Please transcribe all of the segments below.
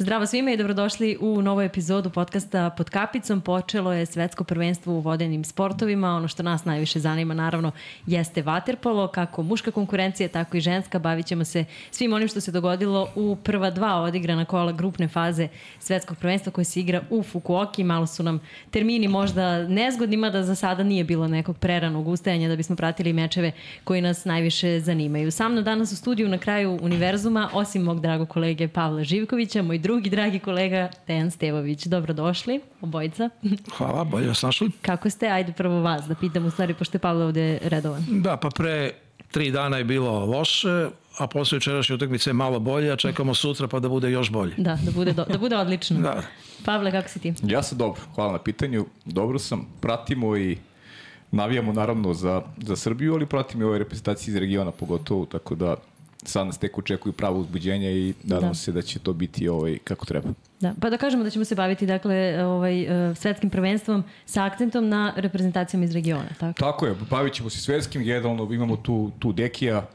Zdravo svima i dobrodošli u novu epizodu podcasta Pod kapicom. Počelo je svetsko prvenstvo u vodenim sportovima. Ono što nas najviše zanima naravno jeste vaterpolo, kako muška konkurencija, tako i ženska. Bavit ćemo se svim onim što se dogodilo u prva dva odigrana kola grupne faze svetskog prvenstva koje se igra u Fukuoki. Malo su nam termini možda nezgodni, mada za sada nije bilo nekog preranog ustajanja da bismo pratili mečeve koji nas najviše zanimaju. Sa mnom danas u studiju na kraju univerzuma, osim mog dragog kolege Pavla Živkovića, moj dragi kolega Dejan Stevović. Dobrodošli, obojica. Hvala, bolje vas našli. Kako ste? Ajde prvo vas da pitam u stvari, pošto je Pavle ovde redovan. Da, pa pre tri dana je bilo loše, a posle jučerašnje utakmice je malo bolje, a čekamo sutra pa da bude još bolje. Da, da bude, do, da bude odlično. Da. Pavle, kako si ti? Ja sam dobro, hvala na pitanju. Dobro sam, pratimo i navijamo naravno za, za Srbiju, ali pratimo i ove reprezentacije iz regiona pogotovo, tako da sad nas tek očekuju pravo uzbuđenje i nadamo da. se da će to biti ovaj, kako treba. Da, pa da kažemo da ćemo se baviti dakle ovaj uh, svetskim prvenstvom sa akcentom na reprezentacijama iz regiona, tako? Tako je, bavit ćemo se svetskim, generalno imamo tu tu Dekija,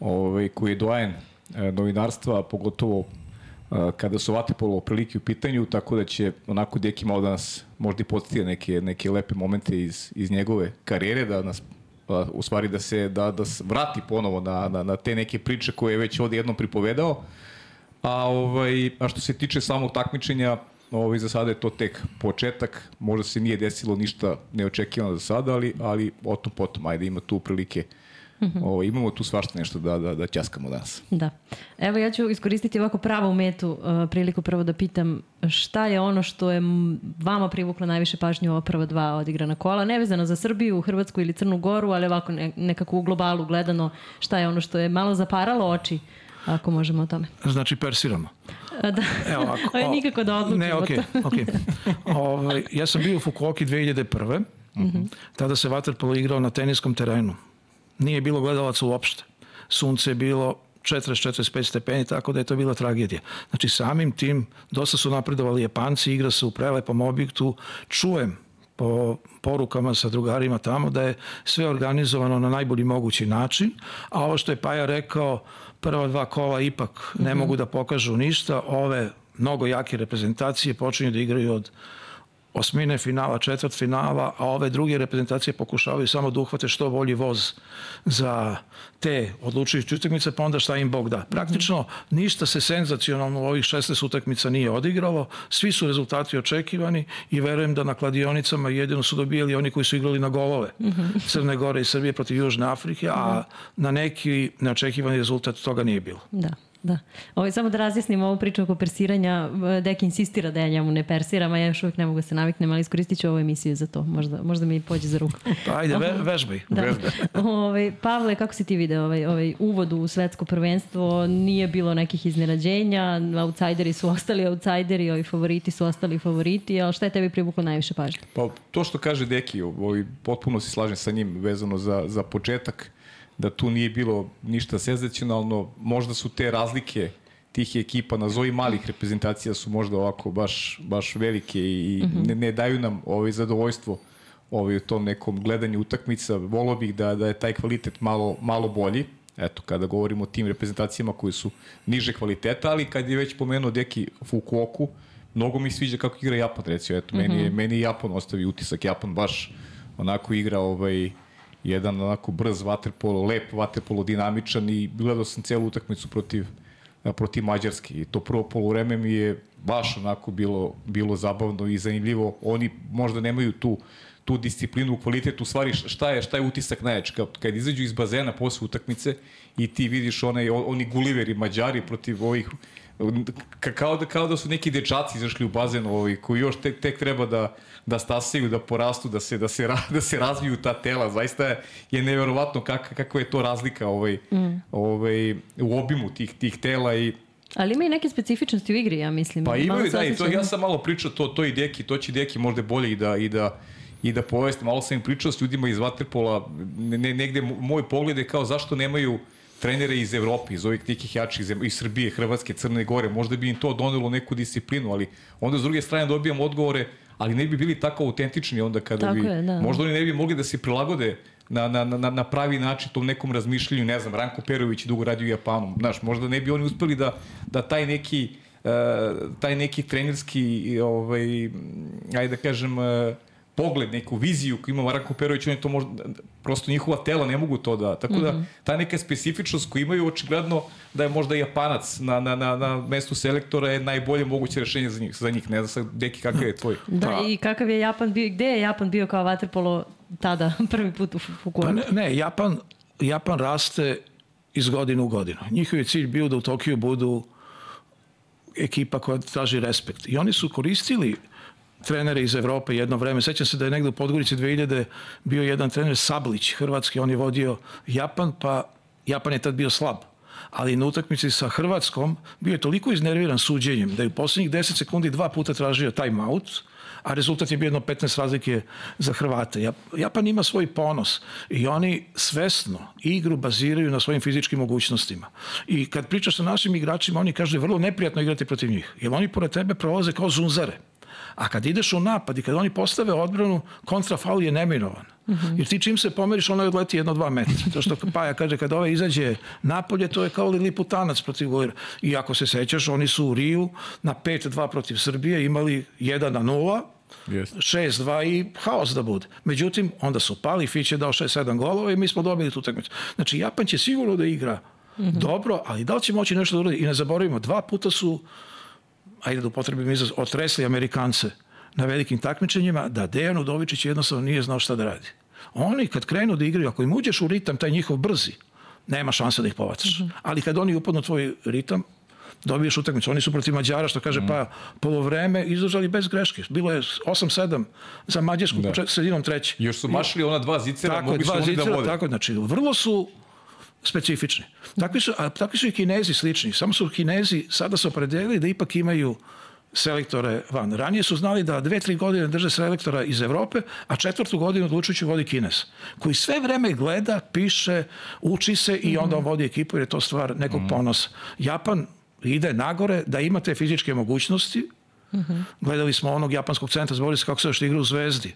ovaj koji je doajen e, novinarstva, pogotovo e, kada su vaterpolo prilike u pitanju, tako da će onako Deki malo da nas možda i podstije neke, neke lepe momente iz, iz njegove karijere, da nas u stvari da se da, da vrati ponovo na, na, na te neke priče koje je već ovde jednom pripovedao. A, ovaj, a što se tiče samog takmičenja, ovaj, za sada je to tek početak, možda se nije desilo ništa neočekivano za sada, ali, ali o tom potom, ajde ima tu prilike uh, Mm -hmm. Ovo, imamo tu svašta nešto da, da, da ćaskamo danas. Da. Evo ja ću iskoristiti ovako pravu metu uh, priliku prvo da pitam šta je ono što je vama privuklo najviše pažnje u ova prva dva odigrana kola, nevezano za Srbiju, Hrvatsku ili Crnu Goru, ali ovako ne, nekako u globalu gledano šta je ono što je malo zaparalo oči ako možemo o tome. Znači persiramo. A, da. Evo, ako, je nikako da odlukimo ne, okay, to. okay. Ovo, ovaj, ja sam bio u Fukuoki 2001. Mm -hmm. Tada se Waterpolo igrao na teniskom terenu nije bilo gledalaca uopšte. Sunce je bilo 40-45 stepeni, tako da je to bila tragedija. Znači samim tim dosta su napredovali Japanci, igra se u prelepom objektu, čujem po porukama sa drugarima tamo da je sve organizovano na najbolji mogući način, a ovo što je Paja rekao, prva dva kola ipak ne mm -hmm. mogu da pokažu ništa, ove mnogo jake reprezentacije počinju da igraju od osmine finala, četvrt finala, a ove druge reprezentacije pokušavaju samo da uhvate što bolji voz za te odlučujuće utakmice, pa onda šta im Bog da. Praktično ništa se senzacionalno u ovih 16 utakmica nije odigralo, svi su rezultati očekivani i verujem da na kladionicama jedino su dobijali oni koji su igrali na golove Crne Gore i Srbije protiv Južne Afrike, a na neki neočekivani rezultat toga nije bilo. Da. Da. Ovo, samo da razjasnim ovu priču oko persiranja. Dek insistira da ja njemu ne persiram, a ja još uvijek ne mogu da se naviknem, ali iskoristit ću ovu emisiju za to. Možda, možda mi pođe za ruku. Pa ajde, ve, vežbaj. Da. Vežbaj. Ove, ovaj, Pavle, kako si ti video ovaj, ovaj uvod u svetsko prvenstvo? Nije bilo nekih iznenađenja, outsideri su ostali outsideri, ovi favoriti su ostali favoriti, ali šta je tebi privuklo najviše pažnje? Pa to što kaže Deki, ovaj, potpuno se slažem sa njim vezano za, za početak da tu nije bilo ništa senzacionalno, možda su te razlike tih ekipa, nazovi malih reprezentacija su možda ovako baš, baš velike i mm -hmm. ne, ne daju nam ovaj zadovoljstvo ovaj, u tom nekom gledanju utakmica. Volio bih da, da je taj kvalitet malo, malo bolji, eto, kada govorimo o tim reprezentacijama koji su niže kvaliteta, ali kad je već pomenuo Deki Fukuoku, mnogo mi sviđa kako igra Japan, recimo, eto, mm -hmm. meni, je, meni je Japan ostavi utisak, Japan baš onako igra ovaj, jedan onako brz vaterpolo, lep vaterpolo, dinamičan i gledao sam celu utakmicu protiv protiv Mađarske i to prvo poluvreme mi je baš onako bilo, bilo zabavno i zanimljivo. Oni možda nemaju tu tu disciplinu u kvalitetu, u stvari šta je, šta je utisak najjač, kad, kad izađu iz bazena posle utakmice i ti vidiš onaj, oni guliveri mađari protiv ovih kao da, kao da su neki dečaci izašli u bazen ovaj, koji još tek, tek treba da, da stasaju, da porastu, da se, da se, da se razviju ta tela. Zaista je, je neverovatno kak, kako je to razlika ovaj, mm. ovaj, u obimu tih, tih tela i Ali ima i neke specifičnosti u igri, ja mislim. Pa imaju, da, i to, ja sam malo pričao, to, to i Deki, to će Deki možda bolje i da, i da, i da poveste. Malo sam im pričao s ljudima iz Waterpola, ne, negde moj pogled je kao zašto nemaju uh, trenere iz Evrope, iz ovih nekih jačih iz Srbije, Hrvatske, Crne Gore, možda bi im to donelo neku disciplinu, ali onda s druge strane dobijam odgovore, ali ne bi bili tako autentični onda kada tako bi, je, da. možda oni ne bi mogli da se prilagode na, na, na, na pravi način tom nekom razmišljanju, ne znam, Ranko Perović dugo radio u Japanu, znaš, možda ne bi oni uspeli da, da taj neki taj neki trenerski, ovaj, ajde da kažem, uh, pogled, neku viziju koju ima Marko Perović, oni to možda, prosto njihova tela ne mogu to da, tako da mm -hmm. ta neka specifičnost koju imaju očigledno da je možda Japanac na, na, na, na mestu selektora je najbolje moguće rešenje za njih, za njih. ne znam sad, Deki, kakav je tvoj? Da, pa, i kakav je Japan bio, gde je Japan bio kao vaterpolo tada, prvi put u Fukuoka? Pa ne, ne, Japan, Japan raste iz godine u godinu. Njihov je cilj bio da u Tokiju budu ekipa koja traži respekt. I oni su koristili trenere iz Evrope jedno vreme. Sećam se da je negde u Podgorici 2000 bio jedan trener Sablić, hrvatski, on je vodio Japan, pa Japan je tad bio slab ali na utakmici sa Hrvatskom bio je toliko iznerviran suđenjem da je u poslednjih 10 sekundi dva puta tražio time out, a rezultat je bio jedno 15 razlike za Hrvate. Japan ima svoj ponos i oni svesno igru baziraju na svojim fizičkim mogućnostima. I kad pričaš sa našim igračima, oni kažu da je vrlo neprijatno igrati protiv njih, jer oni pored tebe prolaze kao zunzare. A kad ideš u napad i kad oni postave odbranu, kontrafaul je neminovan. Mm -hmm. Jer ti čim se pomeriš, ono je odleti jedno, dva metra. To što Paja kaže, kad ovaj izađe napolje, to je kao li liputanac protiv Gojera. I ako se sećaš, oni su u Riju na 5-2 protiv Srbije imali 1 na 0, Yes. 6-2 i haos da bude. Međutim, onda su pali, Fić je dao 6-7 golova i mi smo dobili tu utakmicu. Znači, Japan će sigurno da igra mm -hmm. dobro, ali da li će moći nešto da uradi? I ne zaboravimo, dva puta su ajde da upotrebim izraz, otresli Amerikance na velikim takmičenjima, da Dejan Udovičić jednostavno nije znao šta da radi. Oni kad krenu da igraju, ako im uđeš u ritam, taj njihov brzi, nema šanse da ih povacaš. Mm -hmm. Ali kad oni upadnu tvoj ritam, dobiješ utakmicu. Oni su protiv Mađara, što kaže, mm. pa polovreme izdržali bez greške. Bilo je 8-7 za Mađarsku, da. sredinom treće. Još su mašli ona dva zicera, tako, mogli su oni da zicera, da vode. Tako, znači, vrlo su specifični. Takvi su, a takvi su i kinezi slični. Samo su kinezi sada se opredelili da ipak imaju selektore van. Ranije su znali da dve, tri godine drže selektora iz Evrope, a četvrtu godinu odlučujući vodi Kines, koji sve vreme gleda, piše, uči se i onda on vodi ekipu jer je to stvar nekog mhm. ponosa. Japan ide nagore da ima te fizičke mogućnosti, Mm -hmm. Gledali smo onog japanskog centra, zaboravili se kako se još igra u Zvezdi.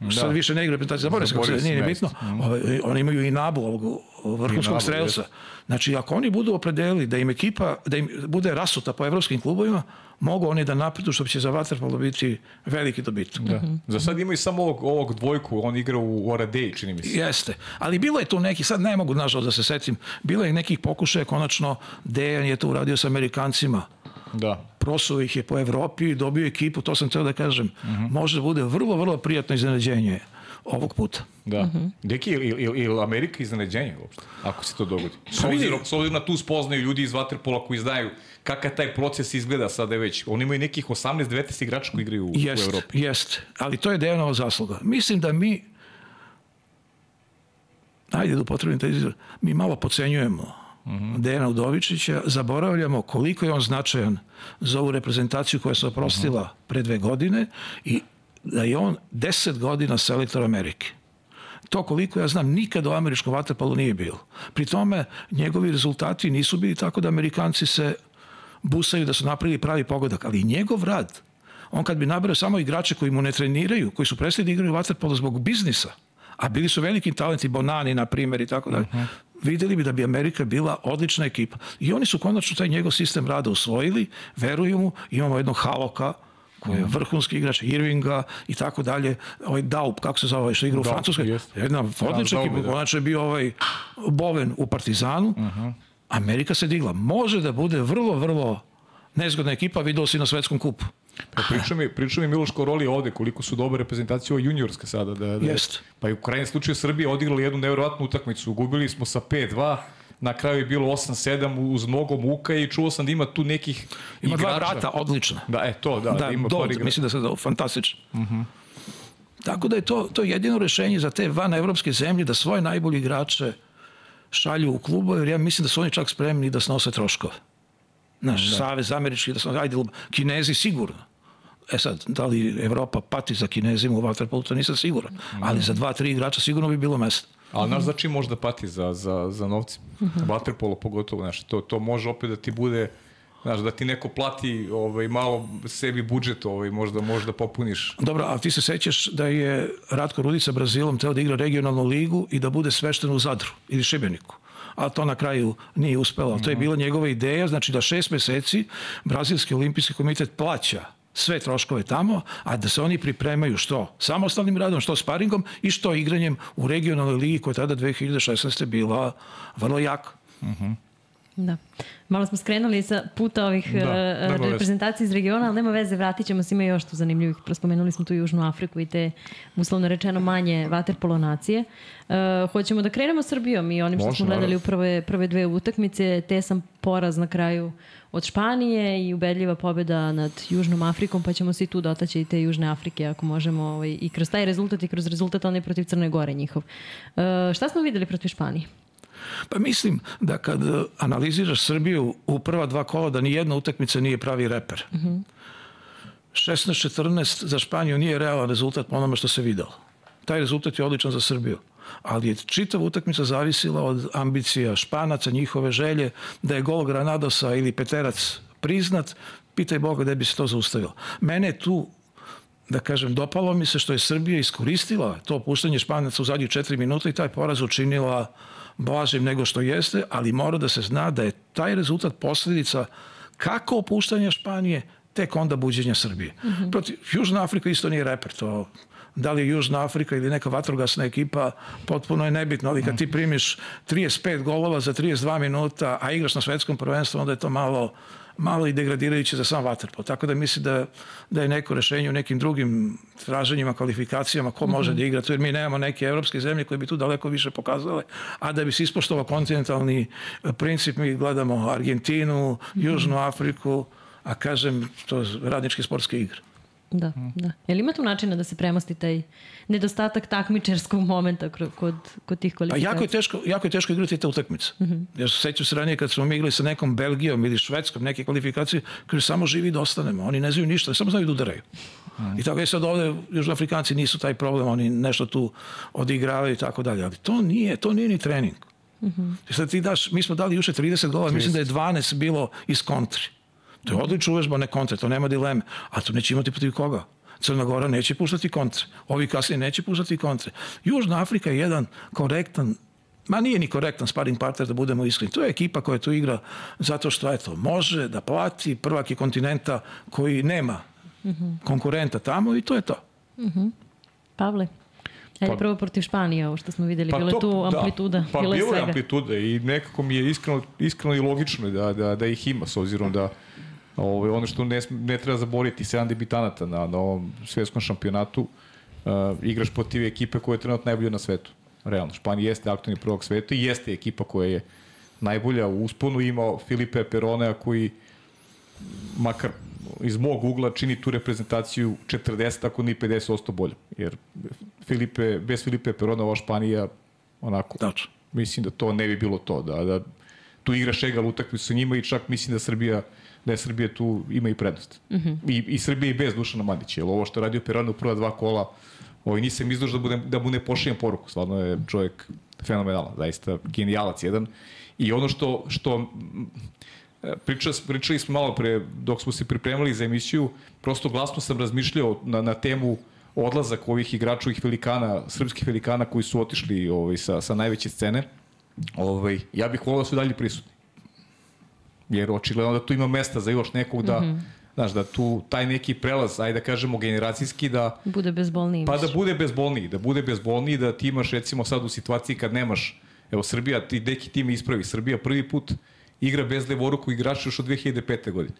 Da. Sad više ne igra reprezentacija, zaboravili se kako se, nije bitno. Mm. Oni imaju i Nabu, ovog vrhunskog strelca. Znači, ako oni budu opredelili da im ekipa, da im bude rasuta po evropskim klubovima, mogu oni da napredu što će za Waterpolo biti veliki dobitak. Da. Mm -hmm. Za sad imaju samo ovog, ovog dvojku, on igra u Oradej, čini mi se. Jeste, ali bilo je tu neki, sad ne mogu nažalost da se setim, bilo je nekih pokušaja, konačno Dejan je to uradio sa Amerikancima, Da. Prosuo ih je po Evropi, dobio ekipu, to sam teo da kažem. Uh mhm. -huh. Može da bude vrlo, vrlo prijatno iznenađenje ovog puta. Da. Uh mhm. -huh. Deki, ili, ili, ili Amerika iznenađenje uopšte, ako se to dogodi? S obzirom, s obzirom na tu spoznaju ljudi iz Waterpola koji znaju kakav taj proces izgleda sada već. Oni imaju nekih 18-19 igrača koji igraju u, jest, u Evropi. Jest, ali to je Dejanova zasluga. Mislim da mi ajde da upotrebim taj izraz, mi malo pocenjujemo -hmm. Dejana Udovičića, zaboravljamo koliko je on značajan za ovu reprezentaciju koja se oprostila uh -huh. pre dve godine i da je on 10 godina selektor Amerike. To koliko ja znam nikada u američkom vaterpalu nije bilo. Pri tome njegovi rezultati nisu bili tako da Amerikanci se busaju da su napravili pravi pogodak, ali njegov rad, on kad bi nabrao samo igrače koji mu ne treniraju, koji su prestali da igraju vaterpolo zbog biznisa, a bili su veliki talenti, Bonani na primjer i tako dalje, -huh videli bi da bi Amerika bila odlična ekipa. I oni su konačno taj njegov sistem rada usvojili, veruju mu, imamo jednog Haloka, koji je mhm. vrhunski igrač, Irvinga i tako dalje, ovaj Daup, kako se zove, ovaj što igra u Francuskoj, jedna odlična ekipa, da. konačno je bio ovaj Boven u Partizanu, uh mhm. -huh. Amerika se digla. Može da bude vrlo, vrlo nezgodna ekipa, vidio si na svetskom kupu. Pa priča mi, priča mi Miloš Koroli ovde koliko su dobre reprezentacije ovo juniorske sada. Da, da, Jest. Pa i u krajnjem slučaju Srbije odigrali jednu nevjerovatnu utakmicu. Gubili smo sa 5-2, na kraju je bilo 8-7 uz mnogo muka i čuo sam da ima tu nekih ima igrača. dva vrata odlična. Da, e to, da. Da, da ima do, mislim da se da fantastično. Uh mhm. -huh. Tako da je to, to jedino rešenje za te van evropske zemlje da svoje najbolji igrače šalju u klubu, jer ja mislim da su oni čak spremni da snose troškove. Naš da. savez američki, da snose, ajde, kinezi sigurno. E sad, da li Evropa pati za kinezima u Waterpolu, to nisam siguran. Ali za dva, tri igrača sigurno bi bilo mesto. Ali znaš za čim može da pati za, za, za novci? Waterpolo pogotovo, znaš, to, to može opet da ti bude Znaš, da ti neko plati ovaj, malo sebi budžet, ovaj, možda, možda popuniš. Dobro, a ti se sećaš da je Ratko Rudica Brazilom teo da igra regionalnu ligu i da bude svešten u Zadru ili Šibeniku. a to na kraju nije uspelo. To je bila njegova ideja, znači da šest meseci Brazilski olimpijski komitet plaća sve troškove tamo, a da se oni pripremaju što samostalnim radom, što sparingom i što igranjem u regionalnoj ligi koja je tada 2016. bila vrlo jaka. Uh -huh. Da. Malo smo skrenuli sa puta ovih da, uh, reprezentacija iz regiona, ali nema veze, vratit ćemo se, ima još tu zanimljivih. Prospomenuli smo tu Južnu Afriku i te, uslovno rečeno, manje vaterpolo nacije. Uh, hoćemo da krenemo Srbijom i onim što Možemo, smo gledali u prve, prve dve utakmice. Te sam poraz na kraju od Španije i ubedljiva pobeda nad Južnom Afrikom, pa ćemo se i tu dotaći i te Južne Afrike ako možemo ovaj, i kroz taj rezultat i kroz rezultat onaj protiv Crne Gore njihov. Uh, šta smo videli protiv Španije? Pa mislim da kad analiziraš Srbiju u prva dva kola da ni jedna utakmica nije pravi reper. Uh -huh. 16-14 za Španiju nije realan rezultat po onome što se videlo. Taj rezultat je odličan za Srbiju ali je čitava utakmica zavisila od ambicija Španaca, njihove želje, da je gol Granadosa ili Peterac priznat, pitaj Boga da bi se to zaustavilo. Mene tu da kažem, dopalo mi se što je Srbija iskoristila to opuštanje Španaca u zadnjih četiri minuta i taj poraz učinila blažim nego što jeste, ali mora da se zna da je taj rezultat posledica kako opuštanja Španije, tek onda buđenja Srbije. Mm -hmm. Protiv Južna Afrika isto nije reper, to da li je Južna Afrika ili neka vatrogasna ekipa, potpuno je nebitno, ali kad ti primiš 35 golova za 32 minuta, a igraš na svetskom prvenstvu, onda je to malo malo i degradirajuće za sam vaterpol. Tako da mislim da, da je neko rešenje u nekim drugim traženjima, kvalifikacijama, ko može mm -hmm. da igra tu, jer mi nemamo neke evropske zemlje koje bi tu daleko više pokazale, a da bi se ispoštovao kontinentalni princip, mi gledamo Argentinu, mm -hmm. Južnu Afriku, a kažem, to radničke sportske igre. Da, mm. da. Je li ima tu načina da se premosti taj nedostatak takmičarskog momenta kod, kod tih kvalifikacija? Pa jako je teško, jako je teško igrati te utakmice. Mm -hmm. Jer sećam se ranije kad smo mi igrali sa nekom Belgijom ili Švedskom, neke kvalifikacije, kaže samo živi da ostanemo. Oni ne znaju ništa, samo znaju da udaraju. Mm. I tako je sad ovde, južnoafrikanci nisu taj problem, oni nešto tu odigravaju i tako dalje. Ali to nije, to nije ni trening. Mm -hmm. Sad ti daš, mi smo dali juče 30 gola, mislim da je 12 bilo iz kontri. To je odlično uvežbane kontre, to nema dileme. A to neće imati protiv koga? Crna Gora neće puštati kontre. Ovi kasnije neće puštati kontre. Južna Afrika je jedan korektan Ma nije ni korektan sparring partner da budemo iskreni. To je ekipa koja tu igra zato što eto, može da plati prvak je kontinenta koji nema mm -hmm. konkurenta tamo i to je to. Mm -hmm. Pavle? Ajde pa, prvo protiv Španije, ovo što smo videli, pa bilo je tu da. amplituda. Da, pa bilo je amplituda i nekako mi je iskreno, iskreno i logično da, da, da ih ima, s obzirom da Ovo, ono što ne, ne treba zaboriti, 7 debitanata na, na ovom svetskom šampionatu, uh, igraš protiv ekipe koja je trenutno najbolja na svetu. Realno, Španija jeste aktualni prvog sveta i jeste ekipa koja je najbolja u usponu. Ima Filipe Peronea koji makar iz mog ugla čini tu reprezentaciju 40, ako ni 50% bolje. Jer Filipe, bez Filipe Perona ova Španija onako, Tačno. mislim da to ne bi bilo to. Da, da tu igra Šegal utakmicu sa njima i čak mislim da Srbija da je Srbija tu ima i prednost. Mm -hmm. I, I Srbija i bez Dušana Madića, jer ovo što je radio Perano u prva dva kola, ovaj, nisam izduž da, bude, da mu ne pošlijem poruku, stvarno je čovjek fenomenalan, zaista genijalac jedan. I ono što, što pričali, pričali smo malo pre, dok smo se pripremali za emisiju, prosto glasno sam razmišljao na, na temu odlazak ovih igrača, ovih velikana, srpskih velikana koji su otišli ovaj, sa, sa najveće scene. Ovaj, ja bih volao da su dalje prisutni jer očigledno da tu ima mesta za još nekog da, mm -hmm. znaš, da tu taj neki prelaz, ajde da kažemo generacijski da... Bude bezbolniji. Pa da bude bezbolniji, da bude bezbolniji, da ti imaš recimo sad u situaciji kad nemaš, evo Srbija, ti neki tim ispravi, Srbija prvi put igra bez levoruku igrača još od 2005. godine.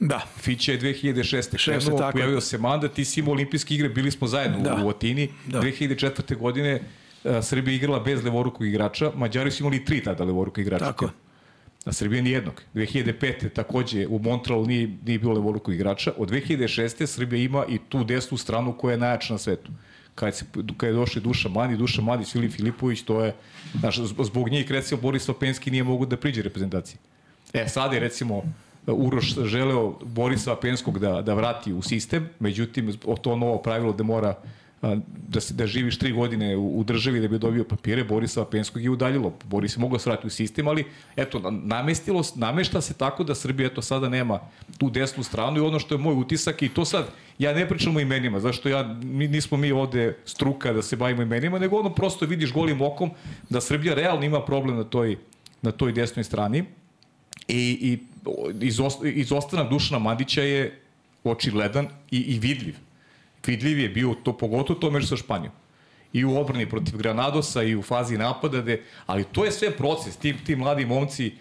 Da. Fića je 2006. krenuo, tako. pojavio se Manda, ti si imao olimpijske igre, bili smo zajedno da. u Otini. Da. 2004. godine uh, Srbija igrala bez levorukog igrača, Mađari su imali tri tada levoruka igrača. Tako. Na Srbiji ni jednog. 2005. takođe u Montrealu nije, nije bilo levoruku igrača. Od 2006. Srbija ima i tu desnu stranu koja je najjača na svetu. Kad, se, kad je došli Duša Mani, Duša Mani, Filip Filipović, to je, znaš, zbog njih recimo Boris Vapenski nije mogu da priđe reprezentaciji. E, sad je recimo Uroš želeo Borisa Vapenskog da, da vrati u sistem, međutim, to novo pravilo da mora da, da živiš tri godine u, u državi da bi dobio papire, Borisa Penskog je udaljilo. Boris je mogao se vratiti u sistem, ali eto, namestilo, namešta se tako da Srbija eto sada nema tu desnu stranu i ono što je moj utisak i to sad, ja ne pričam o imenima, zašto ja, mi, nismo mi ovde struka da se bavimo imenima, nego ono prosto vidiš golim okom da Srbija realno ima problem na toj, na toj desnoj strani i, i izost, izostanak Dušana Mandića je očigledan i, i vidljiv vidljiv je bio to pogotovo to među sa Španijom. I u obrani protiv Granadosa i u fazi napada, de, ali to je sve proces. Ti, ti mladi momci,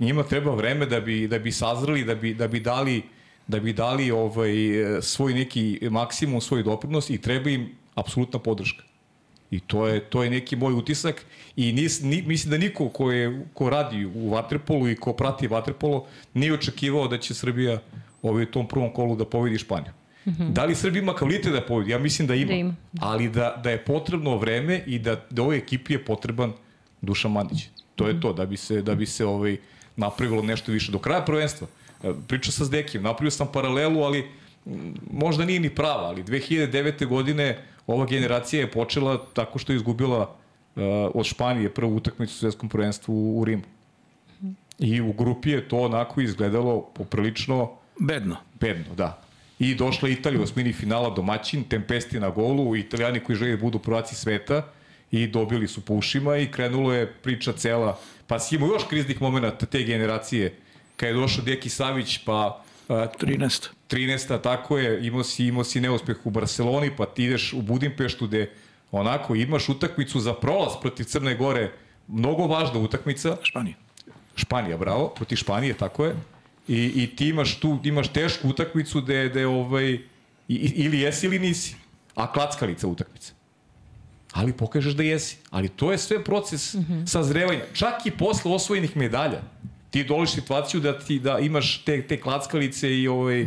njima treba vreme da bi, da bi sazreli, da bi, da bi dali da bi dali ovaj, svoj neki maksimum, svoj doprinos i treba im apsolutna podrška. I to je, to je neki moj utisak i nis, ni, mislim da niko ko, je, ko radi u Vatrepolu i ko prati Vatrepolo nije očekivao da će Srbija ovaj, u tom prvom kolu da pobedi Španiju. Mm -hmm. Da li Srbija ima kvalitet da pobedi? Ja mislim da ima. Da ima. Ali da, da je potrebno vreme i da, da ovoj ekipi je potreban Dušan Mandić. To je to, da bi se, da bi se ovaj, napravilo nešto više. Do kraja prvenstva, e, pričao sam s Dekijem, napravio sam paralelu, ali možda nije ni prava, ali 2009. godine ova generacija je počela tako što je izgubila uh, od Španije prvu utakmicu u svetskom prvenstvu u, u Rimu. I u grupi je to onako izgledalo poprilično... Bedno. Bedno, da. I došla Italija u osmini finala domaćin, Tempesti na golu, italijani koji žele da budu prvaci sveta i dobili su po ušima i krenulo je priča cela. Pa si imao još kriznih momenta te generacije, kad je došao Deki Savić, pa... Uh, 13. 13. tako je, imao si, imao si neuspeh u Barceloni, pa ti ideš u Budimpeštu gde onako imaš utakmicu za prolaz protiv Crne Gore, mnogo važna utakmica. Španija. Španija, bravo, protiv Španije, tako je. I, i ti imaš tu, imaš tešku utakmicu gde, gde ovaj, ili jesi ili nisi, a klackalica utakmica. Ali pokažeš da jesi. Ali to je sve proces mm -hmm. sazrevanja. Čak i posle osvojenih medalja. Ti doliš situaciju da ti da imaš te, te klackalice i ovaj,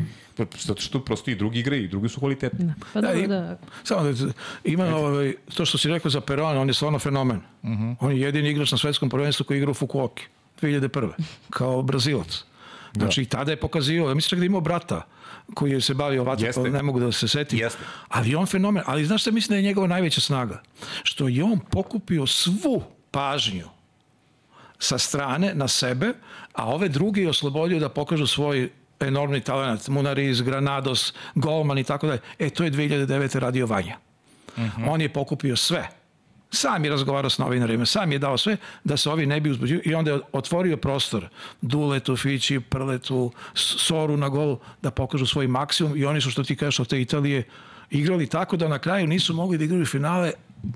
zato što prosto i drugi igre i drugi su kvalitetni. Da, pa da, da, da. Samo da ima ovaj, to što si rekao za Perona, on je stvarno fenomen. Uh mhm. -huh. On je jedini igrač na svetskom prvenstvu koji igra u Fukuoki 2001. kao Brazilac. Da. Znači, da. tada je pokazio, ja mislim da imao brata koji je se bavio vaterpolom, ne mogu da se setim. Jeste. Ali on fenomen, ali znaš šta mislim da je njegova najveća snaga? Što je on pokupio svu pažnju sa strane na sebe, a ove druge je oslobodio da pokažu svoj enormni talent, Munariz, Granados, Golman i tako dalje. E, to je 2009. radio Vanja. Uh mhm. -huh. On je pokupio sve Sam je razgovarao s novinarima, sam je dao sve da se ovi ne bi uzbuđili i onda je otvorio prostor Duletu, Fići, Prletu, Soru na golu da pokažu svoj maksimum i oni su što ti kažeš od te Italije igrali tako da na kraju nisu mogli da igraju finale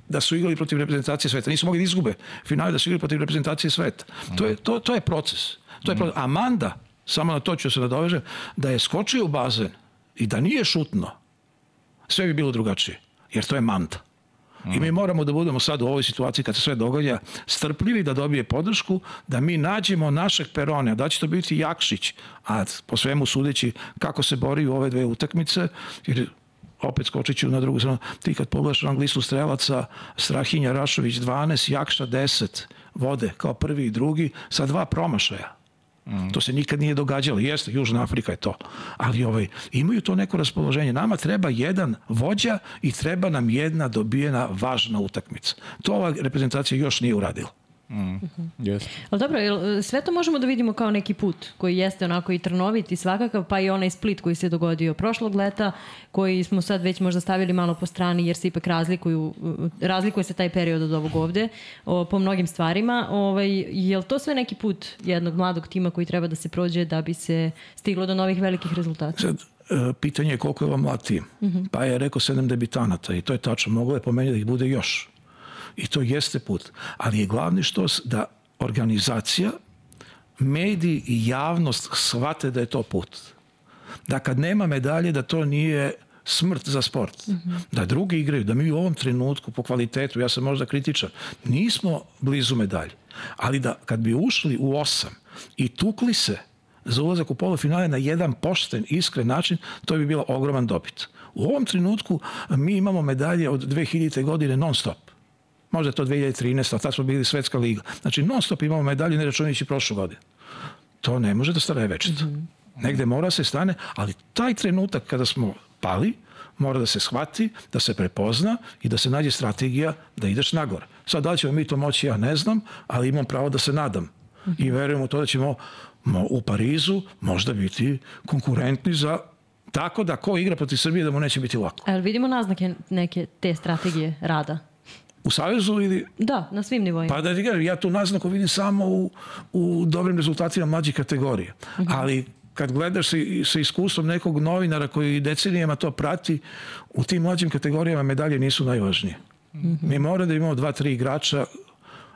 da su igrali protiv reprezentacije sveta. Nisu mogli da izgube finale da su igrali protiv reprezentacije sveta. To je, to, to je proces. To je proces. Amanda, samo na to ću se nadoveže, da je skočio u bazen i da nije šutno, sve bi bilo drugačije. Jer to je manta. I mi moramo da budemo sad u ovoj situaciji kad se sve događa strpljivi da dobije podršku, da mi nađemo našeg perona, da će to biti Jakšić, a po svemu sudeći kako se bori u ove dve utakmice, jer opet skočit ću na drugu stranu, ti kad pogledaš rang listu strelaca, Strahinja Rašović 12, Jakša 10, vode kao prvi i drugi, sa dva promašaja. Mm. To se nikad nije događalo. Jeste, Južna Afrika je to. Ali ovaj, imaju to neko raspoloženje. Nama treba jedan vođa i treba nam jedna dobijena važna utakmica. To ova reprezentacija još nije uradila. Mm. Yes. Ali dobro, sve to možemo da vidimo kao neki put koji jeste onako i trnovit i svakakav, pa i onaj split koji se dogodio prošlog leta, koji smo sad već možda stavili malo po strani jer se ipak razlikuju, razlikuje se taj period od ovog ovde o, po mnogim stvarima. Ovaj, je li to sve neki put jednog mladog tima koji treba da se prođe da bi se stiglo do novih velikih rezultata? Sad, e, pitanje je koliko je vam mlad tim. Mm -hmm. Pa je rekao sedam debitanata i to je tačno. Moglo je po meni da ih bude još. I to jeste put. Ali je glavni što da organizacija, mediji i javnost shvate da je to put. Da kad nema medalje, da to nije smrt za sport. Mm -hmm. Da drugi igraju, da mi u ovom trenutku po kvalitetu, ja sam možda kritičan, nismo blizu medalje. Ali da kad bi ušli u osam i tukli se za ulazak u polufinale na jedan pošten, iskren način, to bi bilo ogroman dobit. U ovom trenutku mi imamo medalje od 2000. godine non stop možda je to 2013, a tad smo bili svetska liga. Znači, non stop imamo medalje, ne računajući prošlu godinu. To ne može da stane večito. Mm -hmm. Negde mora se stane, ali taj trenutak kada smo pali, mora da se shvati, da se prepozna i da se nađe strategija da ideš nagore. Sad, da li ćemo mi to moći, ja ne znam, ali imam pravo da se nadam. I verujem u to da ćemo u Parizu možda biti konkurentni za tako da ko igra protiv Srbije da mu neće biti lako. Ali vidimo naznake neke te strategije rada? U Savezu ili... Da, na svim nivoima. Pa da ti kažem, ja tu naznaku vidim samo u, u dobrim rezultatima mlađih kategorija. Uh -huh. Ali kad gledaš sa, sa iskustvom nekog novinara koji decenijama to prati, u tim mlađim kategorijama medalje nisu najvažnije. Mm -hmm. Mi mora da imamo dva, tri igrača,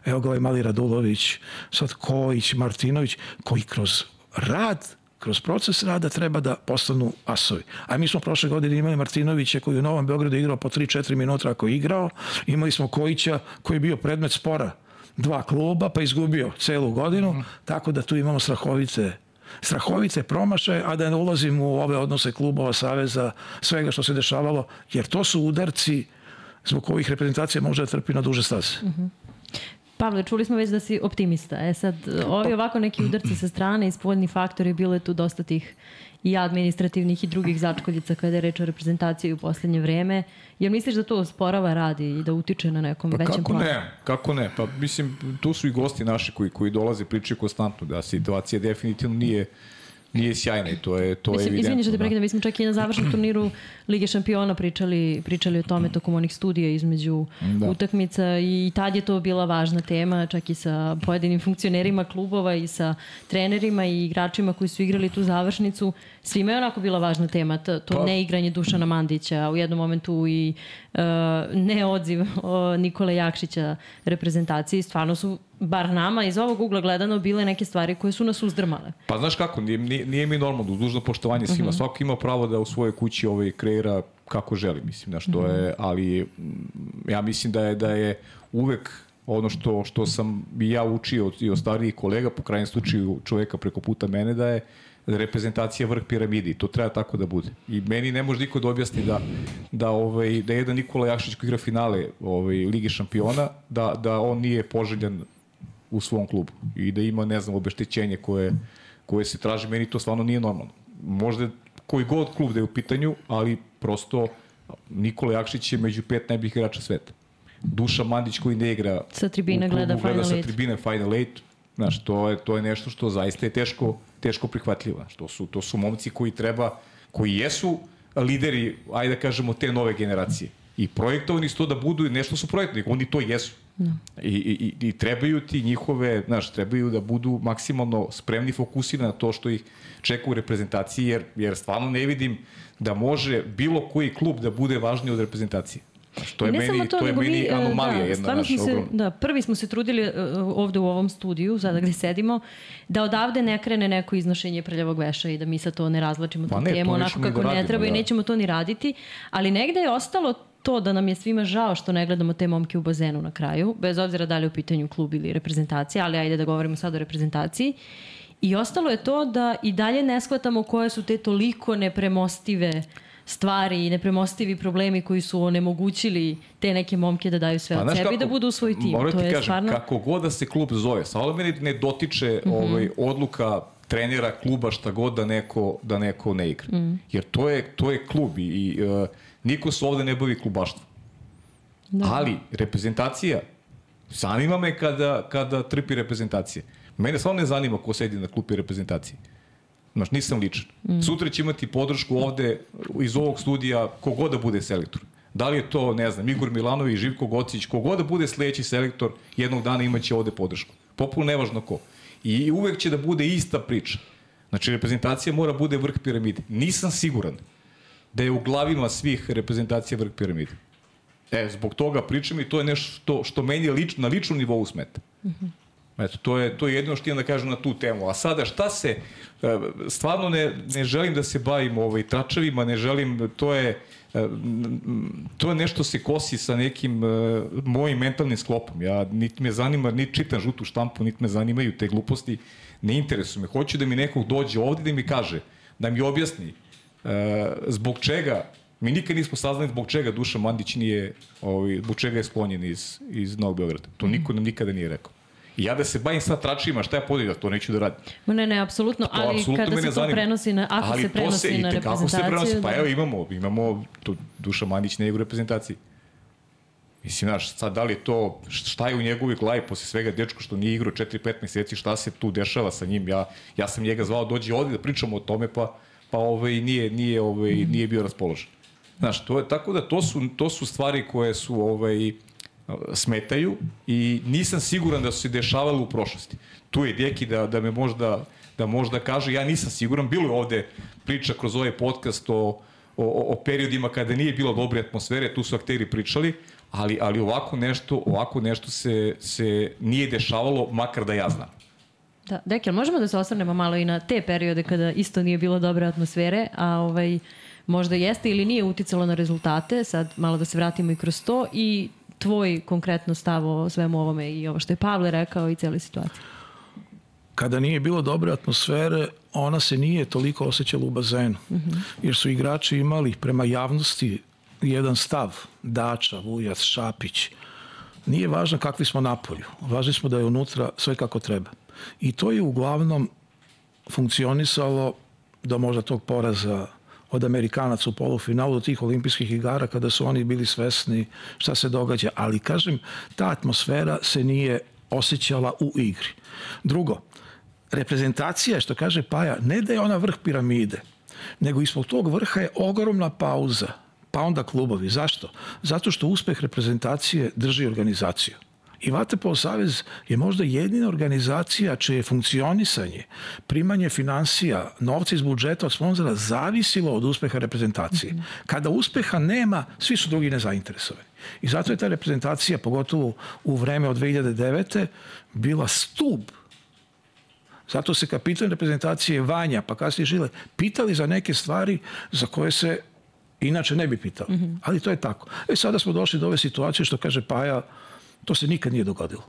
evo ga ovaj mali Radulović, sad Kojić, Martinović, koji kroz rad kroz proces rada treba da postanu asovi. A mi smo prošle godine imali Martinovića koji u Novom Beogradu igrao po 3-4 minuta ako je igrao. Imali smo Kojića koji je bio predmet spora dva kluba pa izgubio celu godinu. Mm. Tako da tu imamo strahovite strahovite promašaje, a da ne ulazim u ove odnose klubova, saveza, svega što se dešavalo, jer to su udarci zbog kojih reprezentacija može da trpi na duže staze. Mm -hmm. Pavle, čuli smo već da si optimista. E sad, ovi ovako neki udarci sa strane i spoljni faktori, bilo je tu dosta tih i administrativnih i drugih začkoljica kada je reč o reprezentaciji u poslednje vreme. Jer misliš da to sporava radi i da utiče na nekom pa većem planu? Kako ne, kako ne? Pa mislim, tu su i gosti naši koji, koji dolaze, pričaju konstantno da situacija definitivno nije nije sjajna i to je to Mislim, je evidentno. Izvini što te prekidam, mi smo čak i na završnom turniru Lige šampiona pričali, pričali o tome tokom onih studija između da. utakmica i tad je to bila važna tema, čak i sa pojedinim funkcionerima klubova i sa trenerima i igračima koji su igrali tu završnicu. Svima je onako bila važna tema, to, to pa. neigranje Dušana Mandića, u jednom momentu i uh, neodziv Nikole Jakšića reprezentaciji. Stvarno su bar nama iz ovog ugla gledano bile neke stvari koje su nas uzdrmale. Pa znaš kako, nije, nije, nije mi normalno, dužno poštovanje svima. Uh -huh. Svako ima pravo da u svojoj kući ovaj, kreira kako želi, mislim, znaš, to je, ali ja mislim da je, da je uvek ono što, što sam i ja učio i od starijih kolega, po krajnjem slučaju čoveka preko puta mene, da je reprezentacija vrh piramidi. To treba tako da bude. I meni ne može niko da objasni da, da, ovaj, da jedan Nikola Jakšić koji igra finale ovaj, Lige šampiona, da, da on nije poželjan u svom klubu i da ima, ne znam, obeštećenje koje, koje se traži. Meni to stvarno nije normalno. Možda koji god klub da je u pitanju, ali prosto Nikola Jakšić je među pet najboljih igrača sveta. Duša Mandić koji ne igra sa tribine klubu, gleda, gleda sa tribine Final Eight. Znaš, to je, to je nešto što zaista je teško, teško prihvatljivo. Znaš, to, su, to su momci koji treba, koji jesu lideri, ajde da kažemo, te nove generacije. I projektovani su to da budu, nešto su projektovani, oni to jesu. No. Da. I, i, I trebaju ti njihove, znaš, trebaju da budu maksimalno spremni, fokusirani na to što ih čeka u reprezentaciji, jer, jer stvarno ne vidim da može bilo koji klub da bude važniji od reprezentacije. Što je ne meni, to, to je meni mi, anomalija da, jedna naša se, Da, prvi smo se trudili uh, ovde u ovom studiju, sada gde sedimo, da odavde ne krene neko iznošenje prljavog veša i da mi sad to ne razlačimo pa tu ne, temu onako kako da radimo, ne treba da. i nećemo to ni raditi, ali negde je ostalo to da nam je svima žao što ne gledamo te momke u bazenu na kraju, bez obzira da li je u pitanju klub ili reprezentacija, ali ajde da govorimo sad o reprezentaciji. I ostalo je to da i dalje ne shvatamo koje su te toliko nepremostive stvari i nepremostivi problemi koji su onemogućili te neke momke da daju sve pa, od sebe kako, i da budu u svoj tim. Moram ti kažem, stvarno... kako god da se klub zove, samo meni ne dotiče mm -hmm. ovaj, odluka trenera kluba šta god da neko, da neko ne igra. Mm. Jer to je, to je klub i, i uh, niko se ovde ne bavi klubaštvom. Da. Ali reprezentacija, zanima me kada, kada trpi reprezentacija. Mene stvarno ne zanima ko sedi na klupi reprezentacije. Znaš, nisam ličan. Mm. Sutra će imati podršku ovde iz ovog studija kogod da bude selektor. Da li je to, ne znam, Igor Milanović, Živko Gocić, kogod da bude sledeći selektor, jednog dana imaće ovde podršku. Popuno nevažno ko. I uvek će da bude ista priča. Znači, reprezentacija mora bude vrh piramide. Nisam siguran da je u glavima svih reprezentacija vrh piramide. E, zbog toga pričam i to je nešto što, što meni lič, na ličnom nivou smeta. Mm -hmm. Eto, to je, to je jedno što imam da kažem na tu temu. A sada šta se, e, stvarno ne, ne želim da se bavim ovaj, tračevima, ne želim, to je, e, to je nešto se kosi sa nekim uh, mojim mentalnim sklopom. Ja niti me zanima, niti čitam žutu štampu, niti me zanimaju te gluposti, ne interesuju me. Hoću da mi nekog dođe ovde da mi kaže, da mi objasni zbog čega Mi nikad nismo saznali zbog čega Duša Mandić nije, ovaj, zbog čega je sklonjen iz, iz Novog Beograda. To niko nam nikada nije rekao. I ja da se bavim sad tračima, šta ja podigam, to neću da radim. Ma ne, ne, apsolutno, ali apsolutno kada se to zanima. prenosi na, ako Ali se to prenosi i na te- kako se prenosi? reprezentaciju, Pa da. evo imamo, imamo tu, Duša Mandić ne igra u reprezentaciji. Mislim, znaš, sad da li to, šta je u njegovoj glavi posle svega dečko što nije igrao 4-5 meseci, šta se tu dešava sa njim, ja, ja sam njega zvao, dođi ovde da pričamo o tome, pa, pa ovaj, nije, nije, ovaj, nije bio raspoložen. Znaš, to je, tako da to su, to su stvari koje su ovaj, smetaju i nisam siguran da su se dešavale u prošlosti. Tu je Djeki da, da me možda, da možda kaže, ja nisam siguran, bilo je ovde priča kroz ovaj podcast o, o, o periodima kada nije bilo dobre atmosfere, tu su akteri pričali, ali, ali ovako nešto, ovako nešto se, se nije dešavalo, makar da ja znam. Da, Dekel, možemo da se osvrnemo malo i na te periode kada isto nije bilo dobre atmosfere, a ovaj, možda jeste ili nije uticalo na rezultate, sad malo da se vratimo i kroz to i tvoj konkretno stav o svemu ovome i ovo što je Pavle rekao i cijeli situaciji. kada nije bilo dobre atmosfere, ona se nije toliko osjećala u bazenu. Jer su igrači imali prema javnosti jedan stav, Dača, Vujac, Šapić. Nije važno kakvi smo napolju. Važni smo da je unutra sve kako treba. I to je uglavnom funkcionisalo do možda tog poraza od Amerikanaca u polufinalu tih olimpijskih igara kada su oni bili svesni šta se događa. Ali, kažem, ta atmosfera se nije osjećala u igri. Drugo, reprezentacija, što kaže Paja, ne da je ona vrh piramide, nego ispod tog vrha je ogromna pauza, pa onda klubovi. Zašto? Zato što uspeh reprezentacije drži organizaciju. I Vatepol Savez je možda jedina organizacija čije je funkcionisanje, primanje financija, novca iz budžeta od sponzora zavisilo od uspeha reprezentacije. Kada uspeha nema, svi su drugi nezainteresovani. I zato je ta reprezentacija, pogotovo u vreme od 2009. bila stub Zato se kapitan reprezentacije Vanja, pa kasnije Žile, pitali za neke stvari za koje se inače ne bi pitali. Mm -hmm. Ali to je tako. E sada smo došli do ove situacije što kaže Paja, to se nikad nije dogodilo.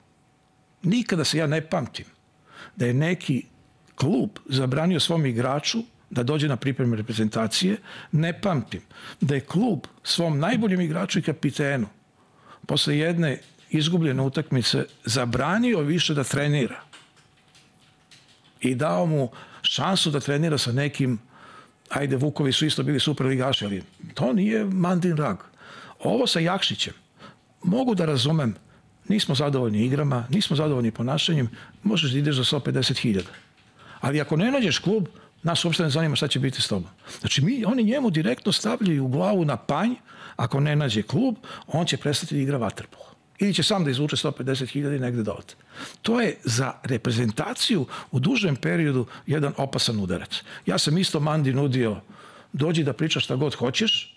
Nikada se ja ne pamtim da je neki klub zabranio svom igraču da dođe na pripreme reprezentacije. Ne pamtim da je klub svom najboljem igraču i kapitenu posle jedne izgubljene utakmice zabranio više da trenira i dao mu šansu da trenira sa nekim ajde Vukovi su isto bili super ligaši, ali to nije Mandin Rag. Ovo sa Jakšićem mogu da razumem nismo zadovoljni igrama, nismo zadovoljni ponašanjem, možeš da ideš za 150.000. Ali ako ne nađeš klub, nas uopšte ne zanima šta će biti s tobom. Znači, mi, oni njemu direktno stavljaju u glavu na panj, ako ne nađe klub, on će prestati da igra vaterpolo. Ili će sam da izvuče 150.000 i negde da ode. To je za reprezentaciju u dužem periodu jedan opasan udarac. Ja sam isto Mandi nudio, dođi da pričaš šta god hoćeš,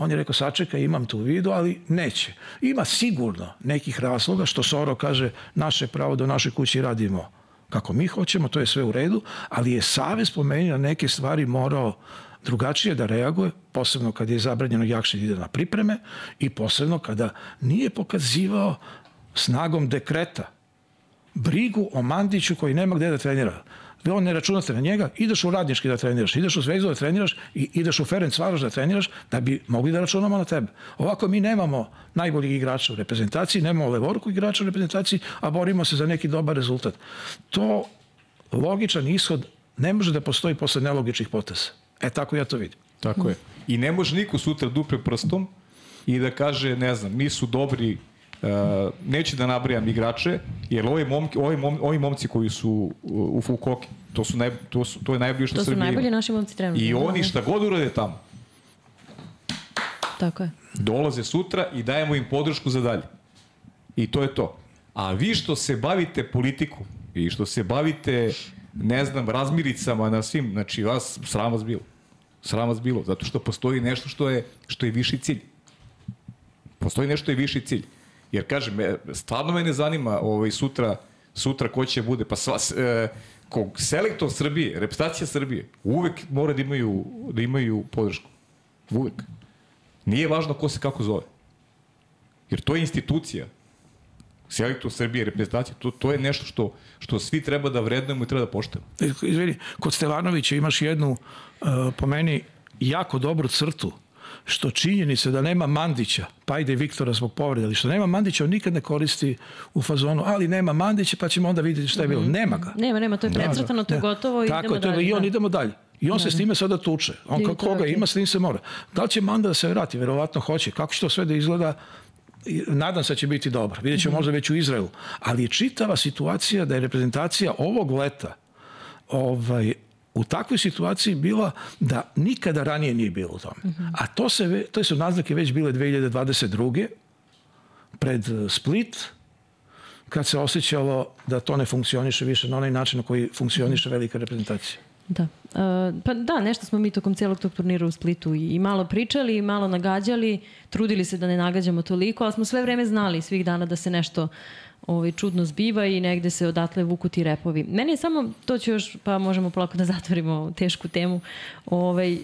On je rekao, sačekaj, imam tu vidu, ali neće. Ima sigurno nekih razloga što Soro kaže, naše pravo da u našoj kući radimo kako mi hoćemo, to je sve u redu, ali je Savez pomenio na neke stvari morao drugačije da reaguje, posebno kad je zabranjeno jakše da ide na pripreme i posebno kada nije pokazivao snagom dekreta brigu o Mandiću koji nema gde da trenira. On ne računate na njega, ideš u radnički da treniraš, ideš u Zvezdu da treniraš i ideš u Ferenc Varoš da treniraš da bi mogli da računamo na tebe. Ovako mi nemamo najboljih igrača u reprezentaciji, nemamo levorku igrača u reprezentaciji, a borimo se za neki dobar rezultat. To logičan ishod ne može da postoji posle nelogičnih poteza. E tako ja to vidim. Tako je. I ne može niko sutra dupre prstom i da kaže, ne znam, nisu dobri neću da nabrajam igrače, jer ovi, momki, ovi, mom, ovi momci koji su u, Fukoki, to, su naj, to, su, to je najbolje što To su Srbija ima. najbolji naši momci trenutno. I Da, oni da. šta god urade tamo, Tako je. dolaze sutra i dajemo im podršku za dalje. I to je to. A vi što se bavite politikom i što se bavite, ne znam, razmiricama na svim, znači vas, sram vas bilo. Sram vas bilo, zato što postoji nešto što je, što je viši cilj. Postoji nešto što je viši cilj. Jer kažem, me- stvarno me ne zanima ovaj, sutra, sutra ko će bude, pa sva, e, ko, selektor Srbije, reprezentacija Srbije, uvek mora da imaju, da imaju podršku. Uvek. Nije važno ko se kako zove. Jer to je institucija. Selektor Srbije, reprezentacija, to, to je nešto što, što svi treba da vrednujemo i treba da poštujemo. Izvini, kod Stevanovića imaš jednu, uh, po meni, jako dobru crtu što činjenice da nema Mandića, pa ide Viktora zbog povrede, ali što nema Mandića, on nikad ne koristi u fazonu, ali nema Mandića, pa ćemo onda vidjeti šta je bilo. Nema ga. Nema, nema, to je precrtano, to je gotovo i Tako, idemo dalje. I on da. idemo dalje. I on se s time sada tuče. On je koga ima, s tim se mora. Da li će Manda da se vrati? Verovatno hoće. Kako će to sve da izgleda? Nadam se da će biti dobro. Vidjet ćemo možda već u Izraelu. Ali je čitava situacija da je reprezentacija ovog leta ovaj, u takvoj situaciji bila da nikada ranije nije bilo u tome. A to, se, to su naznake već bile 2022. pred eh, Split, kad se osjećalo da to ne funkcioniše više na onaj način na koji funkcioniše velika reprezentacija. Da. Uh, pa da, nešto smo mi tokom cijelog tog turnira u Splitu i, i malo pričali, i malo nagađali, trudili se da ne nagađamo toliko, ali smo sve vreme znali svih dana da se nešto ovaj, čudno zbiva i negde se odatle vuku ti repovi. Meni je samo, to ću još, pa možemo polako da zatvorimo tešku temu, ovaj,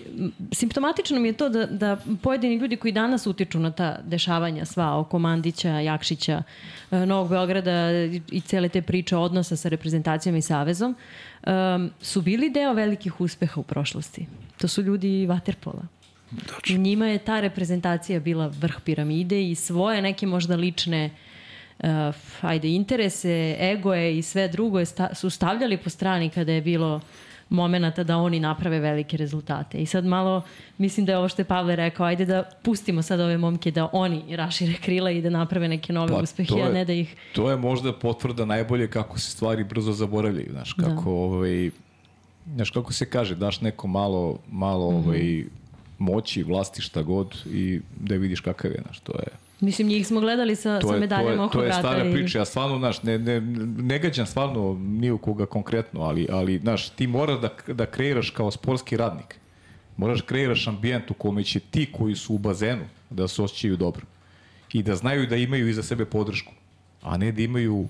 simptomatično mi je to da, da pojedini ljudi koji danas utiču na ta dešavanja sva oko Mandića, Jakšića, e, Novog Beograda i, cele te priče odnosa sa reprezentacijama i savezom, um, su bili deo velikih uspeha u prošlosti. To su ljudi Waterpola. I njima je ta reprezentacija bila vrh piramide i svoje neke možda lične uh, ajde, interese, egoje i sve drugo je sta, su stavljali po strani kada je bilo momenata da oni naprave velike rezultate. I sad malo, mislim da je ovo što je Pavle rekao, ajde da pustimo sad ove momke da oni rašire krila i da naprave neke nove Pa, uspehe, a ne da ih... To je možda potvrda najbolje kako se stvari brzo zaboravljaju, znaš, kako Da. ovaj znaš kako se kaže, daš neko malo malo Mhm. ovaj moći, vlasti šta god i da vidiš kakav je, znaš, to je Mislim, njih smo gledali sa, to sa je, medaljama oko to je vrata. stara i- priča, ja stvarno, znaš, ne, ne, ne gađam stvarno ni u koga konkretno, ali, ali znaš, ti moraš da, da kreiraš kao sportski radnik. Moraš da kreiraš ambijent u kome će ti koji su u bazenu da se osjećaju dobro. I da znaju da imaju iza sebe podršku. A ne da imaju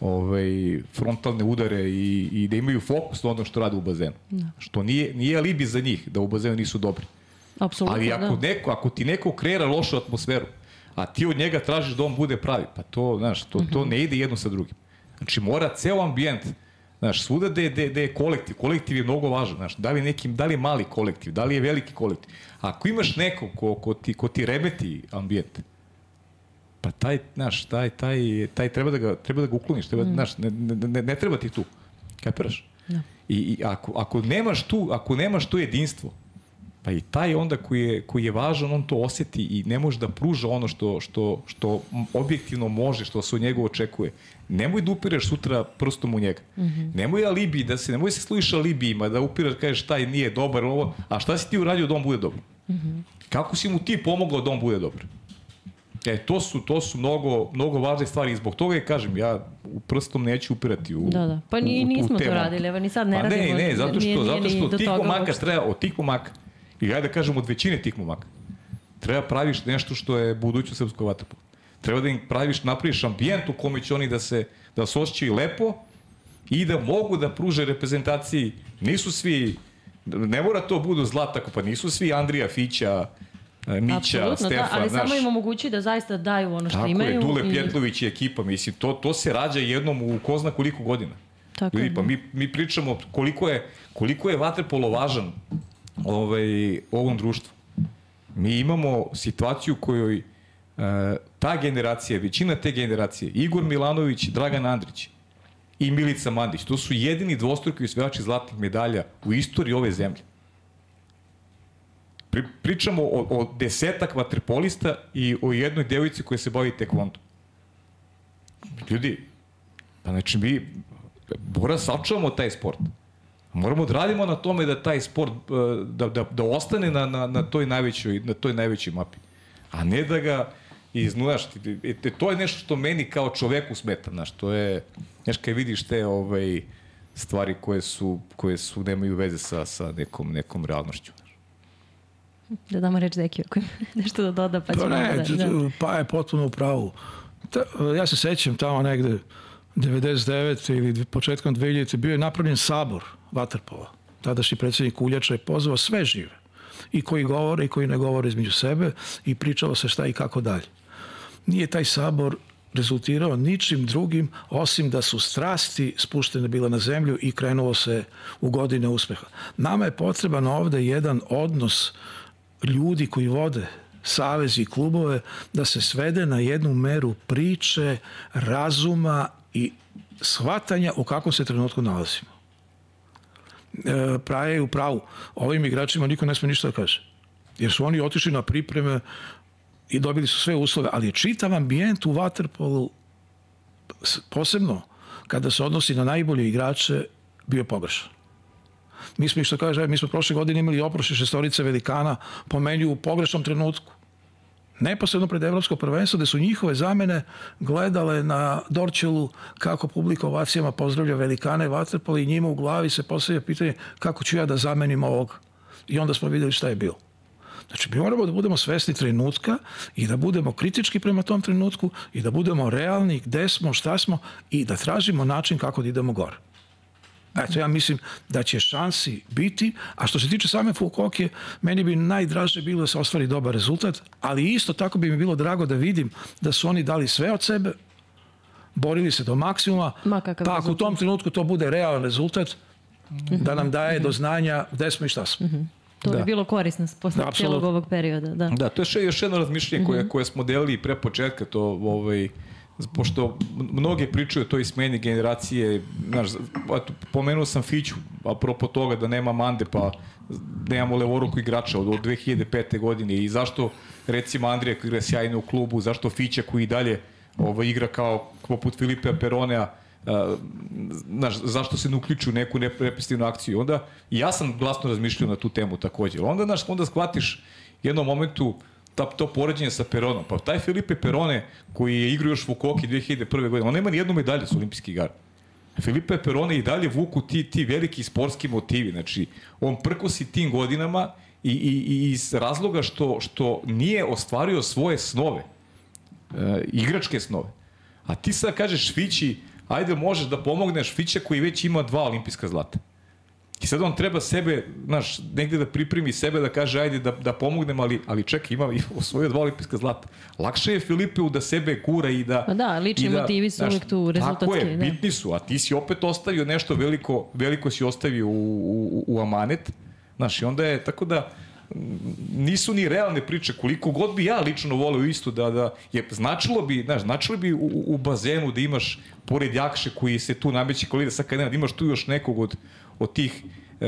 ovaj, frontalne udare i, i da imaju fokus na ono što rade u bazenu. Što nije, nije alibi za njih da u bazenu nisu dobri. Apsolutno, Ali ako, da. neko, ako ti neko kreira lošu atmosferu, a ti od njega tražiš da on bude pravi, pa to, znaš, to, to ne ide jedno sa drugim. Znači, mora ceo ambijent, znaš, svuda da je, da je, kolektiv, kolektiv je mnogo važan, znaš, da li, neki, da li je mali kolektiv, da li je veliki kolektiv. Ako imaš nekog ko, ko, ti, ko ti remeti ambijent, pa taj, znaš, taj, taj, taj treba da ga, treba da ga ukloniš, treba, znaš, ne, ne, ne, ne treba ti tu. Kapiraš? Da. I, i ako, ako, nemaš tu, ako nemaš to jedinstvo, pa i taj onda koji je, koji je važan, on to oseti i ne može da pruža ono što, što, što objektivno može, što se od njega očekuje. Nemoj da upireš sutra prstom u njega. Mm -hmm. Nemoj alibi, da se, nemoj se služiš alibijima, da upiraš, kažeš taj nije dobar, ovo, a šta si ti uradio da on bude dobar? Mm -hmm. Kako si mu ti pomogao da on bude dobar? E, to su, to su mnogo, mnogo važne stvari i zbog toga je, kažem, ja u prstom neću upirati u Da, da. Pa ni, u- u nismo te to radili, evo ni sad ne pa radimo. ne, ne, zato što, Nije- nije zato što do tih toga momaka uopšte. treba, od tih momaka, i ajde da kažem od većine tih momaka, treba praviš nešto što je budućnost srpskog vaterpola. Treba da im praviš, napraviš ambijent u kome će oni da se, da se osjećaju lepo i da mogu da pruže reprezentaciji. Nisu svi, ne mora to budu zlatako, pa nisu svi Andrija, Fića, e, Mića, Apsolutno, Stefan, da, ali znaš. samo im omogući da zaista daju ono što Tako imaju. je, Dule i- Pjetlović i ekipa, mislim, to, to se rađa jednom u ko zna koliko godina. Tako Ljudi, pa da. mi, mi pričamo koliko je, koliko je vaterpolo važan ovaj, ovom društvu. Mi imamo situaciju u kojoj e, ta generacija, većina te generacije, Igor Milanović, Dragan Andrić i Milica Mandić, to su jedini dvostruki osvajači zlatnih medalja u istoriji ove zemlje. Pri, pričamo o, o desetak vaterpolista i o jednoj devojci koja se bavi tekvondom. Ljudi, pa znači mi mora da sačuvamo taj sport. Moramo da radimo na tome da taj sport e, da, da, da ostane na, na, na, toj najvećoj, na toj najvećoj mapi. A ne da ga iznujaš. E, te- to je nešto što meni kao čoveku smeta. Znaš, to je, znaš, kad vidiš te ovaj, stvari koje su, koje su nemaju veze sa, sa nekom, nekom realnošću. Da damo reč Dekiju ako ima nešto da doda, pa Pa ćemo ne, da... da. pa je potpuno u pravu. Ta, ja se sećam tamo negde 99. ili početkom 2000. bio je napravljen sabor Vaterpola. Tadašnji predsjednik Uljača je pozvao sve žive. I koji govore i koji ne govore između sebe i pričalo se šta i kako dalje. Nije taj sabor rezultirao ničim drugim osim da su strasti spuštene bile na zemlju i krenulo se u godine uspeha. Nama je potreban ovde jedan odnos ljudi koji vode savezi i klubove da se svede na jednu meru priče, razuma i shvatanja u kakvom se trenutku nalazimo. E, praje je u pravu. Ovim igračima niko ne sme ništa da kaže. Jer su oni otišli na pripreme i dobili su sve uslove, ali je čitav ambijent u Waterpolu posebno kada se odnosi na najbolje igrače bio pogrešan. Mi smo, što kaže, mi smo prošle godine imali oprošće šestorice velikana po meni u pogrešnom trenutku. Neposredno pred Evropsko prvenstvo, gde su njihove zamene gledale na Dorčelu kako publika ovacijama pozdravlja velikane Vatrpola i njima u glavi se postavlja pitanje kako ću ja da zamenim ovog. I onda smo videli šta je bilo. Znači, mi moramo da budemo svesni trenutka i da budemo kritički prema tom trenutku i da budemo realni gde smo, šta smo i da tražimo način kako da idemo gore. Eto, ja mislim da će šansi biti, a što se tiče same Fulkokije, meni bi najdraže bilo da se ostvari dobar rezultat, ali isto tako bi mi bilo drago da vidim da su oni dali sve od sebe, borili se do maksimuma, Ma, pa ako u tom trenutku to bude realan rezultat, da nam daje do znanja gde smo i šta smo. To Da. bi bilo korisno posle Da, cijelog apsolutno. ovog perioda. Da. Da, to je še, još jedno razmišljanje koje, koje smo delili pre početka, to ovaj, pošto mnoge pričaju o toj smeni generacije, znaš, eto, pomenuo sam Fiću, apropo toga da nema Mande, pa nemamo levoruku igrača od, od 2005. godine i zašto recimo Andrija igra sjajno u klubu, zašto Fića koji i dalje ovaj, igra kao poput Filipe Peronea, Uh, znaš, zašto se ne uključuju u neku nep- represivnu akciju. Onda, ja sam glasno razmišljao na tu temu takođe. Onda, znaš, onda shvatiš jednom momentu ta, to poređenje sa Peronom. Pa taj Filipe Perone, koji je igrao još Vukoki 2001. godine, on nema ni jednu medalju sa olimpijskih igara. Filipe Perone i dalje vuku ti, ti veliki sportski motivi. Znači, on prkosi tim godinama i, i, i iz razloga što, što nije ostvario svoje snove, e, igračke snove. A ti sad kažeš Fići, ajde možeš da pomogneš Fića koji već ima dva olimpijska zlata. I sad on treba sebe, znaš, negde da pripremi sebe da kaže ajde da, da pomognem, ali, ali čekaj, ima i osvojio dva olimpijska zlata. Lakše je Filipeu da sebe gura i da... Pa da, lični da, motivi su znaš, uvek tu, Tako je, rezultatski, da. bitni su, a ti si opet ostavio nešto veliko, veliko si ostavio u, u, u amanet. Znaš, i onda je, tako da, m, nisu ni realne priče, koliko god bi ja lično voleo isto da, da je, značilo bi, znaš, značilo bi u, u bazenu da imaš pored Jakše koji se tu nameće kolida, sad kad nema, da imaš tu još nekog od, od tih e,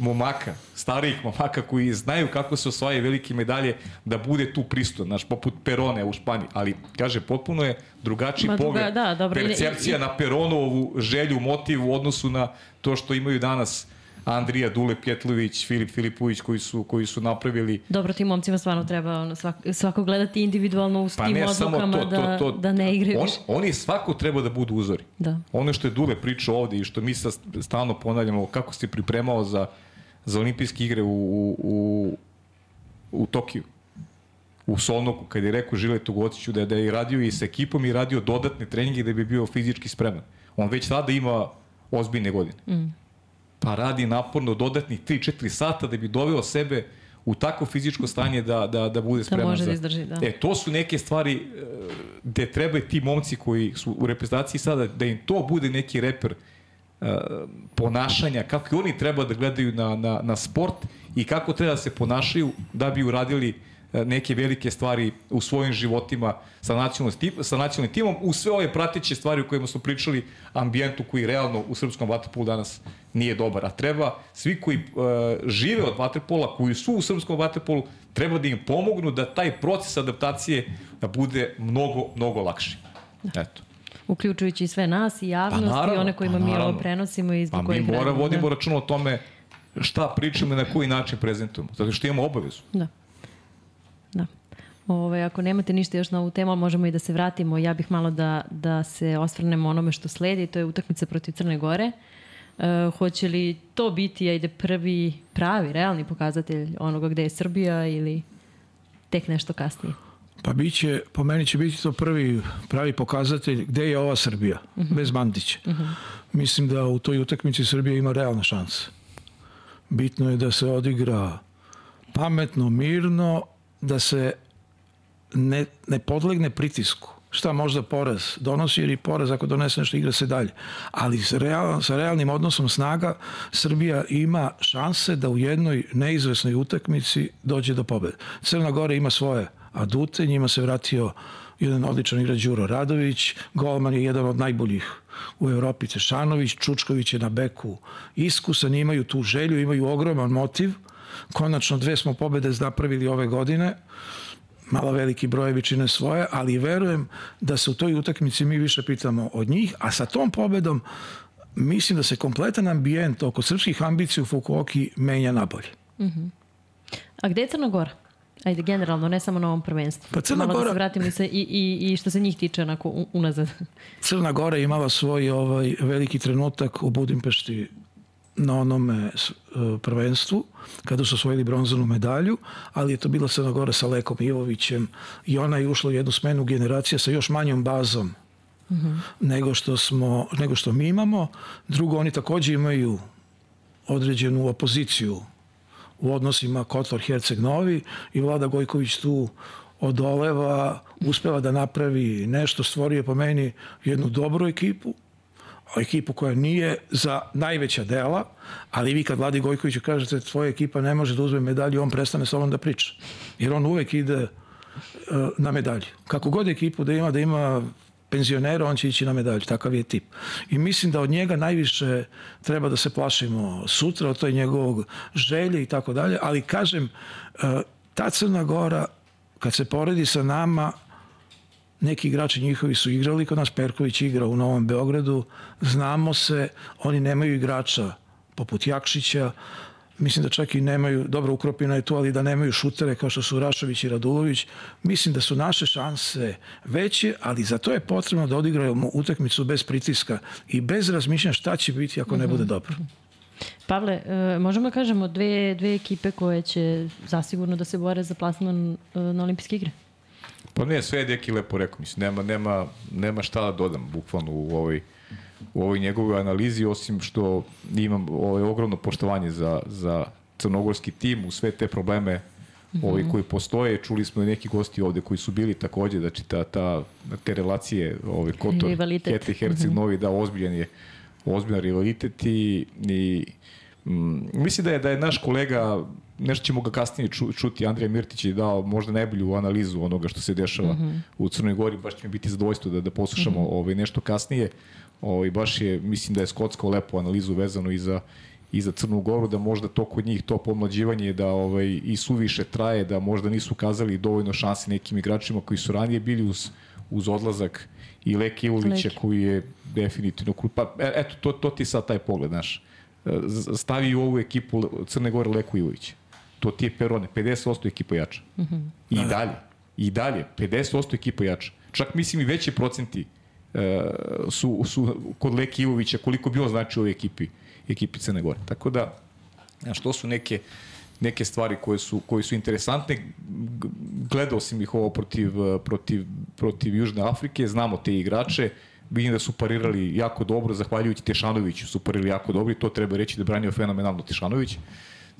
momaka, starijih momaka koji znaju kako se osvaja velike medalje, da bude tu pristo, znaš, poput Perone u Španiji, ali, kaže, potpuno je drugačiji Ma, druga- pogled, da, dobro, i- percepcija i- na Peronovu želju, motiv u odnosu na to što imaju danas Andrija Dule Pjetlović, Filip Filipović koji su, koji su napravili Dobro, tim momcima stvarno treba ono, svako, svako gledati individualno u pa tim odlukama to, da, to, to, da ne igraju on, više. oni svako treba da budu uzori. Da. Ono što je Dule pričao ovde i što mi sad stalno ponavljamo kako se pripremao za, za olimpijske igre u, u, u, u Tokiju u Solnoku, kada je rekao Žiletu Gociću da je, da je radio i sa ekipom i radio dodatne treninge da bi bio fizički spreman. On već tada ima ozbiljne godine. Mm. Pa radi naporno dodatnih 3-4 sata da bi doveo sebe u tako fizičko stanje da, da, da bude spreman. može za... da izdrži, da. E, to su neke stvari e, gde treba ti momci koji su u reprezentaciji sada, da im to bude neki reper e, ponašanja, kako i oni treba da gledaju na, na, na sport i kako treba da se ponašaju da bi uradili e, neke velike stvari u svojim životima sa nacionalnim, tim, sa nacionalnim timom, u sve ove prateće stvari o kojima smo pričali, ambijentu koji realno u srpskom vaterpolu danas nije dobar. A treba, svi koji e, žive od vaterpola, koji su u srpskom vaterpolu, treba da im pomognu da taj proces adaptacije da bude mnogo, mnogo lakši. Eto. Uključujući sve nas i javnost Pa naravno, i one kojima pa mi ovo prenosimo i zbog Pa mi kojih mora radimo. vodimo da. računa o tome šta pričamo i na koji način prezentujemo. Zato što imamo obavezu. Da. Da. Ove, ako nemate ništa još na ovu temu, možemo i da se vratimo. Ja bih malo da, da se osvrnemo onome što sledi, to je utakmica protiv Crne Gore. E, hoće li to biti ajde, prvi pravi, realni pokazatelj onoga gde je Srbija ili tek nešto kasnije? Pa biće, po meni će biti to prvi pravi pokazatelj gde je ova Srbija, bez Mandića. Mislim da u toj utakmici Srbija ima realne šanse. Bitno je da se odigra pametno, mirno, da se ne, ne podlegne pritisku. šta možda porez donosi, jer i porez ako donese nešto igra se dalje. Ali sa, real, sa realnim odnosom snaga Srbija ima šanse da u jednoj neizvesnoj utakmici dođe do pobede. Crna Gora ima svoje adute, njima se vratio jedan odličan igrač Đuro Radović, golman je jedan od najboljih u Evropi Cešanović, Čučković je na beku iskusan, imaju tu želju, imaju ogroman motiv. Konačno dve smo pobede napravili ove godine, malo veliki brojevi čine svoje, ali verujem da se u toj utakmici mi više pitamo od njih, a sa tom pobedom mislim da se kompletan ambijent oko srpskih ambicija u Fukuoki menja nabolje. Mm -hmm. A gde je Crna Gora? Ajde, generalno, ne samo na ovom prvenstvu. Pa Crna Malo Gora... da se vratim i, se, i, i, i što se njih tiče onako unazad. Crna Gora imala svoj ovaj veliki trenutak u Budimpešti na onome e, prvenstvu, kada su osvojili bronzanu medalju, ali je to bila Crna Gora sa Lekom Ivovićem i ona je ušla u jednu smenu generacija sa još manjom bazom mm -hmm. nego, što smo, nego što mi imamo. Drugo, oni takođe imaju određenu opoziciju u odnosima Kotor-Herceg-Novi i Vlada Gojković tu odoleva, uspeva da napravi nešto, stvorio po meni jednu dobru ekipu, ekipu koja nije za najveća dela, ali vi kad Vladi Gojkoviću kažete tvoja ekipa ne može da uzme medalju, on prestane sa ovom da priča. Jer on uvek ide uh, na medalju. Kako god ekipu da ima, da ima penzionera, on će ići na medalju. Takav je tip. I mislim da od njega najviše treba da se plašimo sutra, od toj njegovog želje i tako dalje. Ali kažem, uh, ta Crna Gora, kad se poredi sa nama, neki igrači njihovi su igrali kod nas, Perković igra u Novom Beogradu, znamo se, oni nemaju igrača poput Jakšića, mislim da čak i nemaju, dobro Ukropina je tu, ali da nemaju šutere kao što su Rašović i Radulović, mislim da su naše šanse veće, ali za to je potrebno da odigraju utakmicu bez pritiska i bez razmišljanja šta će biti ako ne bude dobro. Pavle, e, možemo da kažemo dve, dve ekipe koje će zasigurno da se bore za plasman e, na olimpijske igre? Pa ne, sve je Deki lepo rekao, mislim, nema, nema, nema šta da dodam, bukvalno u ovoj, u ovoj njegovoj analizi, osim što imam ovaj, ogromno poštovanje za, za crnogorski tim, u sve te probleme mm -hmm. ovi koji postoje, čuli smo i neki gosti ovde koji su bili takođe, znači ta, ta, te relacije, ovaj, Kotor, Kete, Herceg, mm -hmm. Novi, da, ozbiljan je, ozbiljan rivalitet i, i mm, mislim da je, da je naš kolega nešto ćemo ga kasnije ču, čuti. Andrija Mirtić je dao možda najbolju analizu onoga što se dešava mm -hmm. u Crnoj Gori. Baš će mi biti zadovoljstvo da, da poslušamo mm -hmm. ovaj, nešto kasnije. Ovaj, baš je, mislim da je Skotsko lepo analizu vezano i za, i za Crnu Goru, da možda to kod njih, to pomlađivanje da ovaj, i suviše traje, da možda nisu kazali dovoljno šanse nekim igračima koji su ranije bili uz, uz odlazak i Leke Ivovića koji je definitivno pa e, eto to to ti sad taj pogled naš stavi u ovu ekipu Crne Gore Leku Ivovića to ti je Perone, 50% ekipa jača. Mm -hmm. I da, da. dalje, i dalje, 50% ekipa jača. Čak mislim i veći procenti uh, su, su kod Leki Ivovića, koliko bi on znači u ovoj ekipi, ekipi Crne Gore. Tako da, znaš, to su neke, neke stvari koje su, koje su interesantne. Gledao sam ih ovo protiv, protiv, protiv Južne Afrike, znamo te igrače, vidim da su parirali jako dobro, zahvaljujući Tešanoviću su parirali jako dobro i to treba reći da branio fenomenalno Tešanović. Uh,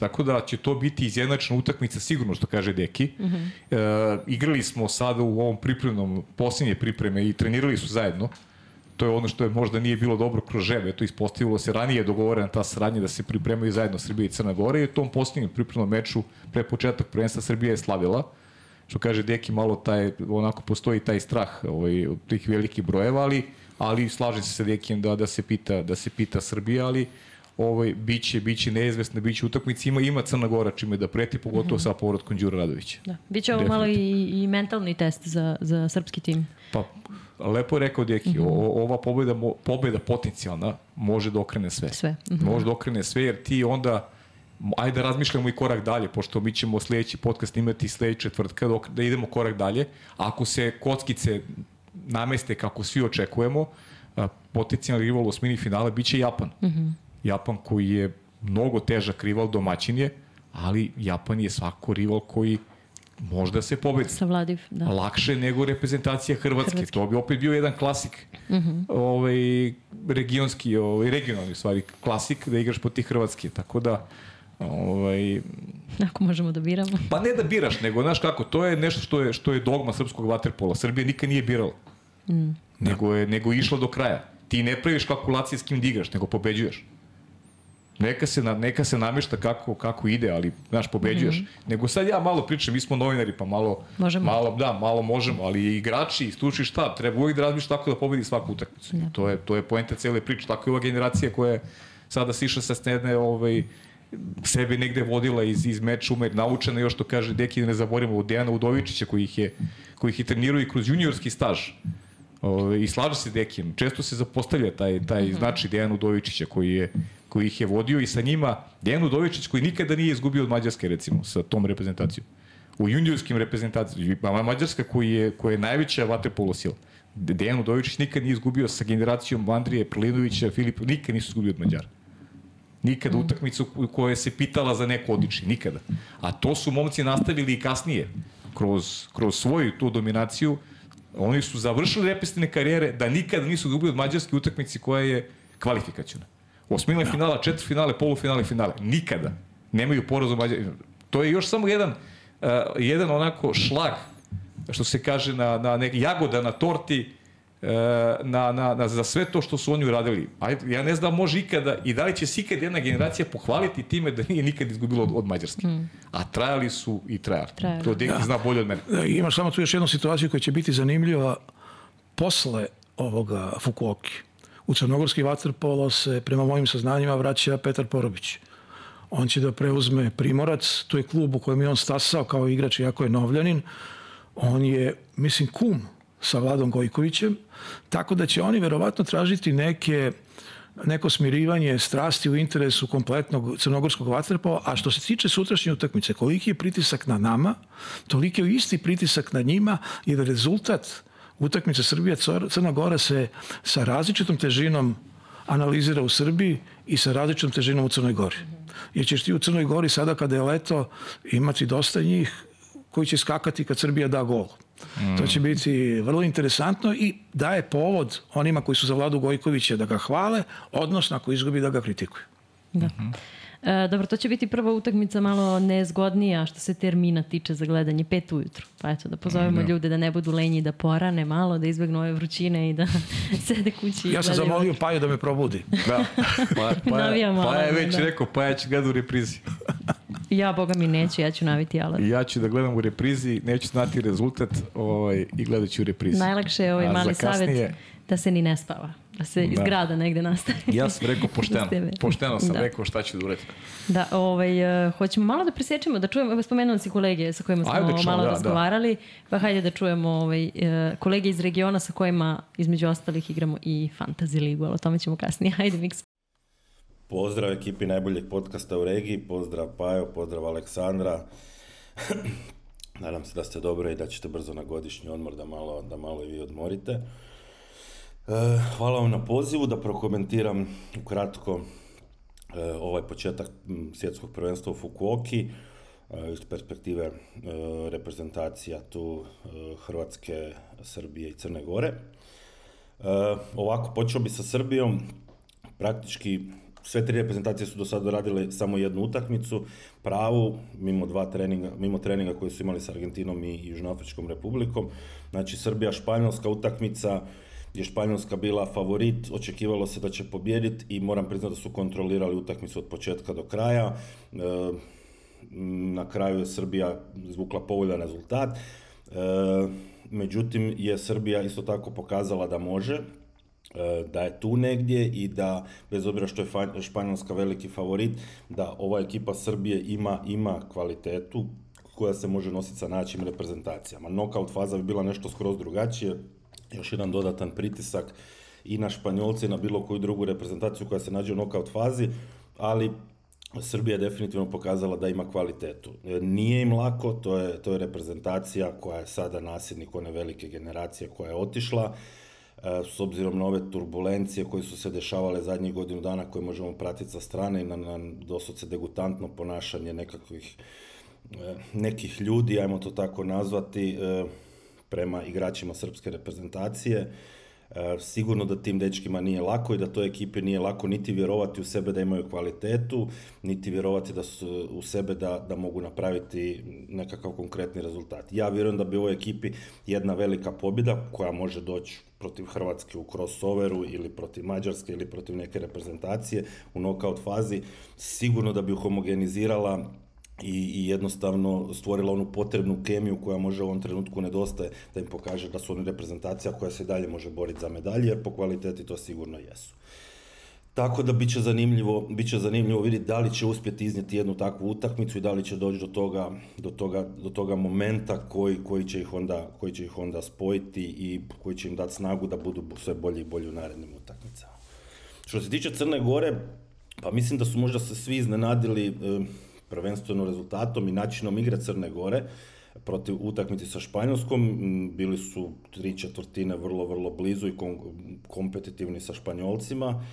Tako da će to biti izjednačna utakmica sigurno što kaže Deki. Mm -hmm. e, igrali smo sada u ovom pripremnom, posljednje pripreme i trenirali su zajedno. To je ono što je možda nije bilo dobro kroz žebe. To ispostavilo se ranije dogovorena ta saradnja da se pripremaju zajedno Srbija i Crna Gora i u tom posljednjem pripremnom meču pre početak prvenstva Srbija je slavila što kaže Deki malo taj onako postoji taj strah ovaj od tih velikih brojeva ali ali slažem se sa Dekijem da da se pita da se pita Srbija ali ovaj, biće, biće neizvesna, biće utakmica, ima, ima Crna Gora čime da preti, pogotovo mm -hmm. sa povratkom Đura Radovića. Da. Biće ovo malo i, i mentalni test za, za srpski tim. Pa, lepo je rekao Deki, mm -hmm. o, ova pobeda, pobeda potencijalna može da okrene sve. Sve. Mm -hmm. Može da okrene sve, jer ti onda ajde da razmišljamo i korak dalje, pošto mi ćemo sledeći podcast imati sledeće četvrtka, dok, da idemo korak dalje. Ako se kockice nameste kako svi očekujemo, potencijalni rival u osmini finale biće Japan. Mm -hmm. Japan koji je mnogo težak rival domaćin je, ali Japan je svako rival koji možda se pobedi. Savladiv, da. Lakše nego reprezentacija Hrvatske. Hrvatske. To bi opet bio jedan klasik. Mm -hmm. ovaj, regionski, ovaj, regionalni stvari, klasik da igraš protiv Hrvatske. Tako da, ovaj, Ako možemo da biramo. Pa ne da biraš, nego znaš kako, to je nešto što je, što je dogma srpskog vaterpola. Srbija nikad nije birala. Mm. Nego, je, nego je išlo do kraja. Ti ne praviš kalkulacije s kim digaš, nego pobeđuješ. Neka se, na, neka se namešta kako, kako ide, ali, znaš, pobeđuješ. Mm -hmm. Nego sad ja malo pričam, mi smo novinari, pa malo, možemo. malo, da, malo možemo, ali i igrači, i stručni štab, treba uvijek da razmišljaš tako da pobedi svaku utakmicu. Ja. To je, to je poenta cele priče. Tako je ova generacija koja je sada siša sa stene, ovaj, sebe negde vodila iz, iz meča umer, naučena još to kaže Deki, ne zaborimo, od Dejana Udovičića koji ih je, koji ih je trenirao i kroz juniorski staž. O, I slaže se Dekijem. Često se zapostavlja taj, taj mm -hmm. znači Dejan Udovičića koji je koji ih je vodio i sa njima Dejan Udovičić koji nikada nije izgubio od Mađarske recimo sa tom reprezentacijom. U juniorskim reprezentacijama Mađarska koji je, koja je najveća vaterpolo sila. Dejan Udovičić nikad nije izgubio sa generacijom Andrije Prlinovića, Filipa, nikad nisu izgubio od Mađara. Nikada mm. utakmicu koja se pitala za neko odličje, nikada. A to su momci nastavili i kasnije, kroz, kroz svoju tu dominaciju, oni su završili reprezentativne karijere da nikada nisu izgubili od mađarske utakmice koja je kvalifikacijona. Osmina da. finala, četiri finale, polufinale, finale. Nikada. Nemaju poraz u Mađarskoj. To je još samo jedan, uh, jedan onako šlag, što se kaže na, na nek, jagoda na torti, uh, na, na, na, za sve to što su oni uradili. Ajde, ja ne znam može ikada i da li će se ikad jedna generacija pohvaliti time da nije nikad izgubila od, od Mađarske. Mm. A trajali su i trajali. trajali. To Deki da. zna bolje od mene. Da, imaš samo tu još jednu situaciju koja će biti zanimljiva posle ovoga Fukuoki u crnogorski vaterpolo se, prema mojim saznanjima, vraća Petar Porobić. On će da preuzme Primorac, to je klub u kojem je on stasao kao igrač, iako je novljanin. On je, mislim, kum sa Vladom Gojkovićem, tako da će oni verovatno tražiti neke neko smirivanje strasti u interesu kompletnog crnogorskog vaterpola, a što se tiče sutrašnje utakmice, koliki je pritisak na nama, toliki je isti pritisak na njima, jer rezultat utakmica Srbija Crna Gora se sa različitom težinom analizira u Srbiji i sa različitom težinom u Crnoj Gori. Jer ćeš ti u Crnoj Gori sada kada je leto imati dosta njih koji će skakati kad Srbija da gol. Mm. To će biti vrlo interesantno i daje povod onima koji su za Vladu Gojkovića da ga hvale, odnosno ako izgubi da ga kritikuju. Da. Mm -hmm. E, dobro, to će biti prva utakmica malo nezgodnija što se termina tiče za gledanje, pet ujutru. Pa eto, da pozovemo da. ljude da ne budu lenji, da porane malo, da izbegnu ove vrućine i da sede kući Ja sam zamolio Paju da me probudi. Da. Pa, pa, pa, pa je već da. rekao, Paja će gleda u reprizi. Ja, boga mi neću, ja ću naviti alat. Ja ću da gledam u reprizi, neću znati rezultat ovaj, i gledat ću u reprizi. Najlakše je ovaj A mali savjet da se ni ne spava da se iz da. grada negde nastavi. Ja sam rekao pošteno. pošteno sam da. rekao šta ću da uradim. Da, ovaj, uh, hoćemo malo da presečemo, da čujemo, spomenuli si kolege sa kojima smo Ajde, čujem, malo da, da. razgovarali, da. pa hajde da čujemo ovaj, uh, kolege iz regiona sa kojima između ostalih igramo i Fantasy ligu, ali o tome ćemo kasnije. Hajde, Miks. Pozdrav ekipi najboljeg podcasta u regiji, pozdrav Pajo, pozdrav Aleksandra. Nadam se da ste dobro i da ćete brzo na godišnji odmor da malo, da malo i vi odmorite. E, hvala vam na pozivu da prokomentiram ukratko e, ovaj početak svjetskog prvenstva u Fukuoki e, iz perspektive reprezentacija tu Hrvatske, Srbije i Crne Gore. Ovako, počeo bi sa Srbijom, praktički sve tri reprezentacije su do sada radile samo jednu utakmicu, pravu, mimo dva treninga, mimo treninga koji su imali sa Argentinom i Južnoafričkom republikom. Znači, Srbija-Španjolska utakmica, je Španjolska bila favorit, očekivalo se da će pobjediti i moram priznati da su kontrolirali utakmicu od početka do kraja. E, na kraju je Srbija zvukla povoljan rezultat. E, međutim, je Srbija isto tako pokazala da može, e, da je tu negdje i da, bez obzira što je Španjolska veliki favorit, da ova ekipa Srbije ima, ima kvalitetu koja se može nositi sa načim reprezentacijama. Knockout faza bi bila nešto skroz drugačije, još jedan dodatan pritisak i na Španjolce i na bilo koju drugu reprezentaciju koja se nađe u nokaut fazi, ali Srbija je definitivno pokazala da ima kvalitetu. E, nije im lako, to je, to je reprezentacija koja je sada nasljednik one velike generacije koja je otišla, e, s obzirom na ove turbulencije koje su se dešavale zadnjih godinu dana koje možemo pratiti sa strane i na, na doslovce degutantno ponašanje nekakvih e, nekih ljudi, ajmo to tako nazvati, prema igračima srpske reprezentacije. E, sigurno da tim dečkima nije lako i da toj ekipi nije lako niti vjerovati u sebe da imaju kvalitetu, niti vjerovati da su u sebe da, da mogu napraviti nekakav konkretni rezultat. Ja vjerujem da bi ovoj ekipi jedna velika pobjeda koja može doći protiv Hrvatske u crossoveru ili protiv Mađarske ili protiv neke reprezentacije u knockout fazi, sigurno da bi homogenizirala i, i jednostavno stvorila onu potrebnu kemiju koja može u ovom trenutku nedostaje da im pokaže da su oni reprezentacija koja se dalje može boriti za medalje jer po kvaliteti to sigurno jesu. Tako da biće zanimljivo, biće zanimljivo vidjeti da li će uspjeti iznijeti jednu takvu utakmicu i da li će doći do toga, do toga, do toga momenta koji, koji, će ih onda, koji će ih onda spojiti i koji će im dati snagu da budu sve bolji i bolji u narednim utakmicama. Što se tiče Crne Gore, pa mislim da su možda se svi iznenadili eh, prvenstveno rezultatom i načinom igre Crne Gore protiv utakmice sa Španjolskom. Bili su tri četvrtine vrlo, vrlo blizu i kompetitivni sa Španjolcima.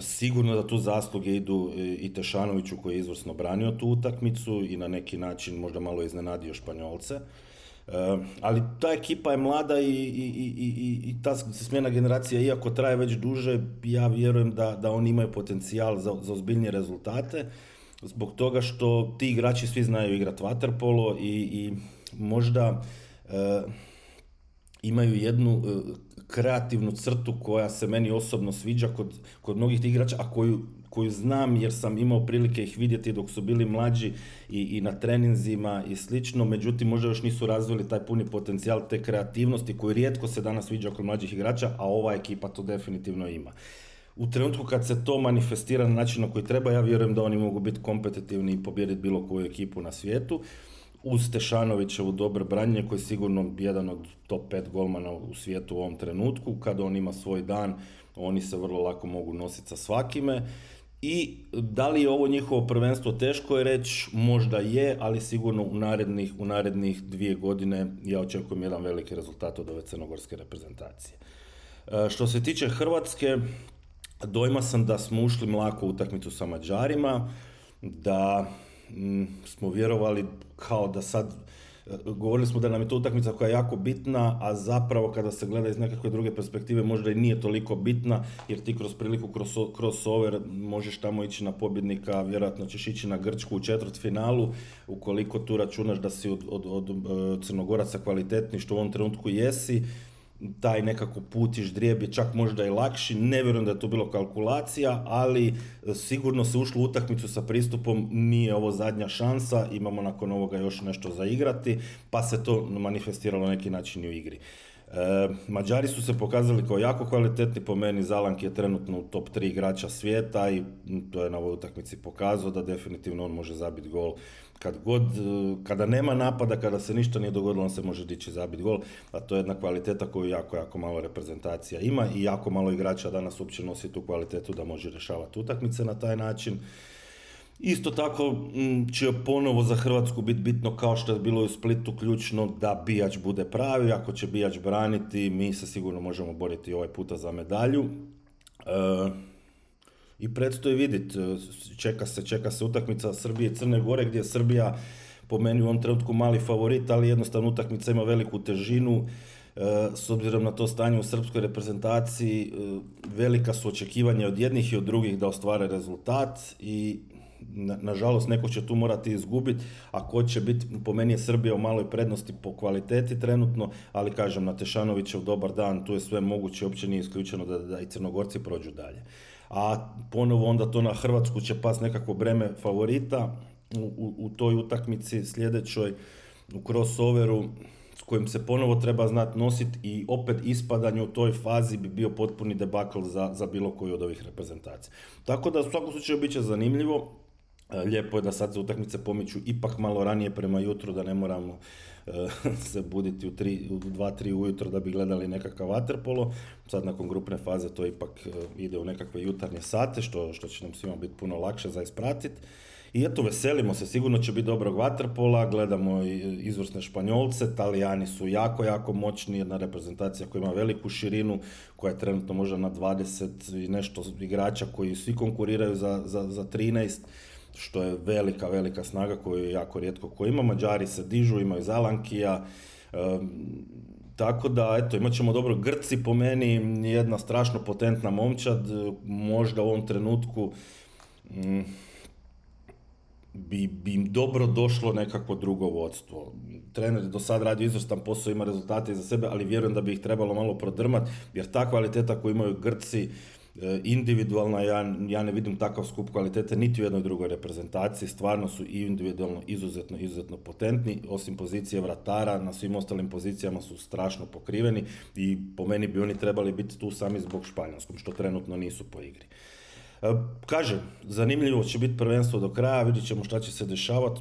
Sigurno da tu zasluge idu i Tešanoviću koji je izvrsno branio tu utakmicu i na neki način možda malo iznenadio Španjolce. E, ali ta ekipa je mlada i, i, i, i ta smjena generacija, iako traje već duže, ja vjerujem da, da oni imaju potencijal za, za ozbiljnije rezultate zbog toga što ti igrači svi znaju igrati waterpolo i, i možda e, imaju jednu e, kreativnu crtu koja se meni osobno sviđa kod, kod mnogih tih igrača, a koju, koju znam jer sam imao prilike ih vidjeti dok su bili mlađi i, i na treninzima i slično, međutim možda još nisu razvili taj puni potencijal te kreativnosti koju rijetko se danas viđa kod mlađih igrača, a ova ekipa to definitivno ima u trenutku kad se to manifestira na način na koji treba, ja vjerujem da oni mogu biti kompetitivni i pobijediti bilo koju ekipu na svijetu. Uz Tešanovićevu dobro branjenje koji je sigurno jedan od top 5 golmana u svijetu u ovom trenutku. Kada on ima svoj dan, oni se vrlo lako mogu nositi sa svakime. I da li je ovo njihovo prvenstvo teško je reći, možda je, ali sigurno u narednih, u narednih dvije godine ja očekujem jedan veliki rezultat od ove crnogorske reprezentacije. E, što se tiče Hrvatske, dojma sam da smo ušli mlako u utakmicu sa Mađarima, da mm, smo vjerovali kao da sad govorili smo da nam je to utakmica koja je jako bitna, a zapravo kada se gleda iz nekakve druge perspektive možda i nije toliko bitna, jer ti kroz priliku crossover možeš tamo ići na pobjednika, vjerojatno ćeš ići na Grčku u četvrt finalu, ukoliko tu računaš da si od, od, od Crnogoraca kvalitetni, što u ovom trenutku jesi, taj nekako put i ždrijeb je čak možda i lakši, ne vjerujem da je to bilo kalkulacija, ali e, sigurno se ušlo u utakmicu sa pristupom, nije ovo zadnja šansa, imamo nakon ovoga još nešto za igrati, pa se to manifestiralo na neki način i u igri. E, Mađari su se pokazali kao jako kvalitetni, po meni Zalank je trenutno u top 3 igrača svijeta i to je na ovoj utakmici pokazao da definitivno on može zabiti gol kad god, e, kada nema napada, kada se ništa nije dogodilo, on se može dići zabiti gol, a to je jedna kvaliteta koju jako, jako malo reprezentacija ima i jako malo igrača danas uopće nosi tu kvalitetu da može rješavati utakmice na taj način. Isto tako će ponovo za Hrvatsku biti bitno kao što je bilo u Splitu ključno da Bijač bude pravi, ako će Bijač braniti mi se sigurno možemo boriti ovaj puta za medalju. E, i predstoji vidjeti, e, čeka se, čeka se utakmica Srbije i Crne Gore gdje je Srbija po meni u ovom trenutku mali favorit, ali jednostavno utakmica ima veliku težinu. E, s obzirom na to stanje u srpskoj reprezentaciji, e, velika su očekivanja od jednih i od drugih da ostvare rezultat i nažalost neko će tu morati izgubiti, a ko će biti, po meni je Srbija u maloj prednosti po kvaliteti trenutno, ali kažem na Tešanovićev dobar dan, tu je sve moguće, uopće nije isključeno da, da i Crnogorci prođu dalje a ponovo onda to na Hrvatsku će pas nekako breme favorita u, u, toj utakmici sljedećoj u crossoveru s kojim se ponovo treba znati nositi i opet ispadanje u toj fazi bi bio potpuni debakl za, za bilo koju od ovih reprezentacija. Tako da u svakom slučaju bit će zanimljivo. E, lijepo je da sad se utakmice pomiču ipak malo ranije prema jutru, da ne moramo se buditi u, tri, u 2-3 ujutro da bi gledali nekakav vaterpolo. Sad nakon grupne faze to ipak e, ide u nekakve jutarnje sate, što, što će nam svima biti puno lakše za ispratiti. I eto, veselimo se, sigurno će biti dobrog vaterpola, gledamo izvrsne Španjolce, Talijani su jako, jako moćni, jedna reprezentacija koja ima veliku širinu, koja je trenutno možda na 20 i nešto igrača koji svi konkuriraju za, za, za 13 što je velika, velika snaga koju jako rijetko ko ima. Mađari se dižu, imaju Zalankija, tako da, eto, imat ćemo dobro Grci po meni, jedna strašno potentna momčad, možda u ovom trenutku mm, bi, bi im dobro došlo nekako drugo vodstvo. Trener je do sad radio izvrstan posao, ima rezultate iza sebe, ali vjerujem da bi ih trebalo malo prodrmati, jer ta kvaliteta koju imaju Grci, e, individualna, ja, ja ne vidim takav skup kvalitete niti u jednoj drugoj reprezentaciji, stvarno su i individualno izuzetno, izuzetno potentni, osim pozicije vratara, na svim ostalim pozicijama su strašno pokriveni i po meni bi oni trebali biti tu sami zbog Španjolskom, što trenutno nisu po igri. E, kažem, zanimljivo će biti prvenstvo do kraja, vidjet ćemo šta će se dešavati.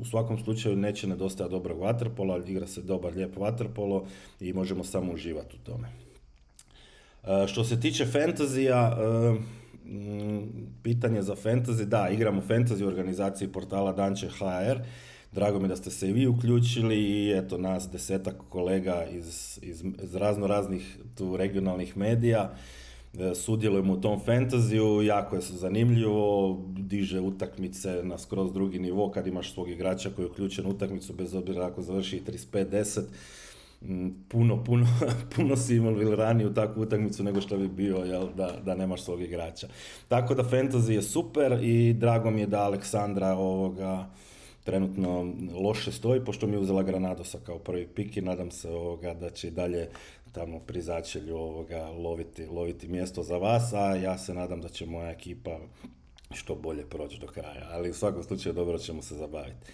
U svakom slučaju neće nedostajati dobrog vaterpola, igra se dobar, lijep vaterpolo i možemo samo uživati u tome. E, što se tiče fantazija, e, pitanje za fantasy, da, igramo fantasy u organizaciji portala Danče HR, Drago mi da ste se i vi uključili i eto nas desetak kolega iz, iz, iz razno raznih tu regionalnih medija. E, sudjelujemo u tom fantaziju, jako je zanimljivo, diže utakmice na skroz drugi nivo kad imaš svog igrača koji je uključen u utakmicu, bez obzira ako završi 35-10, mm, puno, puno, puno si involviraniji u takvu utakmicu nego što bi bio jel, da, da nemaš svog igrača. Tako da fantasy je super i drago mi je da Aleksandra ovoga, trenutno loše stoji, pošto mi je uzela Granadosa kao prvi pik i nadam se ovoga da će dalje tamo pri začelju ovoga loviti, loviti mjesto za vas, a ja se nadam da će moja ekipa što bolje proći do kraja, ali u svakom slučaju dobro ćemo se zabaviti.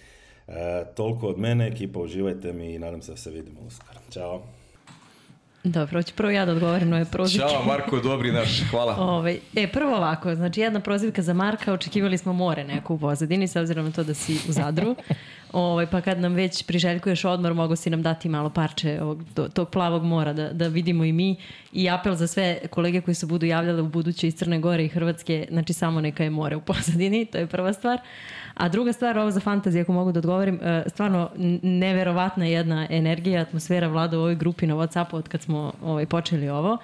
E, toliko od mene, ekipa uživajte mi i nadam se da se vidimo uskoro. Ćao! Dobro, hoću prvo ja da odgovorim na ove prozivke. Ćao Marko, dobri naš, hvala. Ove, ovaj, e, prvo ovako, znači jedna prozivka za Marka, očekivali smo more neku u pozadini, s obzirom na to da si u Zadru. Ovaj, pa kad nam već priželjkuješ odmor, mogu si nam dati malo parče ovog, tog plavog mora da, da vidimo i mi. I apel za sve kolege koji se budu javljale u buduće iz Crne Gore i Hrvatske, znači samo neka je more u pozadini, to je prva stvar. A druga stvar, ovo za fantaziju, ako mogu da odgovorim, e, stvarno neverovatna jedna energija, atmosfera vlada u ovoj grupi na Whatsappu od kad smo ovaj, počeli ovo.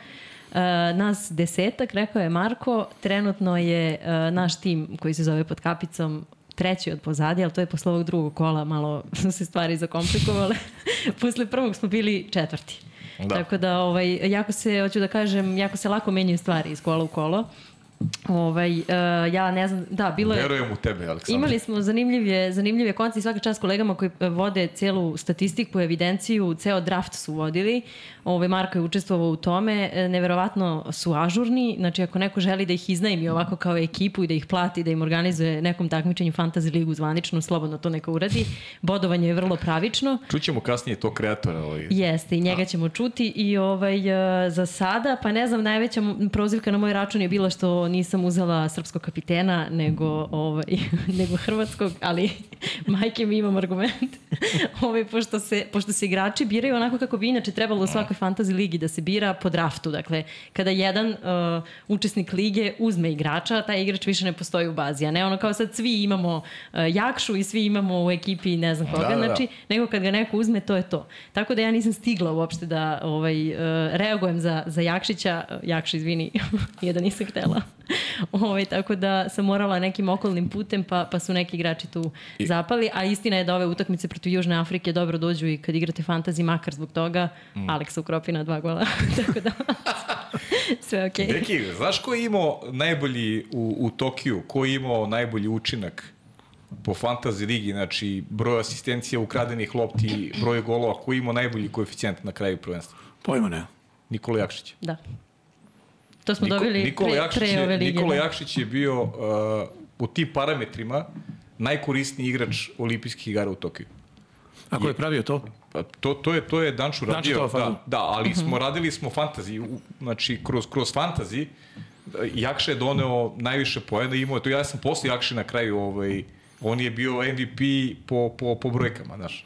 Uh, nas desetak, rekao je Marko, trenutno je uh, naš tim koji se zove pod kapicom treći od pozadi, ali to je posle ovog drugog kola malo su se stvari zakomplikovale. posle prvog smo bili četvrti. Da. Tako da, ovaj, jako se, hoću da kažem, jako se lako menjaju stvari iz kola u kolo. Ovaj, uh, ja ne znam, da, bilo je... Verujem u tebe, Aleksandar. Imali smo zanimljive, zanimljive konci svaka čast kolegama koji e, vode celu statistiku, evidenciju, ceo draft su vodili. Ovaj, Marko je učestvovao u tome. E, neverovatno su ažurni. Znači, ako neko želi da ih iznajmi ovako kao ekipu i da ih plati, da im organizuje nekom takmičenju Fantasy ligu zvanično, slobodno to neka uradi. Bodovanje je vrlo pravično. Čućemo kasnije to kreatora. Ovaj. Jeste, i njega A. ćemo čuti. I ovaj, za sada, pa ne znam, najveća prozivka na moj račun je bila što nisam uzela srpskog kapitena, nego, ovaj, nego hrvatskog, ali majke mi imam argument. ovaj, pošto, se, pošto se igrači biraju onako kako bi inače trebalo u svakoj fantasy ligi da se bira po draftu. Dakle, kada jedan uh, učesnik lige uzme igrača, taj igrač više ne postoji u bazi. A ne ono kao sad svi imamo uh, Jakšu i svi imamo u ekipi ne znam koga. Da, da, da. Znači, nego kad ga neko uzme, to je to. Tako da ja nisam stigla uopšte da ovaj, uh, reagujem za, za Jakšića. Jakša, izvini, je da nisam htela. ovaj, tako da sam morala nekim okolnim putem, pa, pa su neki igrači tu I... zapali, a istina je da ove utakmice protiv Južne Afrike dobro dođu i kad igrate fantasy, makar zbog toga, mm. Aleksa ukropi na dva gola, tako da sve okej. Okay. Deki, znaš ko je imao najbolji u, u Tokiju, ko je imao najbolji učinak po fantasy ligi, znači broj asistencija, ukradenih lopti, broj golova, ko je imao najbolji koeficijent na kraju prvenstva? Pojma ne. Nikola Jakšić. Da. To smo Niko, dobili Nikola pre, Jakšić pre ove lige. Nikola. Jakšić je bio uh, u tim parametrima najkorisniji igrač olimpijskih igara u Tokiju. Ako je, je pravio to? Pa to, to je to je Danču radio, Danču to, da, da, ali smo uh mhm. -huh. radili smo fantasy, znači kroz kroz fantasy Jakša je doneo najviše poena, imao je to ja sam posle Jakše na kraju ovaj on je bio MVP po po po brojkama, znaš.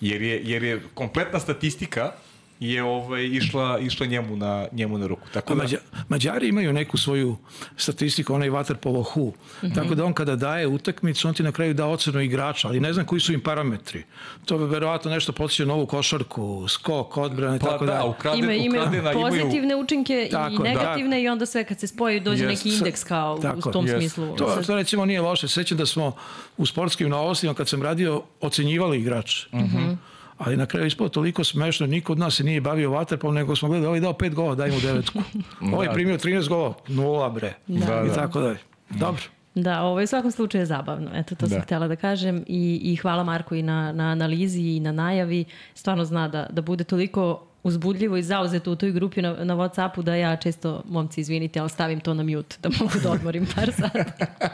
Jer je jer je kompletna statistika je ovaj išla išla njemu na njemu na ruku. Tako da Mađa, Mađari imaju neku svoju statistiku, onaj waterpolo who. Mm -hmm. Tako da on kada daje utakmicu, on ti na kraju da ocenu igrača, ali ne znam koji su im parametri. To bi verovatno nešto podsjeća novu košarku, skok, odbrane i pa, tako da. da. Ukrade, ima, ima pozitivne imaju... učinke tako, i negativne da. i onda sve kad se spoji dođe yes. neki indeks kao tako, u tom yes. smislu. To, to recimo nije loše. Sećam da smo u sportskim novostima kad sam radio ocenjivali igrače. Mm -hmm Ali na kraju ispalo toliko smešno, niko od nas se nije bavio vaterpolom, nego smo gledali, ovaj dao pet gola, daj mu devetku. ovaj primio 13 gola, nula bre. Da. I Da, tako dalje. Dobro. Da, ovo je u svakom slučaju zabavno. Eto, to sam Da. htjela da kažem i, i hvala Marku i na, na analizi i na najavi. Stvarno zna da, da bude toliko uzbudljivo i zauzeto u toj grupi na, na Whatsappu da ja često, momci, izvinite, ali stavim to na mute da mogu da odmorim par sati.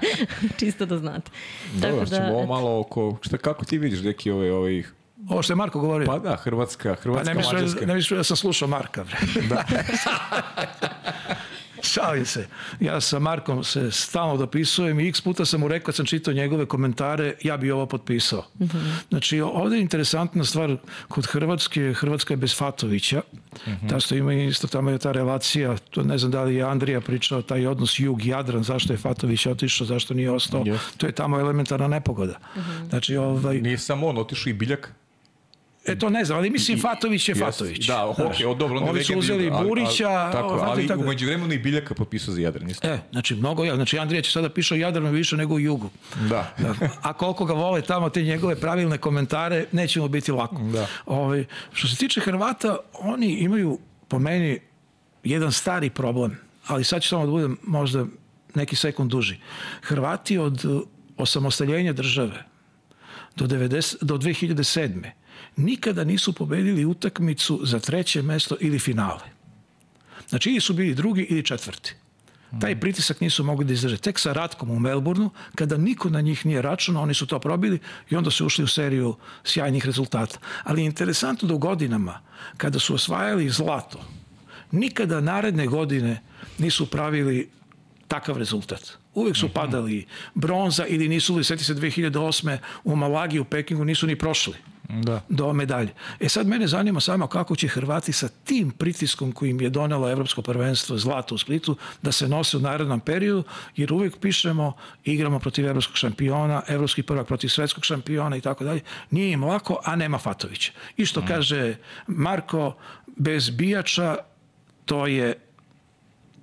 Čisto da znate. Dobro, ćemo ovo malo oko... Šta, kako ti vidiš neki ove, ove, Ovo što je Marko govorio. pa da, Hrvatska, Pa Hrvatska, ne mislim, Mađarska. ne mislim da sam slušao Marka. Bre. Da. Šalim se. Ja sa Markom se stalno dopisujem i x puta sam mu rekao kad sam čitao njegove komentare, ja bi ovo potpisao. Znači, ovdje je interesantna stvar kod Hrvatske, Hrvatska je bez Fatovića. Ta što ima isto tamo je ta relacija, to ne znam da li je Andrija pričao, taj odnos jug-jadran, zašto je Fatović otišao, zašto nije ostao. Jest. To je tamo elementarna nepogoda. Znači, ovaj, Nije samo on, otišao i Biljak. E to ne znam, ali mislim Fatović je. Fatović. Da, okej, o, dobro, on je Ovi su uzeli ali- Burića, ali, tako, o, ali tako. umeđu vremenu i Biljaka potpisao za Jadran. Isto. E, znači mnogo ja, znači Andrija će sada piše o Jadranu više nego u Jugu. Da. Da. A koliko ga vole tamo te njegove pravilne komentare, neće mu biti lako. Da. Ovaj, što se tiče Hrvata, oni imaju po meni jedan stari problem, ali sad ću samo da budem možda neki sekund duži. Hrvati od uh, osamostaljenja države do, 90, do 2007. nikada nisu pobedili utakmicu za treće mesto ili finale. Znači ili su bili drugi ili četvrti. Taj pritisak nisu mogli da izdrže. Tek sa Ratkom u Melbourneu, kada niko na njih nije računao, oni su to probili i onda su ušli u seriju sjajnih rezultata. Ali je interesantno da u godinama, kada su osvajali zlato, nikada naredne godine nisu pravili takav rezultat. Uvijek su padali bronza ili nisu li, seti se 2008. u Malagi u Pekingu, nisu ni prošli Da. do medalje. E sad mene zanima samo kako će Hrvati sa tim pritiskom koji im je donelo Evropsko prvenstvo zlato u Splitu da se nose u narednom periodu, jer uvijek pišemo igramo protiv evropskog šampiona, evropski prvak protiv svetskog šampiona i tako dalje. Nije im lako, a nema Fatovića. I što kaže Marko, bez bijača to je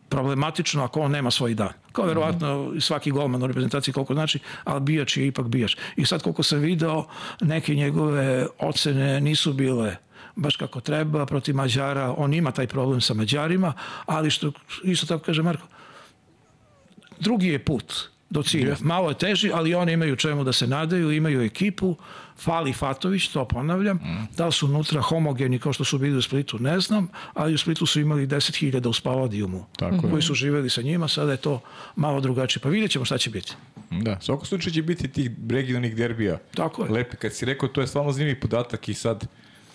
problematično ako on nema svoj dan. Kao verovatno svaki golman u reprezentaciji koliko znači, ali bijač je ipak bijač. I sad koliko sam video, neke njegove ocene nisu bile baš kako treba protiv Mađara. On ima taj problem sa Mađarima, ali što isto tako kaže Marko, drugi je put do cilja. Malo je teži, ali oni imaju čemu da se nadaju, imaju ekipu, fali Fatović, to ponavljam. Da li su unutra homogeni kao što su bili u Splitu, ne znam, ali u Splitu su imali 10.000 u Spaladijumu Tako je. koji su živeli sa njima, sada je to malo drugačije. Pa vidjet ćemo šta će biti. Da, u svakom slučaju će biti tih regionalnih derbija. Tako je. Lepe, kad si rekao, to je stvarno zanimljiv podatak i sad,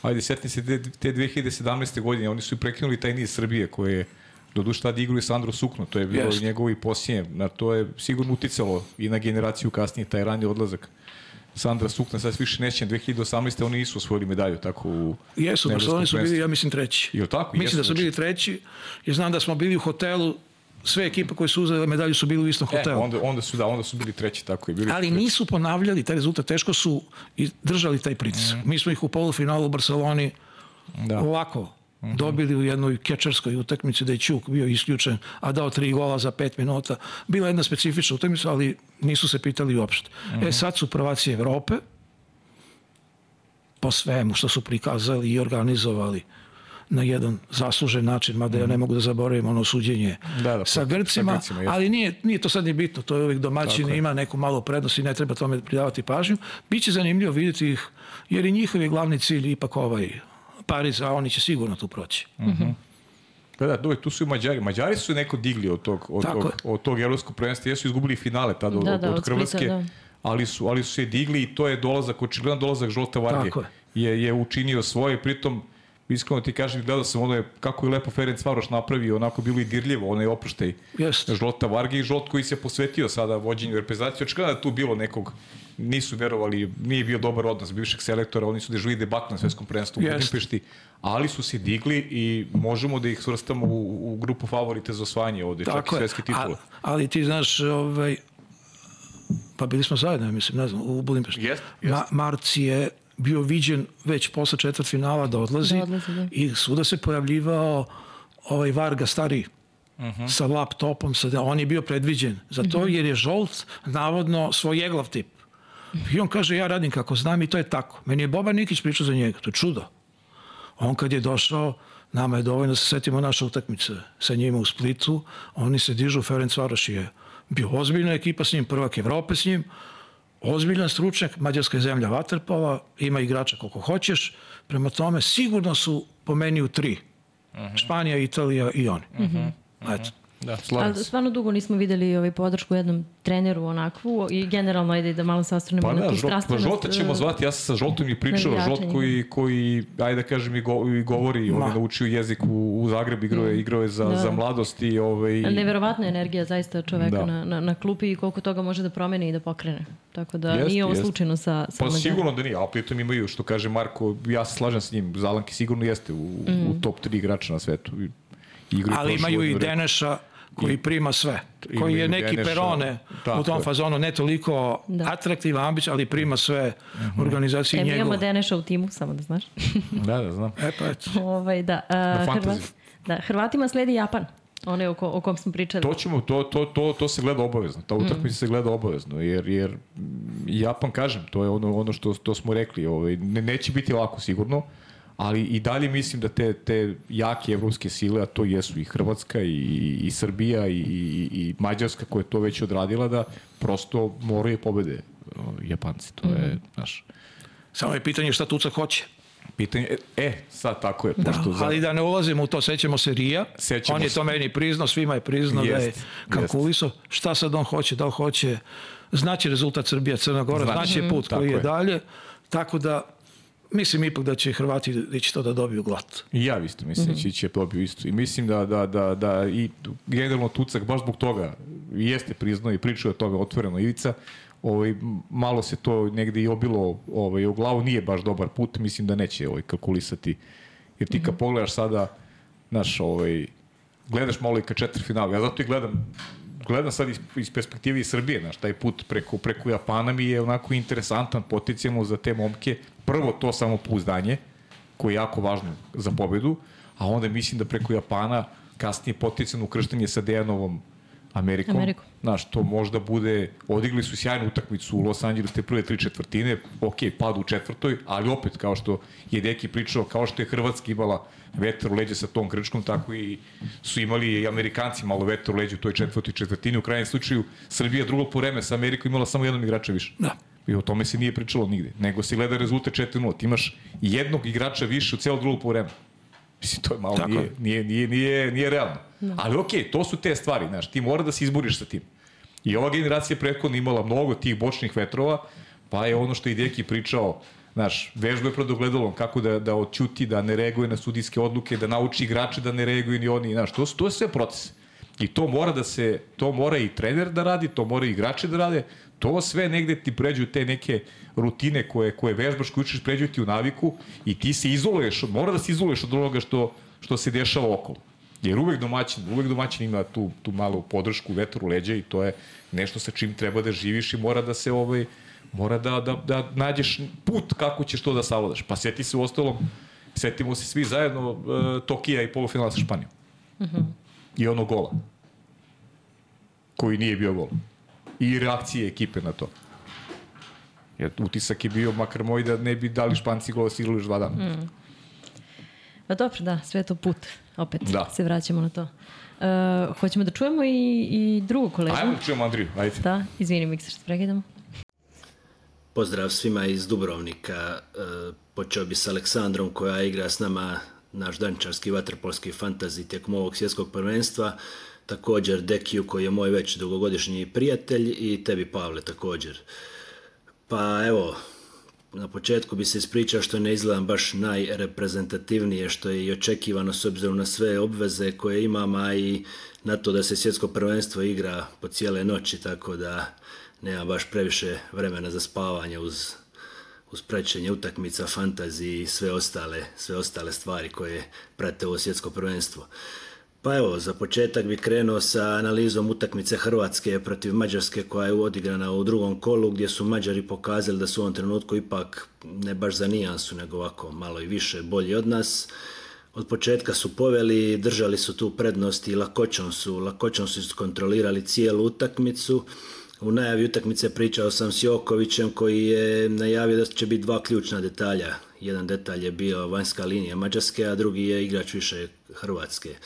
ajde, sjetim se te, te 2017. godine, oni su prekinuli taj niz Srbije koje je Doduše tada igrao i Sandro Sukno, to je bilo Jest. yes. njegovo i posljednje. Na to je sigurno uticalo i na generaciju kasnije, taj rani odlazak Sandra Sukna, sad više nećem, 2018. oni nisu osvojili medalju, tako u Jesu, da su oni su bili, ja mislim, treći. Jel tako? Mislim Jesu, da su znači. bili treći, jer znam da smo bili u hotelu, sve ekipe koje su uzele medalju su bili u istom E, hotelu. onda, onda su, da, onda su bili treći, tako je. Bili ali treći. nisu ponavljali taj rezultat, teško su i držali taj pritisak. Mi smo ih u polufinalu u Barceloni Da. ovako dobili u jednoj kečarskoj utakmici da je Ćuk bio isključen, a dao tri gola za pet minuta. Bila je jedna specifična utakmica, ali nisu se pitali uopšte. E sad su prvaci Evrope po svemu što su prikazali i organizovali na jedan zaslužen način, mada ja ne mogu da zaboravim ono suđenje Da, da, sa sa Grcima, Grcima, jeste. ali nije, nije to sad ni bitno, to je uvijek domaćin, ima neku malu prednost i ne treba tome pridavati pažnju. Biće zanimljivo vidjeti ih, jer i njihov je glavni cilj ipak ovaj Pariz, a oni će sigurno tu proći. Da, da, dole, tu su i Mađari. Mađari su neko digli od tog, od Tako tog, je. od tog evropskog prvenstva. Jesu izgubili finale tada od, Da, od, da, od od Splita, da. ali, su, ali su se digli i to je dolazak, očigledan dolazak Žolta Varge. Tako je. Je, je učinio svoje, pritom iskreno ti kažem, gledao sam ono je, kako je lepo Ferenc Varoš napravio, onako bilo i dirljivo, onaj oproštaj Jeste. Žolta Varge i Žolt koji se posvetio sada vođenju reprezentacije. Očigledno da tu bilo nekog nisu verovali, nije bio dobar odnos bivšeg selektora, oni su dežili debat na svetskom prvenstvu u. Budimpešti, ali su se digli i možemo da ih svrstamo u, u grupu favorite za osvajanje ovde, čak i Tako svetske titule. Ali, ali ti znaš, ovaj, pa bili smo zajedno, mislim, ne znam, u Budimpešti. Jest, jest. Ma, Marci je bio viđen već posle četvrt finala da odlazi, Da odlazi, da. i svuda se pojavljivao ovaj Varga stariji Mhm. sa laptopom, sa, on je bio predviđen za to Mhm. jer je Žolt navodno svoj eglav tip. I on kaže, ja radim kako znam i to je tako. Meni je Boban Nikić pričao za njega, to je čudo. On kad je došao, nama je dovoljno da se setimo naše utakmice sa njima u Splitu, oni se dižu, Ferenc Varoš je bio ozbiljna ekipa s njim, prvak Evrope s njim, ozbiljan stručnjak, Mađarska je zemlja Waterpola, ima igrača koliko hoćeš, prema tome sigurno su po meni u tri. Uh -huh. Španija, Italija i oni. Uh -huh. Eto. Da, slažem Ali stvarno dugo nismo videli ovaj podršku jednom treneru onakvu i generalno ajde da malo se ostranemo Pa na da, tu žol, pa strastvenost. Žolta ćemo zvati, ja sam sa Žoltom i pričao, Žolt koji, koji, ajde da kažem, i, go, i govori, on je naučio jezik u, u Zagreb, igrao je, igrao je za, Da. za mladost i ovaj, Neverovatna energija zaista čoveka Da. na, na, na klupi i koliko toga može da promeni i da pokrene. Tako da Jeste, nije ovo jeste. slučajno sa, sa Pa sigurno da nije, a pritom imaju, što kaže Marko, ja se slažem s njim, Zalanki sigurno jeste u, Mm. u top 3 igrača na svetu. I, igraju Ali imaju i. Deneša koji prima sve. Koji je i neki Deneša, perone tako u tom fazonu, ne toliko Da. atraktivan, ambić, ali prima sve Mhm. organizacije E, mi imamo. Deneša u timu, samo da znaš. Da, da, znam. E pa eto. ovaj, da, a, fantasy. Hrvat, da, Hrvatima sledi Japan. One o, ko, o kom smo pričali. To ćemo, to, to, to, to se gleda obavezno. Ta utakmica se gleda obavezno, jer, jer mm, Japan, kažem, to je ono, ono što to smo rekli, ovaj, ne, neće biti lako sigurno, ali i dalje mislim da te, te jake evropske sile, a to jesu i Hrvatska i, i, Srbija i, i, i Mađarska koja je to već odradila, da prosto moraju pobede Japanci. To je, znaš, Samo je pitanje šta Tuca hoće. pitanje, e, e sad tako je, pošto za... Ali da ne ulazimo u to, sećamo se Rija. Sećamo on je se. to meni priznao, svima je priznao da je kalkulisao. Šta sad on hoće, da li hoće, znaće rezultat Srbija, Crna Gora, Znaće. znaće put Tako koji je je. dalje. Tako da, mislim ipak da će Hrvati ići to da dobiju glat. I ja isto mislim da će ići dobio isto. I mislim da, da, da, da i generalno Tucak baš zbog toga jeste priznao i pričao o tome otvoreno Ivica. Ovaj, malo se to negde i obilo ovaj, u glavu, nije baš dobar put, mislim da neće ovaj, kalkulisati. Jer ti kad pogledaš sada, znaš, ovaj, gledaš malo i ka četvrtfinalu, ja zato i gledam gledam sad iz, iz perspektive iz Srbije, znaš, taj put preko, preko Japana mi je onako interesantan potencijalno za te momke. Prvo to samopouzdanje, koje je jako važno za pobedu, a onda mislim da preko Japana kasnije potencijalno ukrštanje sa Dejanovom Amerikom. Amerikom. Znaš, to možda bude, odigli su sjajnu utakmicu u Los Angeles te prve tri četvrtine, ok, pad u četvrtoj, ali opet, kao što je Deki pričao, kao što je Hrvatska imala vetar u leđe sa tom Grčkom, tako i su imali i Amerikanci malo vetar u leđe u toj četvrtoj četvrtini. U krajnjem slučaju, Srbija drugo po vreme sa Amerikom imala samo jednog igrača više. Da. I o tome se nije pričalo nigde. Nego se gleda rezultat 4-0. Ti imaš jednog igrača više u celo drugo po vreme. Mislim, to je malo, Tako nije, je. nije, nije, nije, nije realno. Ali okej, to su te stvari, znaš, ti mora da se izboriš sa tim. I ova generacija prethodno imala mnogo tih bočnih vetrova, pa je ono što je i Deki pričao, znaš, vežba je pred ogledalom, kako da, da odćuti, da ne reaguje na sudijske odluke, da nauči igrače da ne reaguju ni oni, znaš, to, su- to je sve proces. I to mora da se, to mora i trener da radi, to mora i igrači da rade, to sve negde ti pređu te neke rutine koje, koje vežbaš, koje učiš, pređu ti u naviku i ti se izoluješ, mora da se izoluješ od onoga što, što se dešava okolo. Jer uvek domaćin, uvek domaćin ima tu, tu malu podršku, vetar u leđa i to je nešto sa čim treba da živiš i mora da se ovaj, mora da, da, da nađeš put kako ćeš to da savladaš. Pa seti se u ostalom, setimo se svi zajedno uh, Tokija i polufinala sa Španijom. I ono gola. Koji nije bio gol. I reakcije ekipe na to. Jer utisak je bio, makar moj, da ne bi dali Španci gola sigurno još dva dana. Pa dobro, da, sve je to put. Opet Da. se vraćamo na to. Uh, hoćemo da čujemo i, i drugu kolegu. Ajmo da čujemo Andriju, ajde. Da, izvini, mikser, što prekidamo. Pozdrav svima iz Dubrovnika. E, Počeo bi s Aleksandrom koja igra s nama naš dančarski vaterpolski fantazi tijekom ovog svjetskog prvenstva. Također Dekiju koji je moj već dugogodišnji prijatelj i tebi Pavle također. Pa evo, na početku bi se ispričao što ne izgledam baš najreprezentativnije što je i očekivano s obzirom na sve obveze koje imam, a i na to da se svjetsko prvenstvo igra po cijele noći, tako da nema baš previše vremena za spavanje uz, uz praćenje utakmica, fantaziji i sve ostale, sve ostale stvari koje prate ovo svjetsko prvenstvo. Pa evo, za početak bi krenuo sa analizom utakmice Hrvatske protiv Mađarske koja je odigrana u drugom kolu gdje su Mađari pokazali da su u ovom trenutku ipak ne baš za nijansu nego ovako malo i više bolji od nas. Od početka su poveli, držali su tu prednost i lakoćom su, lakoćom su kontrolirali cijelu utakmicu, U najavi utakmice pričao sam s Jokovićem koji je najavio da će biti dva ključna detalja. Jedan detalj je bio vanjska linija Mađarske, a drugi je igrač više Hrvatske.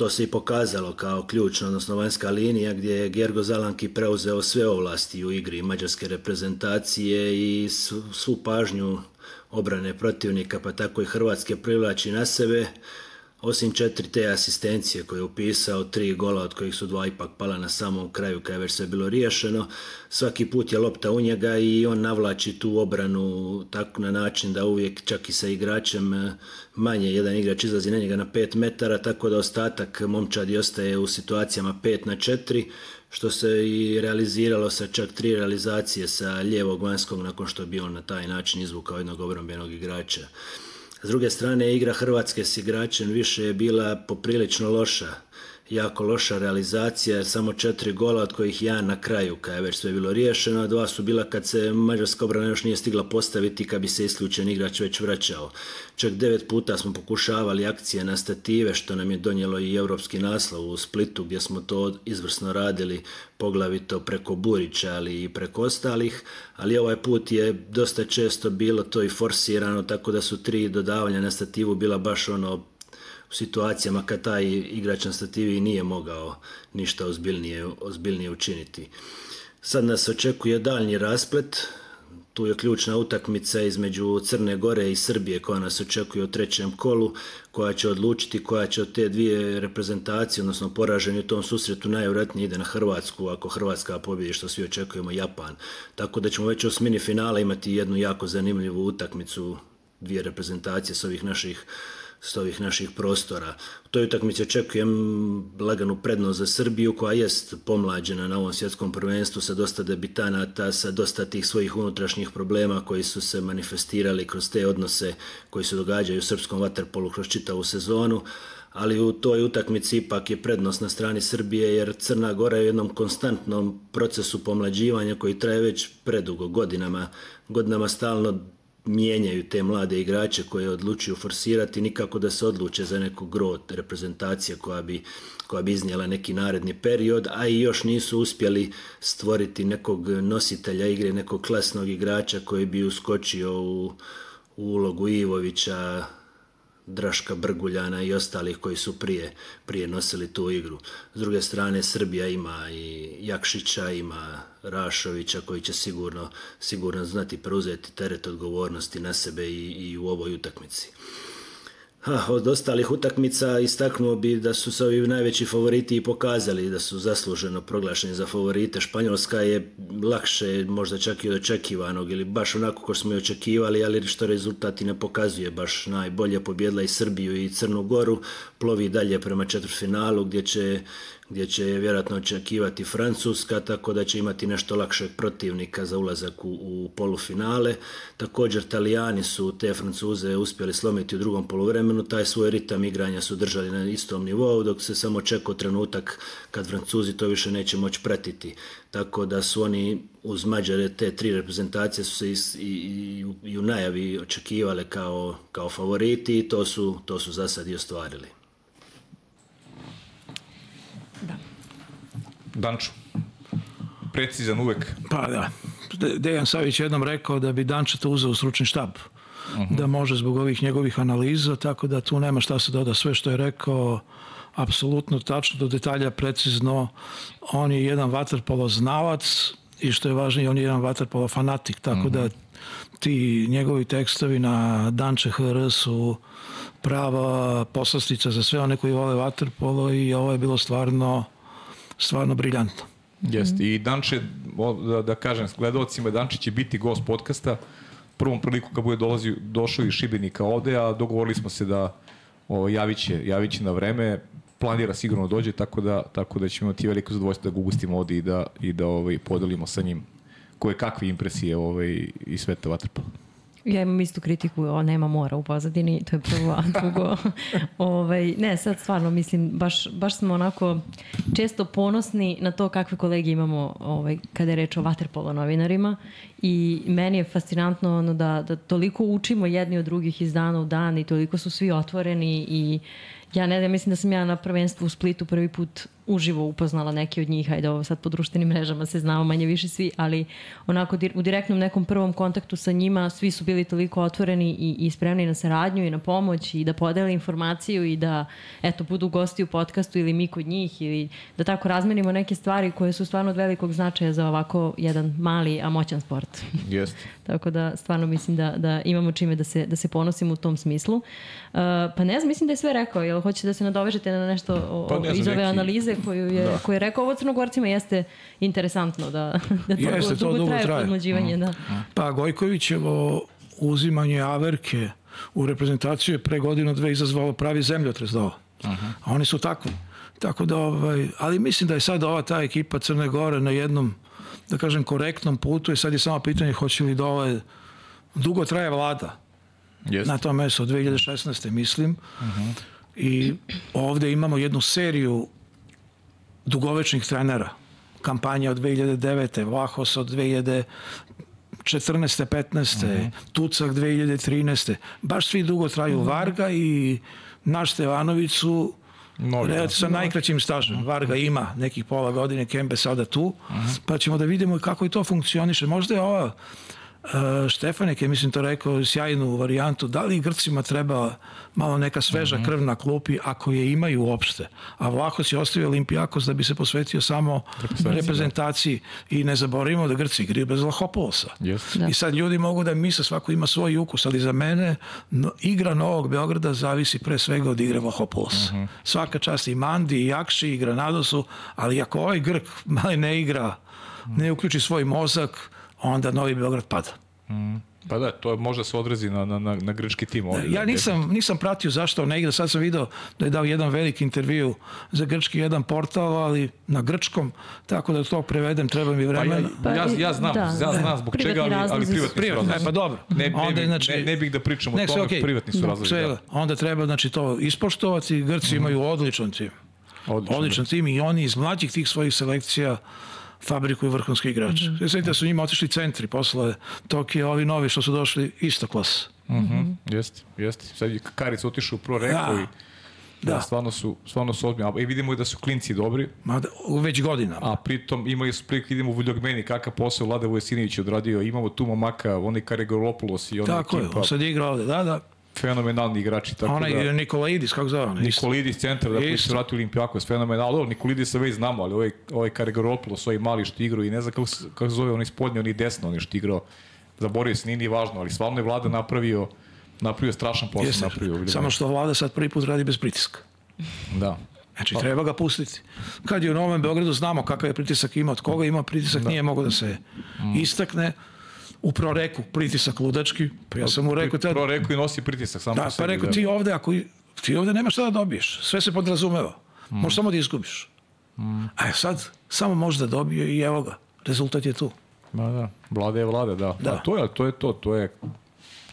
To se i pokazalo kao ključno, odnosno vanjska linija gdje je Gergo Zalanki preuzeo sve ovlasti u igri mađarske reprezentacije i svu pažnju obrane protivnika, pa tako i Hrvatske privlači na sebe osim četiri te asistencije koje je upisao, tri gola od kojih su dva ipak pala na samom kraju kada je već sve bilo riješeno, svaki put je lopta u njega i on navlači tu obranu tako na način da uvijek čak i sa igračem eh, manje jedan igrač izlazi na njega na 5 metara, tako da ostatak momčadi ostaje u situacijama 5 na 4, što se i realiziralo sa čak tri realizacije sa lijevog vanjskog nakon što bio on na taj način izvukao jednog obrambenog igrača. S druge strane, igra Hrvatske s igračem više je bila poprilično loša jako loša realizacija, jer samo četiri gola, od kojih jedan na kraju, kada je već sve bilo riješeno, dva su bila kad se mađarska obrana još nije stigla postaviti, kad bi se isključen igrač već vraćao. Čak devet puta smo pokušavali akcije na stative, što nam je donijelo i europski naslov u Splitu, gdje smo to izvrsno radili, poglavito preko Burića, ali i preko ostalih, ali ovaj put je dosta često bilo to i forsirano, tako da su tri dodavanja na stativu bila baš ono u situacijama kad taj igrač na stativi nije mogao ništa ozbiljnije, ozbiljnije učiniti. Sad nas očekuje daljnji rasplet, tu je ključna utakmica između Crne Gore i Srbije koja nas očekuje u trećem kolu, koja će odlučiti koja će od te dvije reprezentacije, odnosno poraženi u tom susretu najvjerojatnije ide na Hrvatsku, ako Hrvatska pobjedi što svi očekujemo Japan. Tako da ćemo već u osmini finala imati jednu jako zanimljivu utakmicu dvije reprezentacije s ovih naših s ovih naših prostora. U toj utakmici očekujem laganu prednost za Srbiju koja jest pomlađena na ovom svjetskom prvenstvu sa dosta debitanata, sa dosta tih svojih unutrašnjih problema koji su se manifestirali kroz te odnose koji se događaju u srpskom vaterpolu kroz čitavu sezonu ali u toj utakmici ipak je prednost na strani Srbije jer Crna Gora je u jednom konstantnom procesu pomlađivanja koji traje već predugo godinama, godinama stalno mijenjaju te mlade igrače koje odlučuju forsirati, nikako da se odluče za neku grot reprezentacije koja bi, koja bi iznijela neki naredni period, a i još nisu uspjeli stvoriti nekog nositelja igre, nekog klasnog igrača koji bi uskočio u, u ulogu Ivovića, Draška Brguljana i ostalih koji su prije, prije nosili tu igru. S druge strane, Srbija ima i Jakšića, ima Rašovića koji će sigurno, sigurno znati preuzeti teret odgovornosti na sebe i, i u ovoj utakmici. Ha, od ostalih utakmica istaknuo bi da su se ovi najveći favoriti i pokazali da su zasluženo proglašeni za favorite. Španjolska je lakše, možda čak i od očekivanog ili baš onako kao smo i očekivali, ali što rezultati ne pokazuje baš najbolje. Pobjedla i Srbiju i Crnu Goru, plovi dalje prema četvrtfinalu gdje će gdje će vjerojatno očekivati Francuska, tako da će imati nešto lakšeg protivnika za ulazak u, u polufinale. Također Italijani su te Francuze uspjeli slomiti u drugom poluvremenu, taj svoj ritam igranja su držali na istom nivou, dok se samo čekao trenutak kad Francuzi to više neće moći pratiti. Tako da su oni uz Mađare te tri reprezentacije su se i, i, i u najavi očekivale kao, kao favoriti i to su, to su za sad i ostvarili. Danču. Precizan uvek. Pa da. Dejan Savić jednom rekao da bi Danča to uzeo u stručni štab. Uh mhm. -huh. Da može zbog ovih njegovih analiza, tako da tu nema šta se doda. Sve što je rekao, apsolutno tačno, do detalja precizno. On je jedan vaterpolo znalac i što je važnije, on je jedan vaterpolo fanatik, tako uh -huh. da mhm. ti njegovi tekstovi na Danče HR su prava poslastica za sve one koji vole vaterpolo i ovo je bilo stvarno stvarno briljantno. Jeste. I Danče, da, da kažem, s gledalcima, Danče će biti gost podcasta prvom priliku kad bude dolazio, došao iz Šibenika ovde, a dogovorili smo se da o, javiće, javiće na vreme, planira sigurno da dođe, tako da, tako da ćemo imati veliko zadovoljstvo da ga ugustimo ovde i da, i da ovaj, podelimo sa njim koje kakve impresije ovaj, i sveta vatrpala. Ja imam istu kritiku, o, nema mora u pozadini, to je prvo, a drugo, ovaj, ne, sad stvarno mislim, baš, baš smo onako često ponosni na to kakve kolege imamo ovaj, kada je reč o vaterpolo novinarima i meni je fascinantno ono da, da toliko učimo jedni od drugih iz dana u dan i toliko su svi otvoreni i ja ne znam, mislim da sam ja na prvenstvu u Splitu prvi put uživo upoznala neki od njih, ajde ovo sad po društvenim mrežama se znamo manje više svi, ali onako u direktnom nekom prvom kontaktu sa njima svi su bili toliko otvoreni i, i spremni na saradnju i na pomoć i da podele informaciju i da eto budu gosti u podcastu ili mi kod njih ili da tako razmenimo neke stvari koje su stvarno od velikog značaja za ovako jedan mali, a moćan sport. Jeste. tako da stvarno mislim da, da imamo čime da se, da se ponosimo u tom smislu. Uh, pa ne znam, mislim da je sve rekao, jel hoćete da se nadovežete na nešto o, pa ne znam, iz ove neki... analize koju je, da. koju je rekao ovo crnogorcima jeste interesantno da, da to jeste, dugo, to dugo traje, traje. podmlađivanje. Mm. Da. Pa Gojkovićevo uzimanje Averke u reprezentaciju je pre godinu dve izazvalo pravi zemljotres do Aha. A oni su takvi. Tako da, ovaj, ali mislim da je sad ova ta ekipa Crne Gore na jednom, da kažem, korektnom putu i sad je samo pitanje hoće li da ovaj, dugo traje vlada. Jest. Na tom mesu od 2016. mislim. Uh -huh. I ovde imamo jednu seriju dugovečnih trenera. Kampanja od 2009. Vlahos od 2014. 15. Mm -hmm. Tucak 2013. Baš svi dugo traju. Mm -hmm. Varga i naš Stevanović su Novi, da. sa najkraćim stažem. Mhm. Varga ima nekih pola godine, Kembe sada tu, mhm. -huh. pa ćemo da vidimo kako i to funkcioniše. Možda je ova Uh, Štefanek je, mislim, to rekao sjajnu varijantu. Da li Grcima treba malo neka sveža mm -hmm. krv na klupi ako je imaju uopšte? A Vlahos je ostavio Olimpijakos da bi se posvetio samo reprezentaciji da. i ne zaboravimo da Grci igraju bez Lahopolosa. Yes. Da. I sad ljudi mogu da misle svako ima svoj ukus, ali za mene no, igra Novog Beograda zavisi pre svega od igre Vlahopolosa. Mm -hmm. Svaka čast i Mandi, i Jakši, i Granadosu, ali ako ovaj Grk mali ne igra, ne uključi svoj mozak, onda Novi Beograd pada. Mm. Pa da, to može se odrezi na, na, na grčki tim. Ovdje, ja nisam, nisam pratio zašto ne igra, sad sam video da je dao jedan veliki intervju za grčki jedan portal, ali na grčkom, tako da to prevedem, treba mi vremena. Pa ja, ja, ja znam, da, ja znam zbog čega, ali, ali privatni privatni, su razlozi. pa dobro. Ne, ne, onda, znači, ne, ne bih da pričam o tome, okay. privatni su da, razlozi. Sve, da. Onda treba znači, to ispoštovati, Grci mm. imaju odličan tim. Odličan, odličan tim i oni iz mlađih tih svojih selekcija fabrikuju vrhunski igrač. Mm -hmm. Svetite da su njima otišli centri posle Tokija, ovi novi što su došli isto klas. Mm -hmm. Jeste, jeste. Sad je Karic otišao u Pro Reku da. i Da. da, stvarno su, stvarno su ozbiljni. I vidimo da su klinci dobri. Ma da, već godinama. A pritom imali su prilike, idemo u Vuljogmeni, kakav posao Vlada Vujasinović odradio. Imamo tu momaka, onaj Karegoropulos i onaj Tako ekipa. je, on sad igra ovde, da, da fenomenalni igrači. Tako Onaj da, Nikolaidis, kako zove? Nikolaidis centar, da koji se vratio Olimpijakos, fenomenalno. Dobro, Nikolaidis se već znamo, ali ovaj, ovaj Karigaropoulos, ovaj mali što igrao i ne znam kako, kako zove, onaj spodnji, onaj desno, onaj što igrao. Zaborio se, nije ni važno, ali stvarno je vlada napravio napravio strašan posao. Jeste, napravio, samo što vlada sad prvi put radi bez pritiska. Da. Znači, pa. treba ga pustiti. Kad je u Novom Beogradu znamo kakav je pritisak ima, od koga ima pritisak, da. nije mogo da se mm. istakne u proreku pritisak ludački, pa ja sam mu rekao... Tad, proreku i nosi pritisak sam da, po sebi. Pa rekao da. ti ovde, ako, ti ovde nemaš šta da dobiješ, sve se podrazumeva. Mm. Možeš samo da izgubiš. Mm. A sad, samo možeš da dobije i evo ga, rezultat je tu. Ma da, vlada je vlada, da. da. A to je, to je to, to je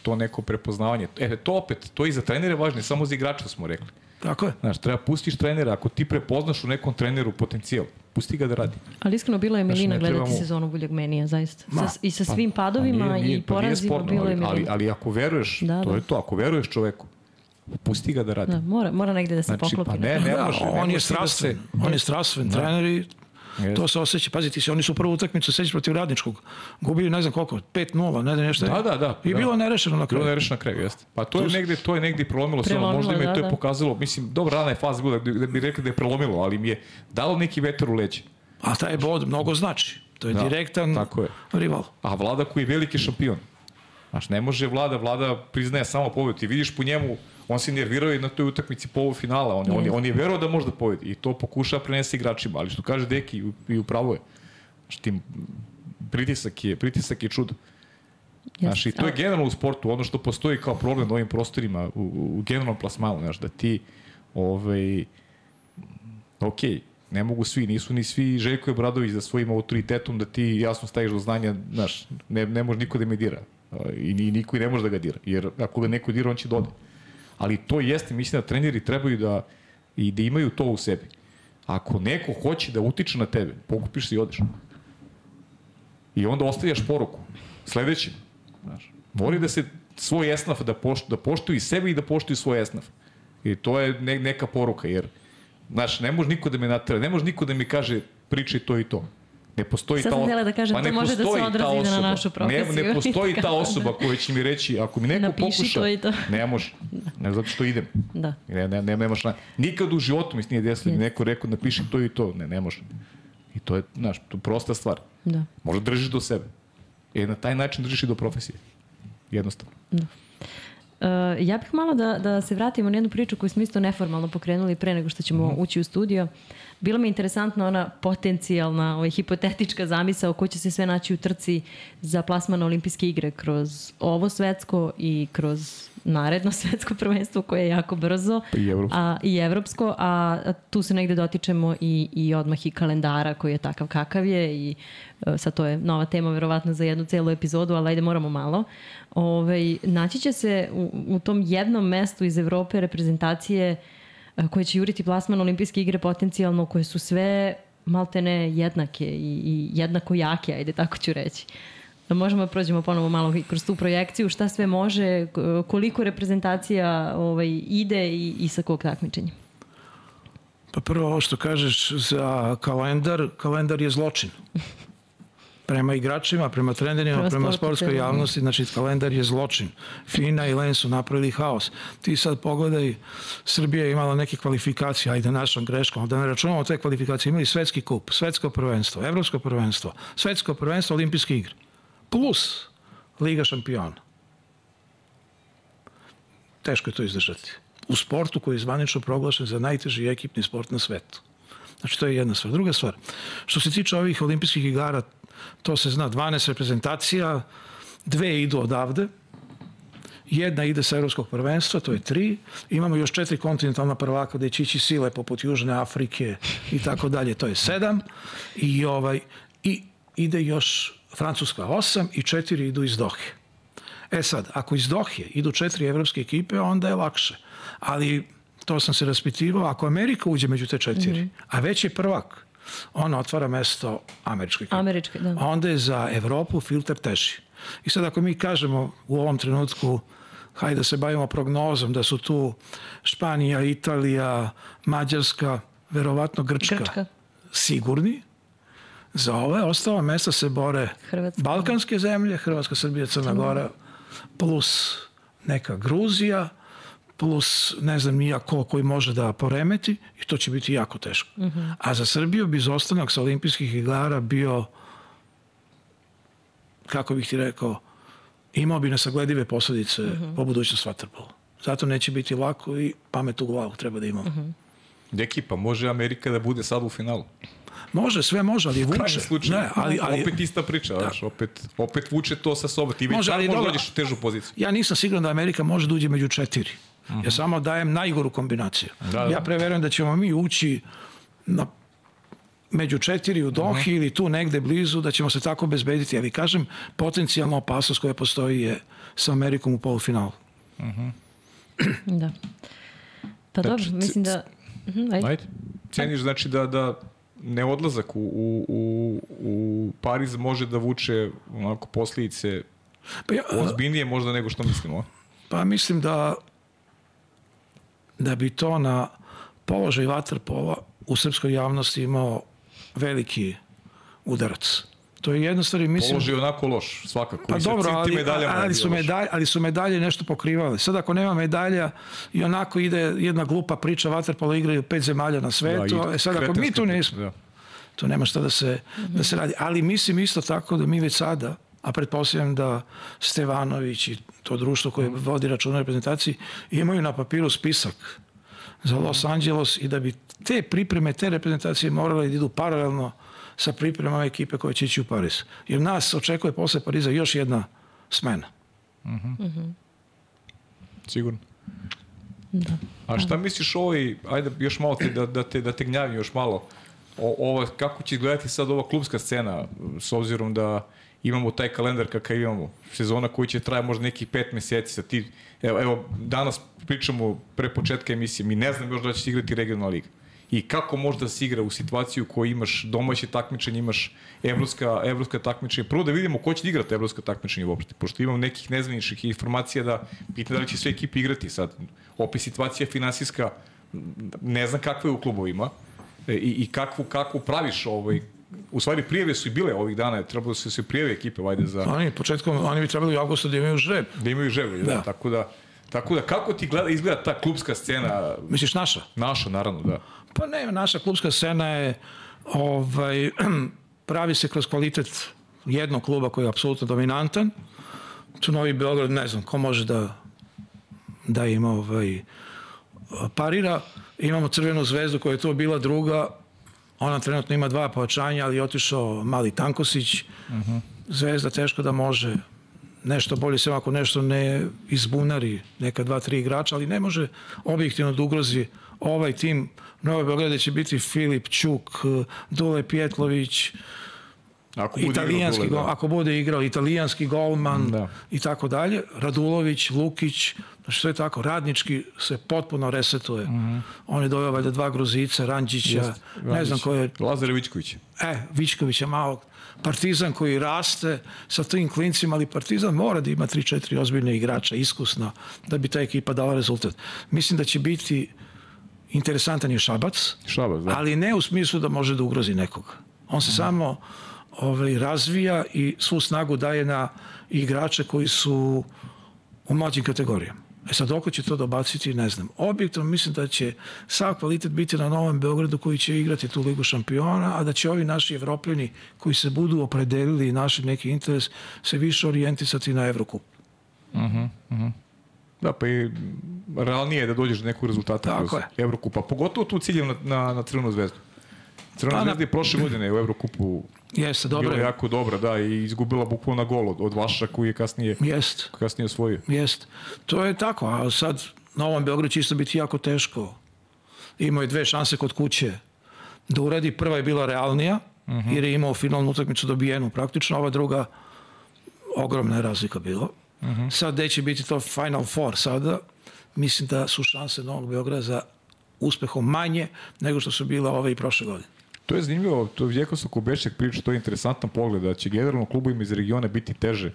to neko prepoznavanje. E, to opet, to i za trenere važno, samo za igrača smo rekli. Tako je. Znaš, treba pustiš trenera, ako ti prepoznaš u nekom treneru potencijal, pusti ga da radi. Ali iskreno bilo je Milina znači, gledati trebamo... sezonu Menija, zaista. Ma, sa, I sa pa, svim pa, padovima pa nije, nije, i porazima pa bilo je Milina. Ali, ali ako veruješ, da, to da. je to, ako veruješ čoveku, pusti ga da radi. Da, mora, mora negde da se znači, poklopi. Pa ne, ne, da, može, on, je strastven, da se... on je strastven da. trener i Yes. To se osjeća. Pazite se, oni su prvu utakmicu seći protiv Radničkog. Gubili ne znam koliko, 5:0, ne znam nešto. Da, da, da. I da. bilo nerešeno na kraju. Bilo nerešeno na kraju, jeste. Pa to, to je negde, to je negde prelomilo, prelomilo možda mi je da, to je da. pokazalo, mislim, dobra rana je faza bila da, da bi rekli da je prelomilo, ali mi je dalo neki vetar u leđe. A taj bod mnogo znači. To je da, direktan tako je. rival. A Vlada koji je veliki šampion. Znaš, ne može Vlada, Vlada priznaje samo pobedu. Ti vidiš po njemu on se nervirao i na toj utakmici polufinala. On, mm. on, je, on je verovao da može da pobedi i to pokušava prenesti igračima, ali što kaže Deki i upravo je. Znači, tim, pritisak je, pritisak je čudo. Yes. Znaš, i to je generalno u sportu, ono što postoji kao problem na ovim prostorima, u, u generalnom plasmanu, znaš, da ti, ovaj, ok, ne mogu svi, nisu ni svi Željko Bradović za svojim autoritetom da ti jasno staviš do znanja, znaš, ne, ne može niko da me dira. I, i niko i ne može da ga dira, jer ako ga neko dira, on će dode. Da ali to jeste, mislim da treneri trebaju da i da imaju to u sebi. Ako neko hoće da utiče na tebe, pokupiš se i odeš. I onda ostavljaš poruku. Sledeći. Znaš, mori da se svoj esnaf da, poštu, da poštuju i sebe i da poštuju svoj esnaf. I to je ne, neka poruka, jer Znaš, ne može niko da me natera, ne može niko da mi kaže pričaj to i to. Ne postoji Sad ta osoba. da kažem, to može da se odrazi na našu profesiju. Ne, ne postoji ta da. osoba koja će mi reći, ako mi neko Napiši pokuša, to i to. ne može. Ne zato što idem. Da. Ne, ne, ne, nemaš na... Nikad u životu mi se nije desilo da mi neko rekao napiši to i to. Ne, ne može. I to je, znaš, to je prosta stvar. Da. Možda držiš do sebe. E, na taj način držiš i do profesije. Jednostavno. Uh, ja bih malo da, da se vratimo na jednu priču koju smo isto neformalno pokrenuli pre nego što ćemo Mhm. ući u studio. Bilo mi je interesantna ona potencijalna, ovaj, hipotetička zamisao ko će se sve naći u trci za plasman olimpijske igre kroz ovo svetsko i kroz naredno svetsko prvenstvo koje je jako brzo. Pa i evropsko. A, I evropsko, a a tu se negde dotičemo i, i odmah i kalendara koji je takav kakav je i e, sad to je nova tema verovatno za jednu celu epizodu, ali ajde moramo malo. Ove, naći će se u, u tom jednom mestu iz Evrope reprezentacije e, koje će juriti plasman olimpijske igre potencijalno, koje su sve maltene jednake i, i jednako jake, ajde tako ću reći. Da možemo da prođemo ponovo malo kroz tu projekciju, šta sve može, koliko reprezentacija ovaj, ide i, i sa kog takmičenja. Pa prvo ovo što kažeš za kalendar, kalendar je zločin. Prema igračima, prema trenerima, Prema prema, sportskoj prema- javnosti, znači kalendar je zločin. Fina i Len su napravili haos. Ti sad pogledaj, Srbija je imala neke kvalifikacije, ajde našom greškom, da ne računamo te kvalifikacije, imali svetski kup, svetsko prvenstvo, evropsko prvenstvo, svetsko prvenstvo, olimpijske igre. Plus Liga šampiona. Teško je to izdržati. U sportu koji je zvanično proglašen za najteži ekipni sport na svetu. Znači, to je jedna stvar. Druga stvar, što se tiče ovih olimpijskih igara, to se zna, 12 reprezentacija, dve idu odavde, jedna ide sa evropskog prvenstva, to je tri, imamo još četiri kontinentalna prvaka gde će ići sile poput Južne Afrike i tako dalje, to je sedam, i, ovaj, i ide još Francuska osam i četiri idu iz Dohe. E sad, ako iz Dohe idu četiri evropske ekipe, onda je lakše. Ali to sam se raspitivao, ako Amerika uđe među te četiri, mm -hmm. a već je prvak, ona otvara mesto američkoj ekipi. Američke, da. A onda je za Evropu filter teži. I sad ako mi kažemo u ovom trenutku hajde da se bavimo prognozom da su tu Španija, Italija, Mađarska, verovatno Grčka, Grčka. sigurni, za ove ostala mesta se bore Hrvatska. Balkanske zemlje, Hrvatska, Srbija, Crna Gora, plus neka Gruzija, plus ne znam nija ko koji može da poremeti i to će biti jako teško. Uh -huh. A za Srbiju bi izostanak sa olimpijskih igara bio kako bih ti rekao imao bi nesagledive posledice uh -huh. po budućnost vaterpola. Zato neće biti lako i pamet u glavu treba da imamo. Uh -huh. Deki, pa može Amerika da bude sad u finalu. Može, sve može, ali vuče. Slučaj. Ne, ali, ali, opet ista priča, da. znaš, opet, opet vuče to sa sobom. Ti već Može, ali možda dobro. dođeš u težu poziciju. ja nisam siguran da Amerika može da uđe među četiri. Uh -huh. Ja samo dajem najgoru kombinaciju. Da, da. Ja preverujem da ćemo mi ući na među četiri u Dohi uh -huh. ili tu negde blizu, da ćemo se tako bezbediti. Ali kažem, potencijalna opasnost koja postoji je sa Amerikom u polufinalu. Da. Pa dobro, Znači, mislim da... Mhm, ajde. Ajde. Ceniš znači da, da ne odlazak u, u, u, u Pariz može da vuče onako posljedice Pa, ja, ozbiljnije možda nego što mislimo. pa mislim da da bi to na položaj vaterpola u srpskoj javnosti imao veliki udarac. To je jedna stvar i mislim... Položaj je onako loš, svakako. Pa dobro, ali, ali, su medalje, ali su medalje nešto pokrivale. Sad ako nema medalja i onako ide jedna glupa priča, vaterpolo igraju pet zemalja na svetu, Da, i e sad ako mi tu nismo, Da. to nema šta da se, da se radi. Ali mislim isto tako da mi već sada, a pretpostavljam da Stevanović i to društvo koje vodi račun o reprezentaciji imaju na papiru spisak za Los Angeles i da bi te pripreme, te reprezentacije morale da idu paralelno sa pripremama ekipe koje će ići u Pariz. Jer nas očekuje posle Pariza još jedna smena. Sigurno. Da. A šta misliš o ovoj, ajde još malo te, da, da, te, da te gnjavim još malo, o, ovo, kako će izgledati sad ova klubska scena, s obzirom da imamo taj kalendar kakav imamo, sezona koji će traje možda nekih pet meseci, sa ti, evo, evo, danas pričamo pre početka emisije, mi ne znam još da će se igrati regionalna liga. i kako može da se igra u situaciju koju imaš domaće takmičenje, imaš evropska, evropska takmičenje. Prvo da vidimo ko će da igrati evropska takmičenje uopšte, pošto imam nekih nezvaničnih informacija da pitanje da li će sve ekipe igrati sad. Opet situacija finansijska, ne znam kakva je u klubovima e, i, i kakvu, kakvu praviš ovaj, u stvari prijeve su i bile ovih dana, trebalo se se prijeve ekipe vajde za Oni početkom, oni bi trebali u avgustu da imaju žreb. da imaju želje, da. Da. tako da tako da kako ti gleda izgleda ta klubska scena Misliš naša? naša naravno, da. Pa ne, naša klubska scena je ovaj, pravi se kroz kvalitet jednog kluba koji je apsolutno dominantan. Tu Novi Beograd, ne znam, ko može da, da im ovaj, parira. Imamo Crvenu zvezdu koja je to bila druga, ona trenutno ima dva pojačanja, ali je otišao mali Tankosić. Zvezda teško da može nešto bolje, sem ako nešto ne izbunari neka dva, tri igrača, ali ne može objektivno da ugrozi ovaj tim Nove Beograde će biti Filip Ćuk, Dule Pjetlović, Ako bude italijanski igrao dole, da. ako bude igrao italijanski golman Da. i tako dalje, Radulović, Lukić, znači sve tako, radnički se potpuno resetuje. On je doveo valjda dva Gruzica, Ranđića, Jeste, ne znam ko je, Lazar Vičković. e, Vičkovića malo, Partizan koji raste sa tim klincima, ali Partizan mora da ima 3-4 ozbiljne igrača, iskusna, da bi ta ekipa dala rezultat. Mislim da će biti interesantan je Šabac, Šabac, da. ali ne u smislu da može da ugrozi nekoga. On se samo ovaj, razvija i svu snagu daje na igrače koji su u mlađim kategorijama. E sad, dok će to dobaciti, ne znam. Objektivno mislim da će sav kvalitet biti na Novom Beogradu koji će igrati tu Ligu šampiona, a da će ovi naši evropljani koji se budu opredelili i našli neki interes se više orijentisati na Evrokup. Da, pa i realnije je da dođeš do nekog rezultata Tako kroz je. Evrokupa. Pogotovo tu ciljem na, na, na Crvenu zvezdu. Crvena na- zvezda je prošle godine u Evrokupu Jeste, bila dobro je. jako dobra, da, i izgubila bukvalno na gol od, od Vaša koji je kasnije, Jeste. kasnije osvojio. Jest. To je tako, a sad na ovom Beogradu će isto biti jako teško. Imao je dve šanse kod kuće da uradi. Prva je bila realnija, jer je imao finalnu utakmicu dobijenu praktično, ova druga ogromna je razlika bila. Sad gde će biti to Final Four sada, mislim da su šanse Novog Beograda za uspehom manje nego što su bile ove i prošle godine. To je zanimljivo, to je sam Kubešek priča, to je interesantan pogled, da će generalno klubovima iz regiona biti teže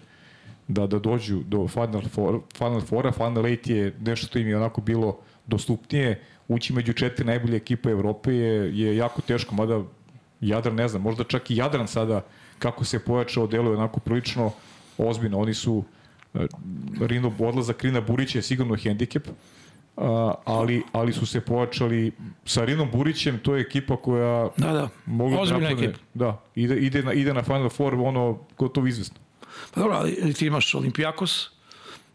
da, da dođu do Final, four, final Fora. Final Eight je nešto što im je onako bilo dostupnije. Ući među četiri najbolje ekipe Evrope je, je jako teško, mada Jadran ne znam, možda čak i Jadran sada kako se pojačao deluje onako prilično ozbiljno. Oni su e, Rino, odlazak Rina Burića je sigurno hendikep, a, ali, ali su se pojačali sa Rinom Burićem, to je ekipa koja Da, da. mogu Ozbiljna napadne- ekipa. Da, ide, ide, na, ide na Final Four, ono, gotovo izvesno. Pa dobro, ali ti imaš Olimpijakos,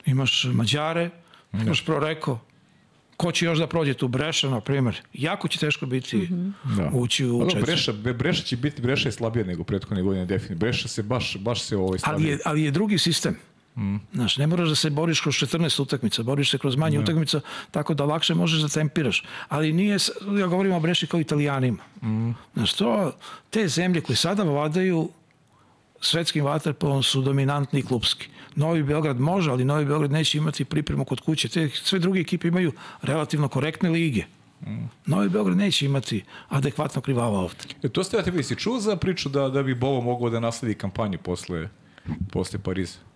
imaš Mađare, imaš Proreko, ko će još da prođe tu Breša, na primjer. Jako će teško biti Da. ući u Pa četiri. Breša, Breša će biti, Breša je slabija nego prethodne godine, definitivno. Breša se baš, baš se ovaj Ali slabije. je, ali je drugi sistem. Znaš, ne moraš da se boriš kroz 14 utakmica, boriš se kroz manje utakmica, tako da lakše možeš da tempiraš. Ali nije, ja govorim o Breši kao italijanima. Znaš, to, te zemlje koje sada vladaju svetskim vaterpolom su dominantni i klubski. Novi Beograd može, ali Novi Beograd neće imati pripremu kod kuće. Te, sve druge ekipe imaju relativno korektne lige. Novi Beograd neće imati adekvatno krivala ovde. E, to ste ja tebi, si čuo za priču da, da bi Bovo mogao da nasledi kampanju posle, posle Pariza?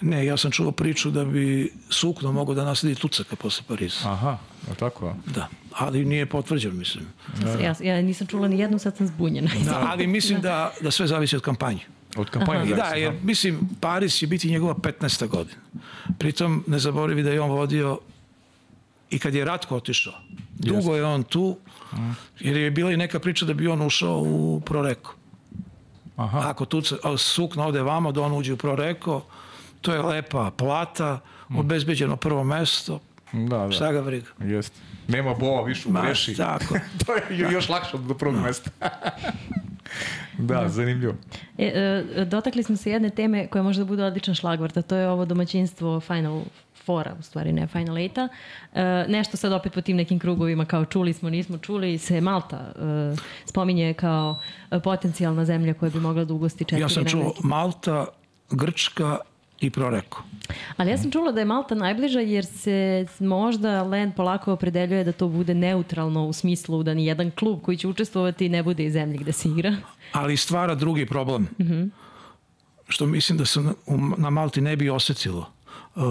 Ne, ja sam čuo priču da bi Sukno mogao da nasledi Tucaka posle Pariza. Aha, je tako? Da, ali nije potvrđeno, mislim. Ja, ja nisam čula ni jednu, sad sam zbunjena. Da, ali mislim da, da sve zavisi od kampanje. Od kampanje I da, jer mislim, Paris će biti njegova 15. godina. Pritom, ne zaboravi da je on vodio i kad je Ratko otišao. Dugo je on tu, jer je bila i neka priča da bi on ušao u Proreko. Aha. Ako tu Sukno ode vamo, da on uđe u Proreko, to je lepa plata, obezbeđeno prvo mesto, Da, da. šta ga briga. Jeste. Nema Bova više u Ma, tako. to je jo- još lakše do prvog mesta. da, zanimljivo. E, e, dotakli smo se jedne teme koja može da bude odličan šlagvort, a to je ovo domaćinstvo Final Fora, u stvari ne Final Eight-a. E, nešto sad opet po tim nekim krugovima kao čuli smo, nismo čuli, se Malta e, spominje kao potencijalna zemlja koja bi mogla da ugosti četiri Ja sam čuo. Malta, Grčka i proreko. Ali ja sam čula da je Malta najbliža jer se možda Len polako opredeljuje da to bude neutralno u smislu da ni jedan klub koji će učestvovati ne bude iz zemlje gde se igra. Ali stvara drugi problem. Mm -hmm. Što mislim da se na, na Malti ne bi osetilo. Uh,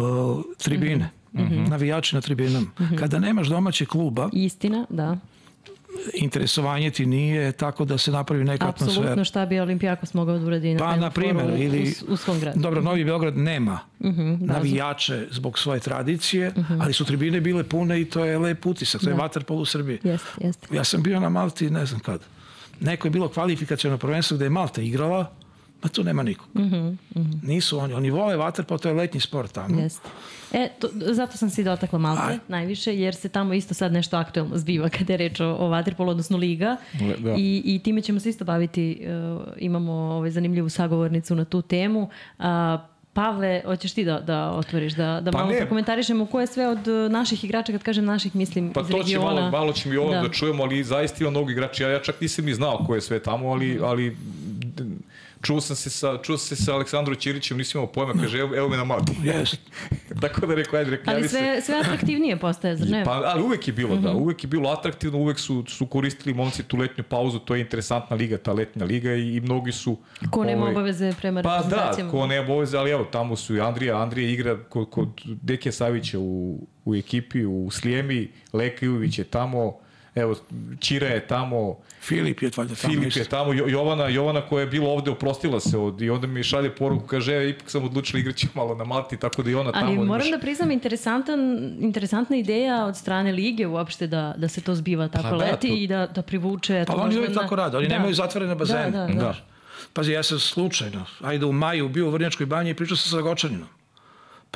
tribine. Mm -hmm. Navijači na tribinama. Mm -hmm. Kada nemaš domaćeg kluba... Istina, da interesovanje ti nije tako da se napravi neka Apsolutno, atmosfera. Apsolutno šta bi Olimpijakos mogao da uradi Pa, na primjer, ili, u, u svom gradu. Dobro, Novi Beograd nema uh mhm, -huh, navijače zbog svoje tradicije, uh Mhm. -huh. ali su tribine bile pune i to je lep utisak, to da. je vaterpol u Srbiji. Jeste, jeste. Ja sam bio na Malti, ne znam kad. Neko je bilo kvalifikacijno prvenstvo gde je Malta igrala, Ma tu nema nikog. Mm -hmm, mm -hmm. Nisu oni. Oni vole vaterpol, to je letnji sport tamo. Jeste. E, to, zato sam se i dotakla Malte Aj. najviše, jer se tamo isto sad nešto aktuelno zbiva kada je reč o, o vaterpolu, odnosno liga. Da. I, I time ćemo se isto baviti. Uh, imamo ovaj, zanimljivu sagovornicu na tu temu. Uh, Pavle, hoćeš ti da, da otvoriš, da, da pa malo prokomentarišemo ko je sve od naših igrača, kad kažem naših, mislim pa iz regiona. Pa to će malo, malo ćemo i ovo da. da čujemo, ali zaista ima mnogo igrača. Ja, ja čak nisam ni znao ko je sve tamo, ali, ali čuo sam se sa, čuo sam se sa Aleksandrom Ćirićem, nisam imao pojma, kaže, evo, evo me na Malti. Yes. Tako da rekao, ajde, rekao, Ali sve, sve atraktivnije postaje, zar ne? Pa, ali uvek je bilo, mm -hmm. da, uvek je bilo atraktivno, uvek su, su koristili momci tu letnju pauzu, to je interesantna liga, ta letnja liga i, i mnogi su... Ko nema ovaj, obaveze prema pa, reprezentacijama. Pa da, ko nema obaveze, ali evo, tamo su i Andrija, Andrija igra kod, kod Deke Savića u, u ekipi, u Slijemi, Leka Ivović je tamo, evo, Čira je tamo, Filip je valjda tamo. Filip je tamo, Jovana, Jovana koja je bila ovde, oprostila se od, i onda mi šalje poruku, kaže, ja ipak sam odlučila igraći malo na Malti, tako da i ona tamo. Ali moram da priznam, interesantan, interesantna ideja od strane Lige uopšte da, da se to zbiva tako pa, leti da, to... i da, da privuče. Pa oni uvijek tako rade, oni da. nemaju zatvorene bazene. Da, da, da. da. Pazi, ja sam slučajno, ajde u maju, bio u Vrnjačkoj banji i pričao sam sa Gočaninom.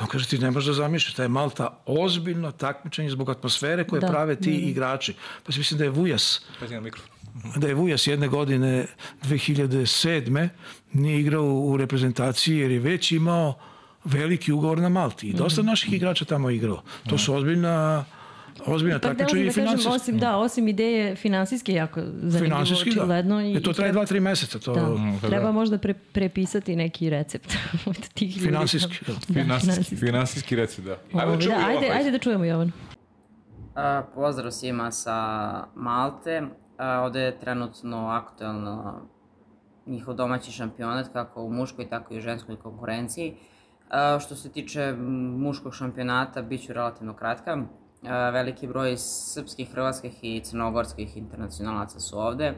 Pa kaže ti ne možeš da zamišljaš, ta je Malta ozbiljno takmičenje zbog atmosfere koje da. prave ti mm. igrači. Pa mislim da je Vujas. Pazi na mikrofon da je Vujas jedne godine 2007. nije igrao u reprezentaciji jer je već imao veliki ugovor na Malti. I dosta naših igrača tamo igrao. To su ozbiljna ozbiljna pa takmičenja da i finansijski. Da osim, da, osim ideje finansijske jako zanimljivo, finansijski, očigledno. Da. I, e, to traje dva, tri meseca. To... Da. Mm, treba da. možda pre, prepisati neki recept od tih ljudi. Finansijski. Da. Da, finansijski, finansijski recept, da. Ajde, da, da ajde, ajde da čujemo Jovan. A, pozdrav svima sa Malte. A, ovde je trenutno aktuelno njihov domaći šampionat, kako u muškoj, tako i u ženskoj konkurenciji. A, što se tiče muškog šampionata, bit ću relativno kratka. A, veliki broj srpskih, hrvatskih i crnogorskih internacionalaca su ovde,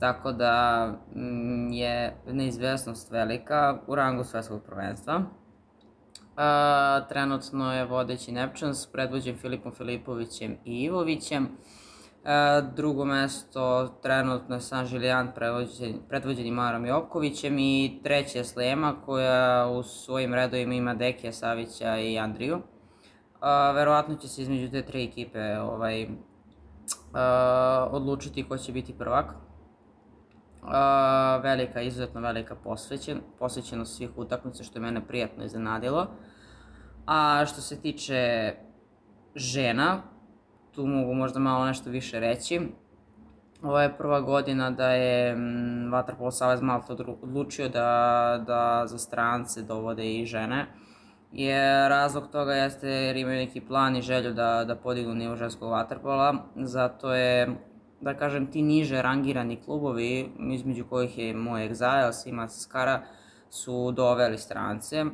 tako da m, je neizvesnost velika u rangu svetskog prvenstva. A, trenutno je vodeći Nepčans, predvođen Filipom Filipovićem i Ivovićem. E, drugo mesto trenutno je San Žilijan predvođen, predvođen Marom Jokovićem i treće je Slema koja u svojim redovima ima Dekija Savića i Andriju. Verovatno će se između te tri ekipe ovaj, odlučiti ko će biti prvak. Velika, izuzetno velika posvećen, posvećenost svih utakmica što je mene prijatno iznenadilo. A što se tiče žena, tu mogu možda malo nešto više reći. Ovo je prva godina da je Vatrpolo Savez Malta odlučio da, da za strance dovode i žene. Je razlog toga jeste jer imaju neki plan i želju da, da podignu nivo ženskog vaterpola. Zato je, da kažem, ti niže rangirani klubovi, između kojih je moj Exiles i Masaskara, su doveli strance.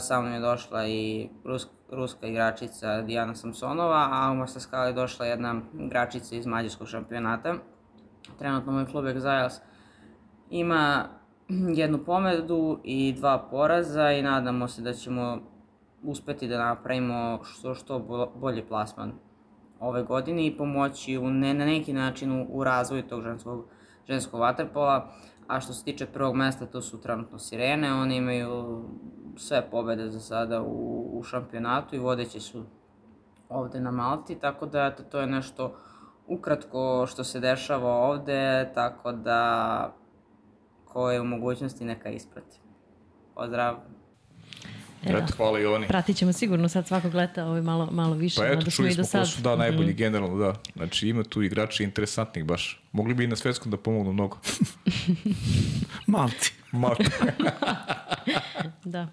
Sa mnom je došla i ruska ruska igračica Dijana Samsonova, a u Mastaskali je došla jedna igračica iz mađarskog šampionata. Trenutno moj klub Exiles ima jednu pomedu i dva poraza i nadamo se da ćemo uspeti da napravimo što, što bolji plasman ove godine i pomoći u, ne, na neki način u, u razvoju tog ženskog, ženskog vaterpola. A što se tiče prvog mesta, to su trenutno Sirene, oni imaju sve pobede za sada u, u šampionatu i vodeći su ovde na Malti, tako da eto, to je nešto ukratko što se dešava ovde, tako da ko je u mogućnosti neka isprati. Pozdrav! Evo, Eto, hvala i oni. Pratit ćemo sigurno sad svakog leta ovaj malo, malo više. Pa eto, čuli smo ko su da najbolji mm. generalno, da. Znači ima tu igrači interesantnih baš. Mogli bi i na svetskom da pomognu mnogo. Malti. Malti. da.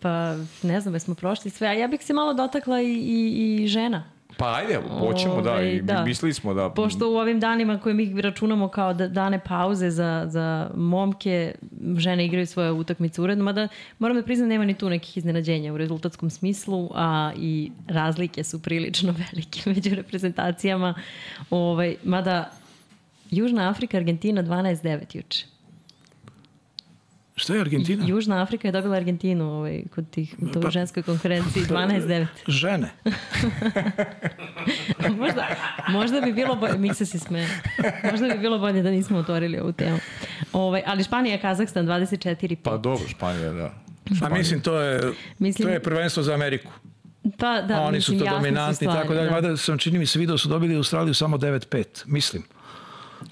pa ne znam, jesmo prošli sve. A ja bih se malo dotakla i, i, i žena. Pa ajde, hoćemo da, Ovaj, i da. mislili smo da... Pošto u ovim danima koje mi računamo kao da, dane pauze za, za momke, žene igraju svoje utakmice uredno, mada moram da priznam nema ni tu nekih iznenađenja u rezultatskom smislu, a i razlike su prilično velike među reprezentacijama. Ovaj, mada Južna Afrika, Argentina 12-9 juče. Šta je Argentina? Južna Afrika je dobila Argentinu ovaj, kod tih, u toj Pa- ženskoj konferenciji 12-9. Žene. možda, možda bi bilo bolje, Miksa se smeje, možda bi bilo bolje da nismo otvorili ovu temu. Ovaj, ali Španija, Kazahstan 24 Pa dobro, Španija, da. Pa mislim, to je, Mislim- to je prvenstvo za Ameriku. Pa da, Oni su mislim, to jasne dominantni stvari, tako dalje. da. Mada sam čini mi se video su dobili Australiju samo 9-5, mislim.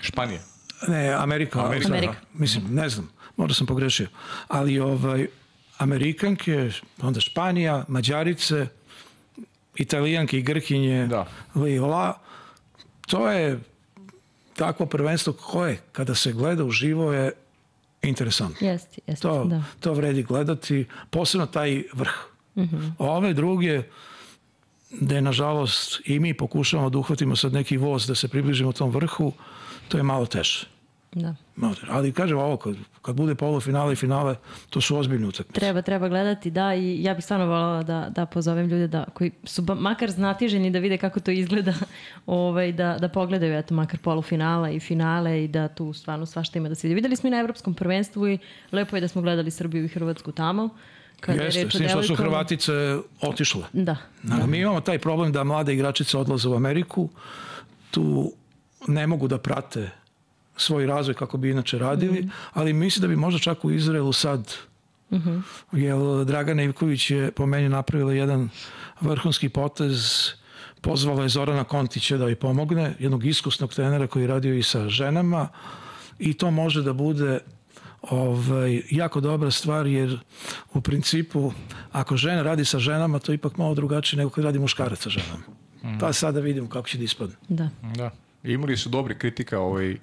Španija. Ne, Amerika. Amerika. Australija. Amerika. Mislim, ne znam, možda sam pogrešio. Ali ovaj, Amerikanke, onda Španija, Mađarice, Italijanke i Grkinje, Da. Lila, to je takvo prvenstvo koje, kada se gleda uživo, je interesantno. Jeste, jeste, To, da. to vredi gledati, posebno taj vrh. Ove druge, gde nažalost i mi pokušavamo da uhvatimo sad neki voz da se približimo tom vrhu, to je malo teže. Da. Teže. Ali kažem ovo, kad, kad bude polufinale i finale, to su ozbiljne utakmice. Treba, treba gledati, da, i ja bih stvarno voljela da, da pozovem ljude da, koji su ba, makar znatiženi da vide kako to izgleda, ovaj, da, da pogledaju, eto, makar polufinala i finale i da tu stvarno svašta ima da se vidi. Videli smo i na Evropskom prvenstvu i lepo je da smo gledali Srbiju i Hrvatsku tamo. Kada je Jeste, reč s tim što su. Hrvatice otišle. Da, Da. Mi imamo taj problem da mlade igračice odlaze u Ameriku, tu ne mogu da prate svoj razvoj kako bi inače radili, ali mislim da bi možda čak u Izraelu sad jer Dragana Ivković je po meni napravila jedan vrhunski potez pozvala je Zorana Kontića da joj pomogne, jednog iskusnog trenera koji je radio i sa ženama i to može da bude ovaj, jako dobra stvar jer u principu ako žena radi sa ženama to je ipak malo drugačije nego kad radi muškarac sa ženama. Pa sad da vidimo kako će da ispadne. da. Da. Imali su dobri kritika ovaj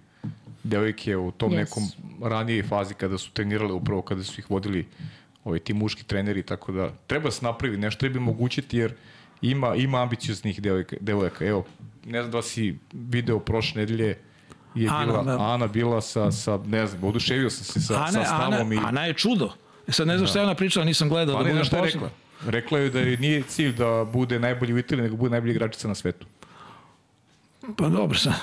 devojke u tom Yes. nekom ranijoj fazi kada su trenirale upravo kada su ih vodili ovaj ti muški treneri tako da treba se napraviti nešto treba im omogućiti jer ima ima ambicioznih devojka devojaka evo ne znam da si video prošle nedelje je Ana, bila da. Ana bila sa sa ne znam oduševio sam se sa Ana, sa stavom Ana, i Ana je čudo. E sad ne znam šta je ona pričala, nisam gledao. pa da ne znaš šta je rekla rekla je da je nije cilj da bude najbolji u Italiji nego bude najbolji igračica na svetu Pa dobro sad.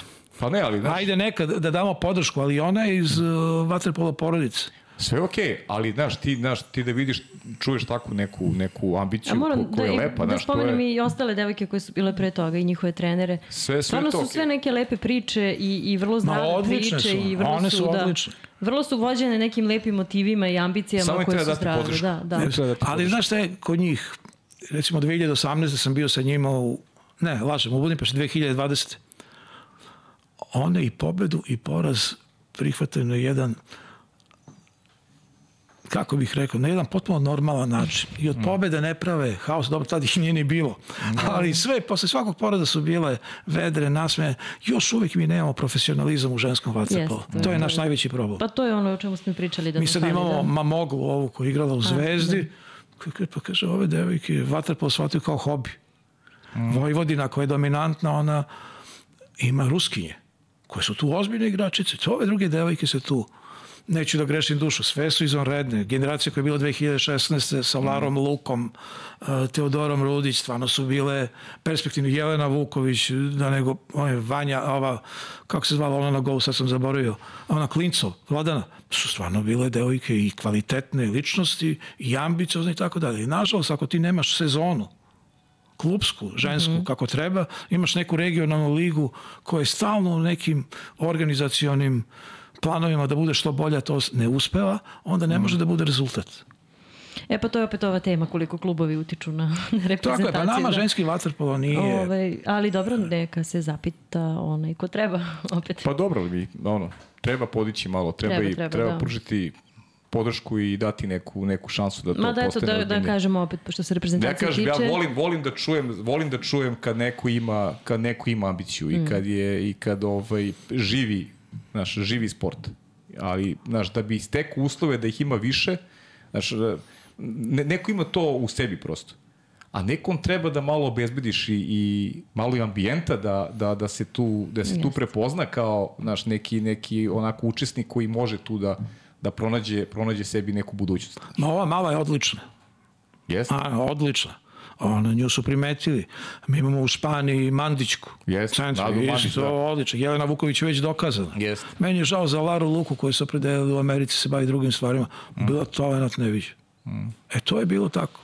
Pa ne ali znaš, Ajde nekad da damo podršku, ali ona je iz uh, vaterpola porodice. Sve je okej, ali znaš, ti, znaš, ti da vidiš, čuješ takvu neku, neku ambiciju Ja moram ko, da, koja je lepa, da znaš, to spomenem je... i ostale devojke koje su bile pre toga i njihove trenere. Sve- sve Stvarno to su okej. sve neke lepe priče i, i vrlo zdrave odlične priče. su, I vrlo one su da, odlične. Vrlo su vođene nekim lepim motivima i ambicijama Samo koje su zdrave. podršku. Da, da. Ne dati Ali podršku. znaš šta je kod njih? Recimo 2018. sam bio sa njima u... Ne, lažem, u Budimpešti 2020. One i pobedu i poraz prihvataju na jedan kako bih rekao, na jedan potpuno normalan način. I od pobede ne prave haos, dobro, tada ih nije ni bilo. Ali sve, posle svakog poraza su bile vedre, nasme. Još uvijek mi nemamo profesionalizam u ženskom vaterpolu. To je naš najveći problem. Pa to je ono o čemu smo pričali da Mi sad imamo da. Mamoglu, ovu koja je igrala u Zvezdi, koja- pa kaže, ove devojke vaterpolo shvataju kao hobi. Vojvodina koja je dominantna, ona ima ruskinje, koje su tu ozbiljne igračice. To ove druge devojke se tu neću da grešim dušu, sve su izvanredne. Generacija koja je bila 2016. sa Larom Lukom, uh, Teodorom Rudić, stvarno su bile perspektivne. Jelena Vuković, da nego, on Vanja, ova, kako se zvala ona na golu, sad sam zaboravio, ona Klincov, Vladana, su stvarno bile devojke i kvalitetne ličnosti i ambiciozne i tako dalje. I nažalost, ako ti nemaš sezonu, klubsku, žensku, Mhm. kako treba, imaš neku regionalnu ligu koja je stalno u nekim organizacionim planovima da bude što bolja, to ne uspeva, onda ne Mhm. može da bude rezultat. E pa to je opet ova tema koliko klubovi utiču na, na reprezentaciju. Tako je, pa nama da. ženski vaterpolo nije... Ovaj, ali dobro, neka se zapita onaj ko treba opet. Pa dobro, mi, ono, treba podići malo, treba, Treba, i, treba, treba da. pružiti podršku i dati neku, neku šansu da to Ma da eto, da, da ozbiljnije. kažemo opet, pošto se Da ja reprezentacija kažem, tiče... ja volim, volim da čujem, volim da čujem kad neko ima, kad neko ima ambiciju Mm. i kad je i kad ovaj živi, znaš, živi sport. Ali, znaš, da bi stekao uslove da ih ima više, znaš, ne, neko ima to u sebi prosto. A nekom treba da malo obezbediš i, i malo i ambijenta da, da, da se tu da se tu prepozna kao naš neki neki onako učesnik koji može tu da da pronađe pronađe sebi neku budućnost. Ma ova mala je odlična. Jeste? A, odlična. Ona, nju su primetili. Mi imamo u Španiji Mandićku. Jeste, Centru, Nadu Mandić, da. odlično. Jelena Vuković je već dokazana. Jeste. Meni je žao za Laru Luku koju su opredelili u Americi se bavi drugim stvarima. Mm. Bila talent neviđa. E, to je bilo tako.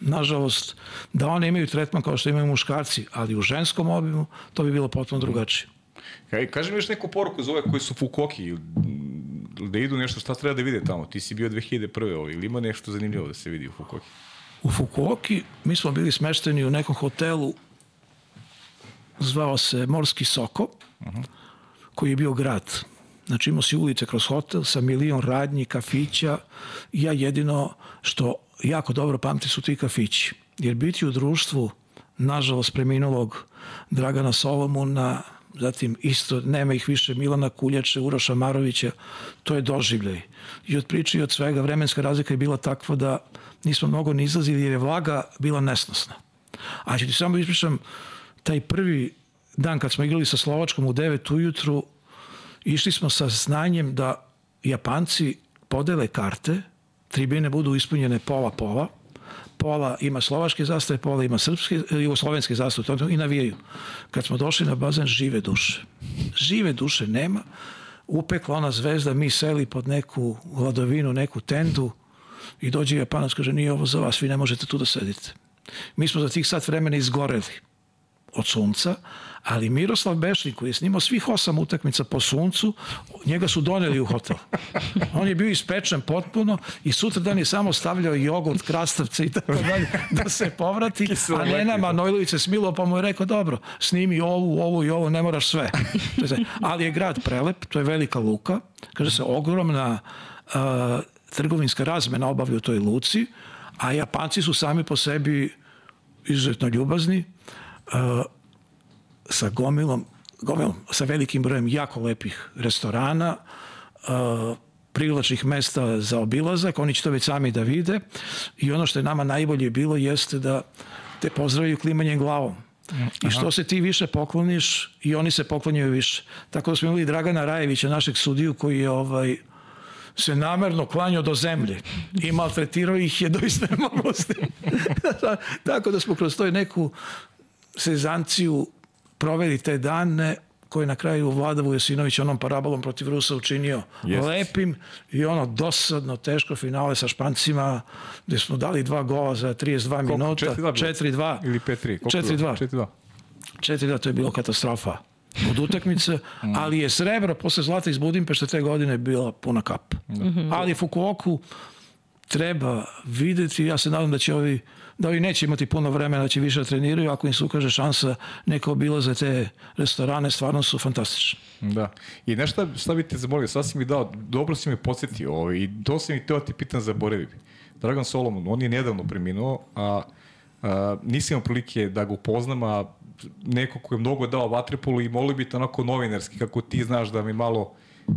Nažalost, da one imaju tretman kao što imaju muškarci, ali u ženskom obimu, to bi bilo potpuno drugačije. Kaj, kaži mi još neku poruku za ove koji su Fukoki, da idu nešto, šta treba da vide tamo? Ti si bio 2001. Ovo, ili ima nešto zanimljivo da se vidi u Fukoki? U Fukuoki mi smo bili smešteni u nekom hotelu zvao se Morski Soko koji je bio grad. Znači imao si ulice kroz hotel sa milion radnji, kafića. Ja jedino što jako dobro pamti su ti kafići. Jer biti u društvu nažalost preminulog Dragana Solomuna, zatim isto, nema ih više, Milana Kuljače, Uroša Marovića, to je doživljaj. I od priče i od svega vremenska razlika je bila takva da nismo mnogo ni izlazili jer je vlaga bila nesnosna. A ću ti samo ispričam, taj prvi dan kad smo igrali sa Slovačkom u 9 ujutru, išli smo sa znanjem da Japanci podele karte, tribine budu ispunjene pola-pola, pola ima slovačke zastave, pola ima srpske, jugoslovenske zastave i navijaju. Kad smo došli na bazen, žive duše. Žive duše nema. Upekla ona zvezda, mi seli pod neku hladovinu, neku tendu i dođe Japanac, kaže, nije ovo za vas, vi ne možete tu da sedite. Mi smo za tih sat vremena izgoreli od sunca, ali Miroslav Bešnik koji je snimao svih osam utakmica po suncu, njega su doneli u hotel. On je bio ispečen potpuno i sutra dan je samo stavljao jogurt, krastavce i tako dalje da se povrati, a Nena Manojlović se smilo pa mu je rekao dobro, snimi ovu, ovu i ovu, ne moraš sve. Ali je grad prelep, to je velika luka, kaže se ogromna a, trgovinska razmena obavlja u toj luci, a Japanci su sami po sebi izuzetno ljubazni, sa gomilom, gomilom, sa velikim brojem jako lepih restorana, uh, privlačnih mesta za obilazak, oni će to već sami da vide i ono što je nama najbolje bilo jeste da te pozdravljaju klimanjem glavom. I što se ti više pokloniš i oni se poklonjaju više. Tako da smo imali Dragana Rajevića, našeg sudiju koji je ovaj, se namerno klanjao do zemlje i maltretirao ih je do iznemoglosti. Tako da smo kroz to neku sezanciju proveli te dane koje na kraju Vlada Vujasinović onom parabolom protiv Rusa učinio Jest. lepim i ono dosadno teško finale sa Špancima gde smo dali dva gola za 32 minuta. 4:2 bilo? 4-2. Ili 5-3? Koliko je 4-2. bilo? 4-2. 4-2, to je bilo katastrofa od utakmice, ali je srebro posle zlata iz Budimpešte te godine bila puna kap. Ali Fukuoku treba videti, ja se nadam da će ovi da ovi neće imati puno vremena, da će više da treniraju, ako im se ukaže šansa neka obilaze te restorane, stvarno su fantastični. Da. I nešto šta bi te zamolio, sad si mi dao, dobro si me podsjetio ovaj, i to si mi teo ti pitan zaboravim. Dragan Solomon, on je nedavno preminuo, a, a nisam imao prilike da ga upoznam, a neko ko je mnogo dao vatrepolu i molio bi te onako novinarski, kako ti znaš da mi malo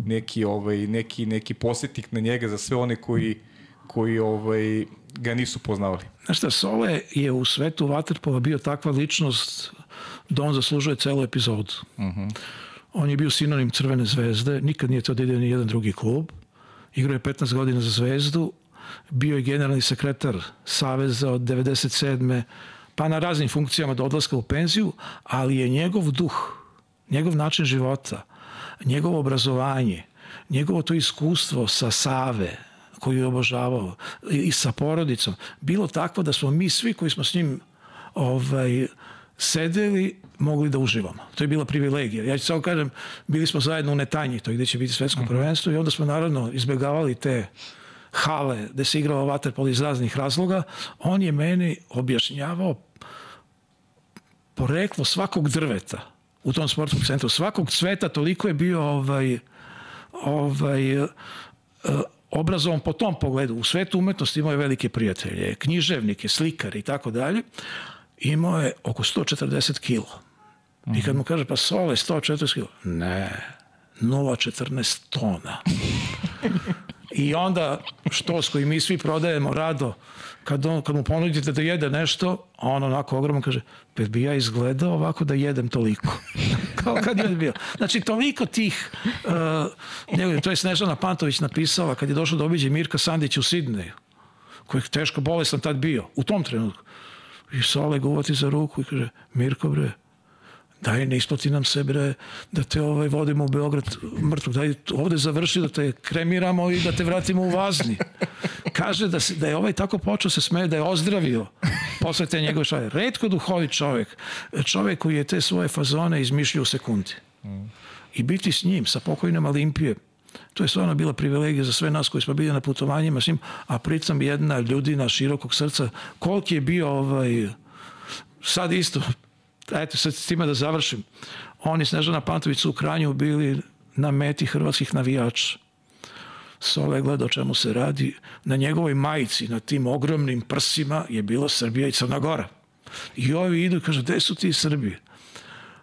neki, ovaj, neki, neki posjetnik na njega za sve one koji, koji ovaj, ga nisu poznavali. Znaš šta, Sole je u svetu Waterpola bio takva ličnost da on zaslužuje celu epizodu. On je bio sinonim Crvene zvezde, nikad nije to da ide ni jedan drugi klub. Igrao je 15 godina za zvezdu, bio je generalni sekretar Saveza od 97. pa na raznim funkcijama do odlaska u penziju, ali je njegov duh, njegov način života, njegovo obrazovanje, njegovo to iskustvo sa Save, koju je obožavao i, i sa porodicom, bilo takvo da smo mi svi koji smo s njim ovaj, sedeli, mogli da uživamo. To je bila privilegija. Ja ću samo kažem, bili smo zajedno u Netanji, to gde će biti svetsko prvenstvo i onda smo naravno izbegavali te hale gde se igralo vaterpolo iz raznih razloga. On je meni objašnjavao poreklo svakog drveta u tom sportskom centru, svakog cveta, toliko je bio ovaj, ovaj, e, obrazovan po tom pogledu. U svetu umetnosti imao je velike prijatelje, književnike, slikare i tako dalje. Imao je oko 140 kila. I kad mu kaže, pa Sole, 140 kila. Ne, 0,14 tona. I onda štos koji mi svi prodajemo rado, kad, on, kad mu ponudite da jede nešto, on onako ogromno kaže, pa bi ja izgledao ovako da jedem toliko. Kao kad je bio. Znači, toliko tih, uh, njegov, to je Snežana Pantović napisala kad je došao da obiđe Mirka Sandić u Sidneju, koji je teško bolestan tad bio, u tom trenutku. I Sole ga uvati za ruku i kaže, Mirko bre, daj ne isplati nam se bre, da te ovaj vodimo u Beograd mrtvog, daj ovde završi da te kremiramo i da te vratimo u vazni. Kaže da, se, da je ovaj tako počeo se smeje, da je ozdravio posle te njegove šale. Redko duhovit čovek, čovek koji je te svoje fazone izmišljio u sekundi. I biti s njim, sa pokojnom Olimpije, to je stvarno bila privilegija za sve nas koji smo bili na putovanjima s njim, a pritom jedna ljudina širokog srca, koliki je bio ovaj, sad isto, eto sad s time da završim, oni Snežana Pantović su u Kranju bili na meti hrvatskih navijača. Sole gleda o čemu se radi. Na njegovoj majici, na tim ogromnim prsima je bilo Srbija i Crna Gora. I ovi idu i kažu, gde su ti Srbi?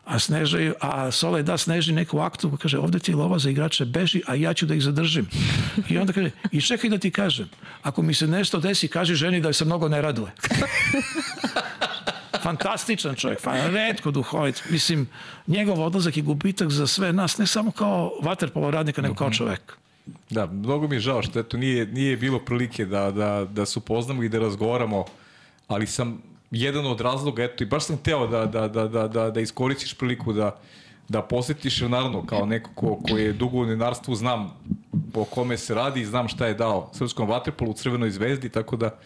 A, Sneža, a Sole da Sneži neku aktu, pa kaže, ovde ti je lova za igrače, beži, a ja ću da ih zadržim. I onda kaže, i čekaj da ti kažem, ako mi se nešto desi, kaži ženi da se mnogo ne raduje. fantastičan čovjek, fan, redko duhovit. Mislim, njegov odlazak i gubitak za sve nas, ne samo kao vaterpolo radnika, nego kao čovek. Da, mnogo mi je žao što eto, nije, nije bilo prilike da, da, da se upoznamo i da razgovaramo, ali sam jedan od razloga, eto, i baš sam hteo da, da, da, da, da, da iskoristiš priliku da, da posetiš, jer naravno, kao neko ko, ko je dugo u novinarstvu, znam po kome se radi i znam šta je dao srpskom vaterpolu u Crvenoj zvezdi, tako da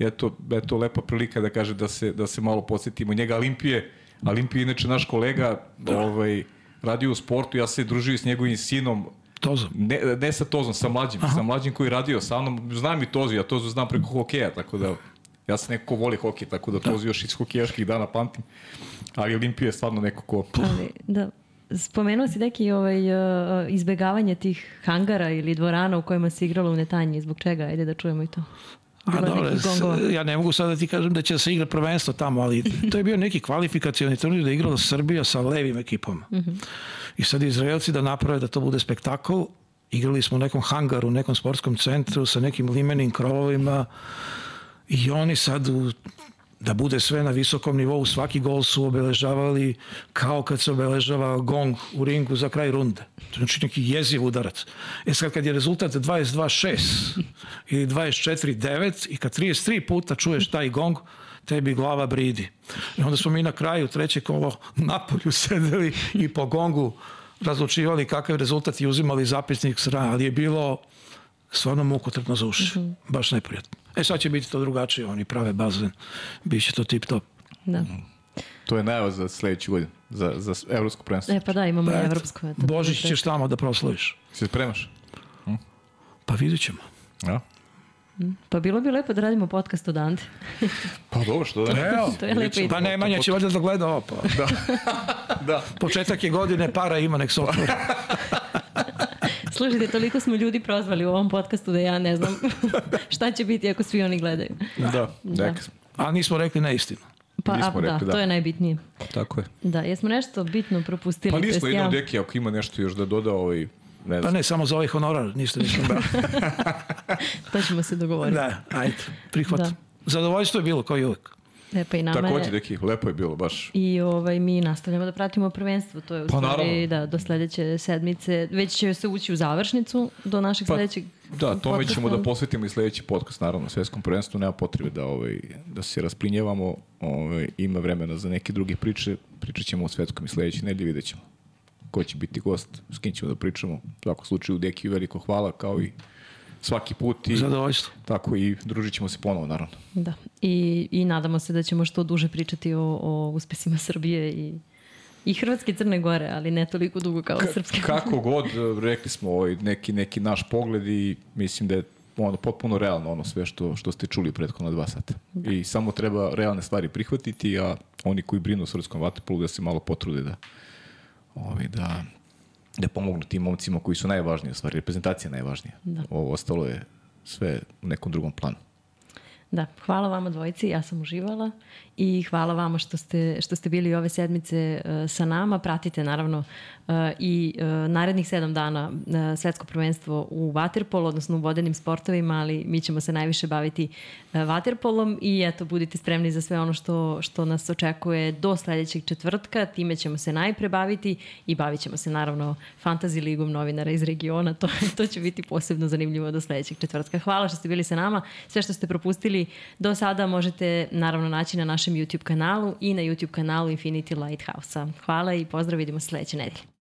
eto, eto lepa prilika da kaže da se, da se malo posetimo njega. Olimpije, Olimpije inače naš kolega, da. ovaj, radio u sportu, ja se družio s njegovim sinom, Tozom. Ne, ne sa Tozom, sa mlađim, Aha. sa mlađim koji je radio sa mnom, znam i Tozu, ja Tozu znam preko hokeja, tako da ja sam neko ko voli hokej, tako da, da. Tozu još iz hokejaških dana pamtim, ali Olimpija je stvarno neko ko... Ali, da, Spomenuo si neki ovaj, uh, izbegavanje tih hangara ili dvorana u kojima se igralo u Netanji. Zbog čega? Ajde da čujemo i to. A dobro, ja ne mogu sad da ti kažem da će se igra prvenstvo tamo, ali to je bio neki kvalifikacioni turnir da je igrala Srbija sa levim ekipom. Mm -hmm. I sad Izraelci da naprave da to bude spektakl, igrali smo u nekom hangaru, u nekom sportskom centru sa nekim limenim krovovima i oni sad u da bude sve na visokom nivou, svaki gol su obeležavali kao kad se obeležava gong u ringu za kraj runde. Znači neki jeziv udarac. E sad kad je rezultat 22-6 ili 24-9 i kad 33 puta čuješ taj gong, tebi glava bridi. I onda smo mi na kraju treće kolo napolju sedeli i po gongu razlučivali kakav rezultat i uzimali zapisnik s ali je bilo stvarno mukotrpno za uši. Baš neprijatno. E sad će biti to drugačije, oni prave bazen, bit će to tip top. Da. To je najava za sledeću godinu, za, za evropsko prvenstvo. E pa da, imamo pa, evropsko. Eto, Božić ćeš tamo da proslaviš. Se spremaš? Hm? Pa vidjet ćemo. Ja. Hm? Pa bilo bi lepo da radimo podcast od Ante. pa dobro, što da ne? To je lepo Pa Nemanja će valjda da gleda ovo. Pa. Da. da. Početak je godine, para ima, nek se otvori. Slušajte, toliko smo ljudi prozvali u ovom podcastu da ja ne znam šta će biti ako svi oni gledaju. Da, da. A nismo rekli neistinu. Pa a, rekli, da, da, to je najbitnije. Tako je. Da, jesmo nešto bitno propustili. Pa nismo jednom ja... deki, ako ima nešto još da doda ovaj, ne Pa ne, samo za ovaj honorar, ništa nismo da. to ćemo se dogovoriti. Da, ajde, prihvat. Da. Zadovoljstvo je bilo, kao i uvek. E, pa i nama Takođe, deki, lepo je bilo, baš. I ovaj, mi nastavljamo da pratimo prvenstvo. To je u pa, stvari, da, do sledeće sedmice. Već će se ući u završnicu do našeg pa, sledećeg Da, tome ćemo da posvetimo i sledeći podcast, naravno, svetskom prvenstvu. Nema potrebe da, ovaj, da se rasplinjevamo. Ovaj, ima vremena za neke druge priče. Pričat ćemo o svetskom i sledeće nedelje, vidjet ćemo ko će biti gost, s kim ćemo da pričamo. U svakom slučaju, Deki, veliko hvala, kao i svaki put. I, Zadovoljstvo. Tako i družit ćemo se ponovo, naravno. Da, i, i nadamo se da ćemo što duže pričati o, o uspesima Srbije i I Hrvatske i Crne Gore, ali ne toliko dugo kao Ka, srpske. Kako god, rekli smo ovaj, neki, neki naš pogled i mislim da je ono, potpuno realno ono sve što, što ste čuli prethodno dva sata. Da. I samo treba realne stvari prihvatiti, a oni koji brinu o srpskom vatepolu da se malo potrude da, ovaj, da da pomognu tim momcima koji su najvažniji, u stvari reprezentacija najvažnija. Da. Ovo ostalo je sve u nekom drugom planu. Da, hvala vama dvojici, ja sam uživala i hvala vama što ste, što ste bili ove sedmice uh, sa nama. Pratite naravno uh, i uh, narednih sedam dana svetsko prvenstvo u Waterpolu, odnosno u vodenim sportovima, ali mi ćemo se najviše baviti Waterpolom i eto, budite spremni za sve ono što, što nas očekuje do sledećeg četvrtka. Time ćemo se najpre baviti i bavit ćemo se naravno Fantasy ligom novinara iz regiona. To, to će biti posebno zanimljivo do sledećeg četvrtka. Hvala što ste bili sa nama. Sve što ste propustili do sada možete naravno naći na našem YouTube kanalu i na YouTube kanalu Infinity Lighthouse-a. Hvala i pozdrav, vidimo se sledeće nedelje.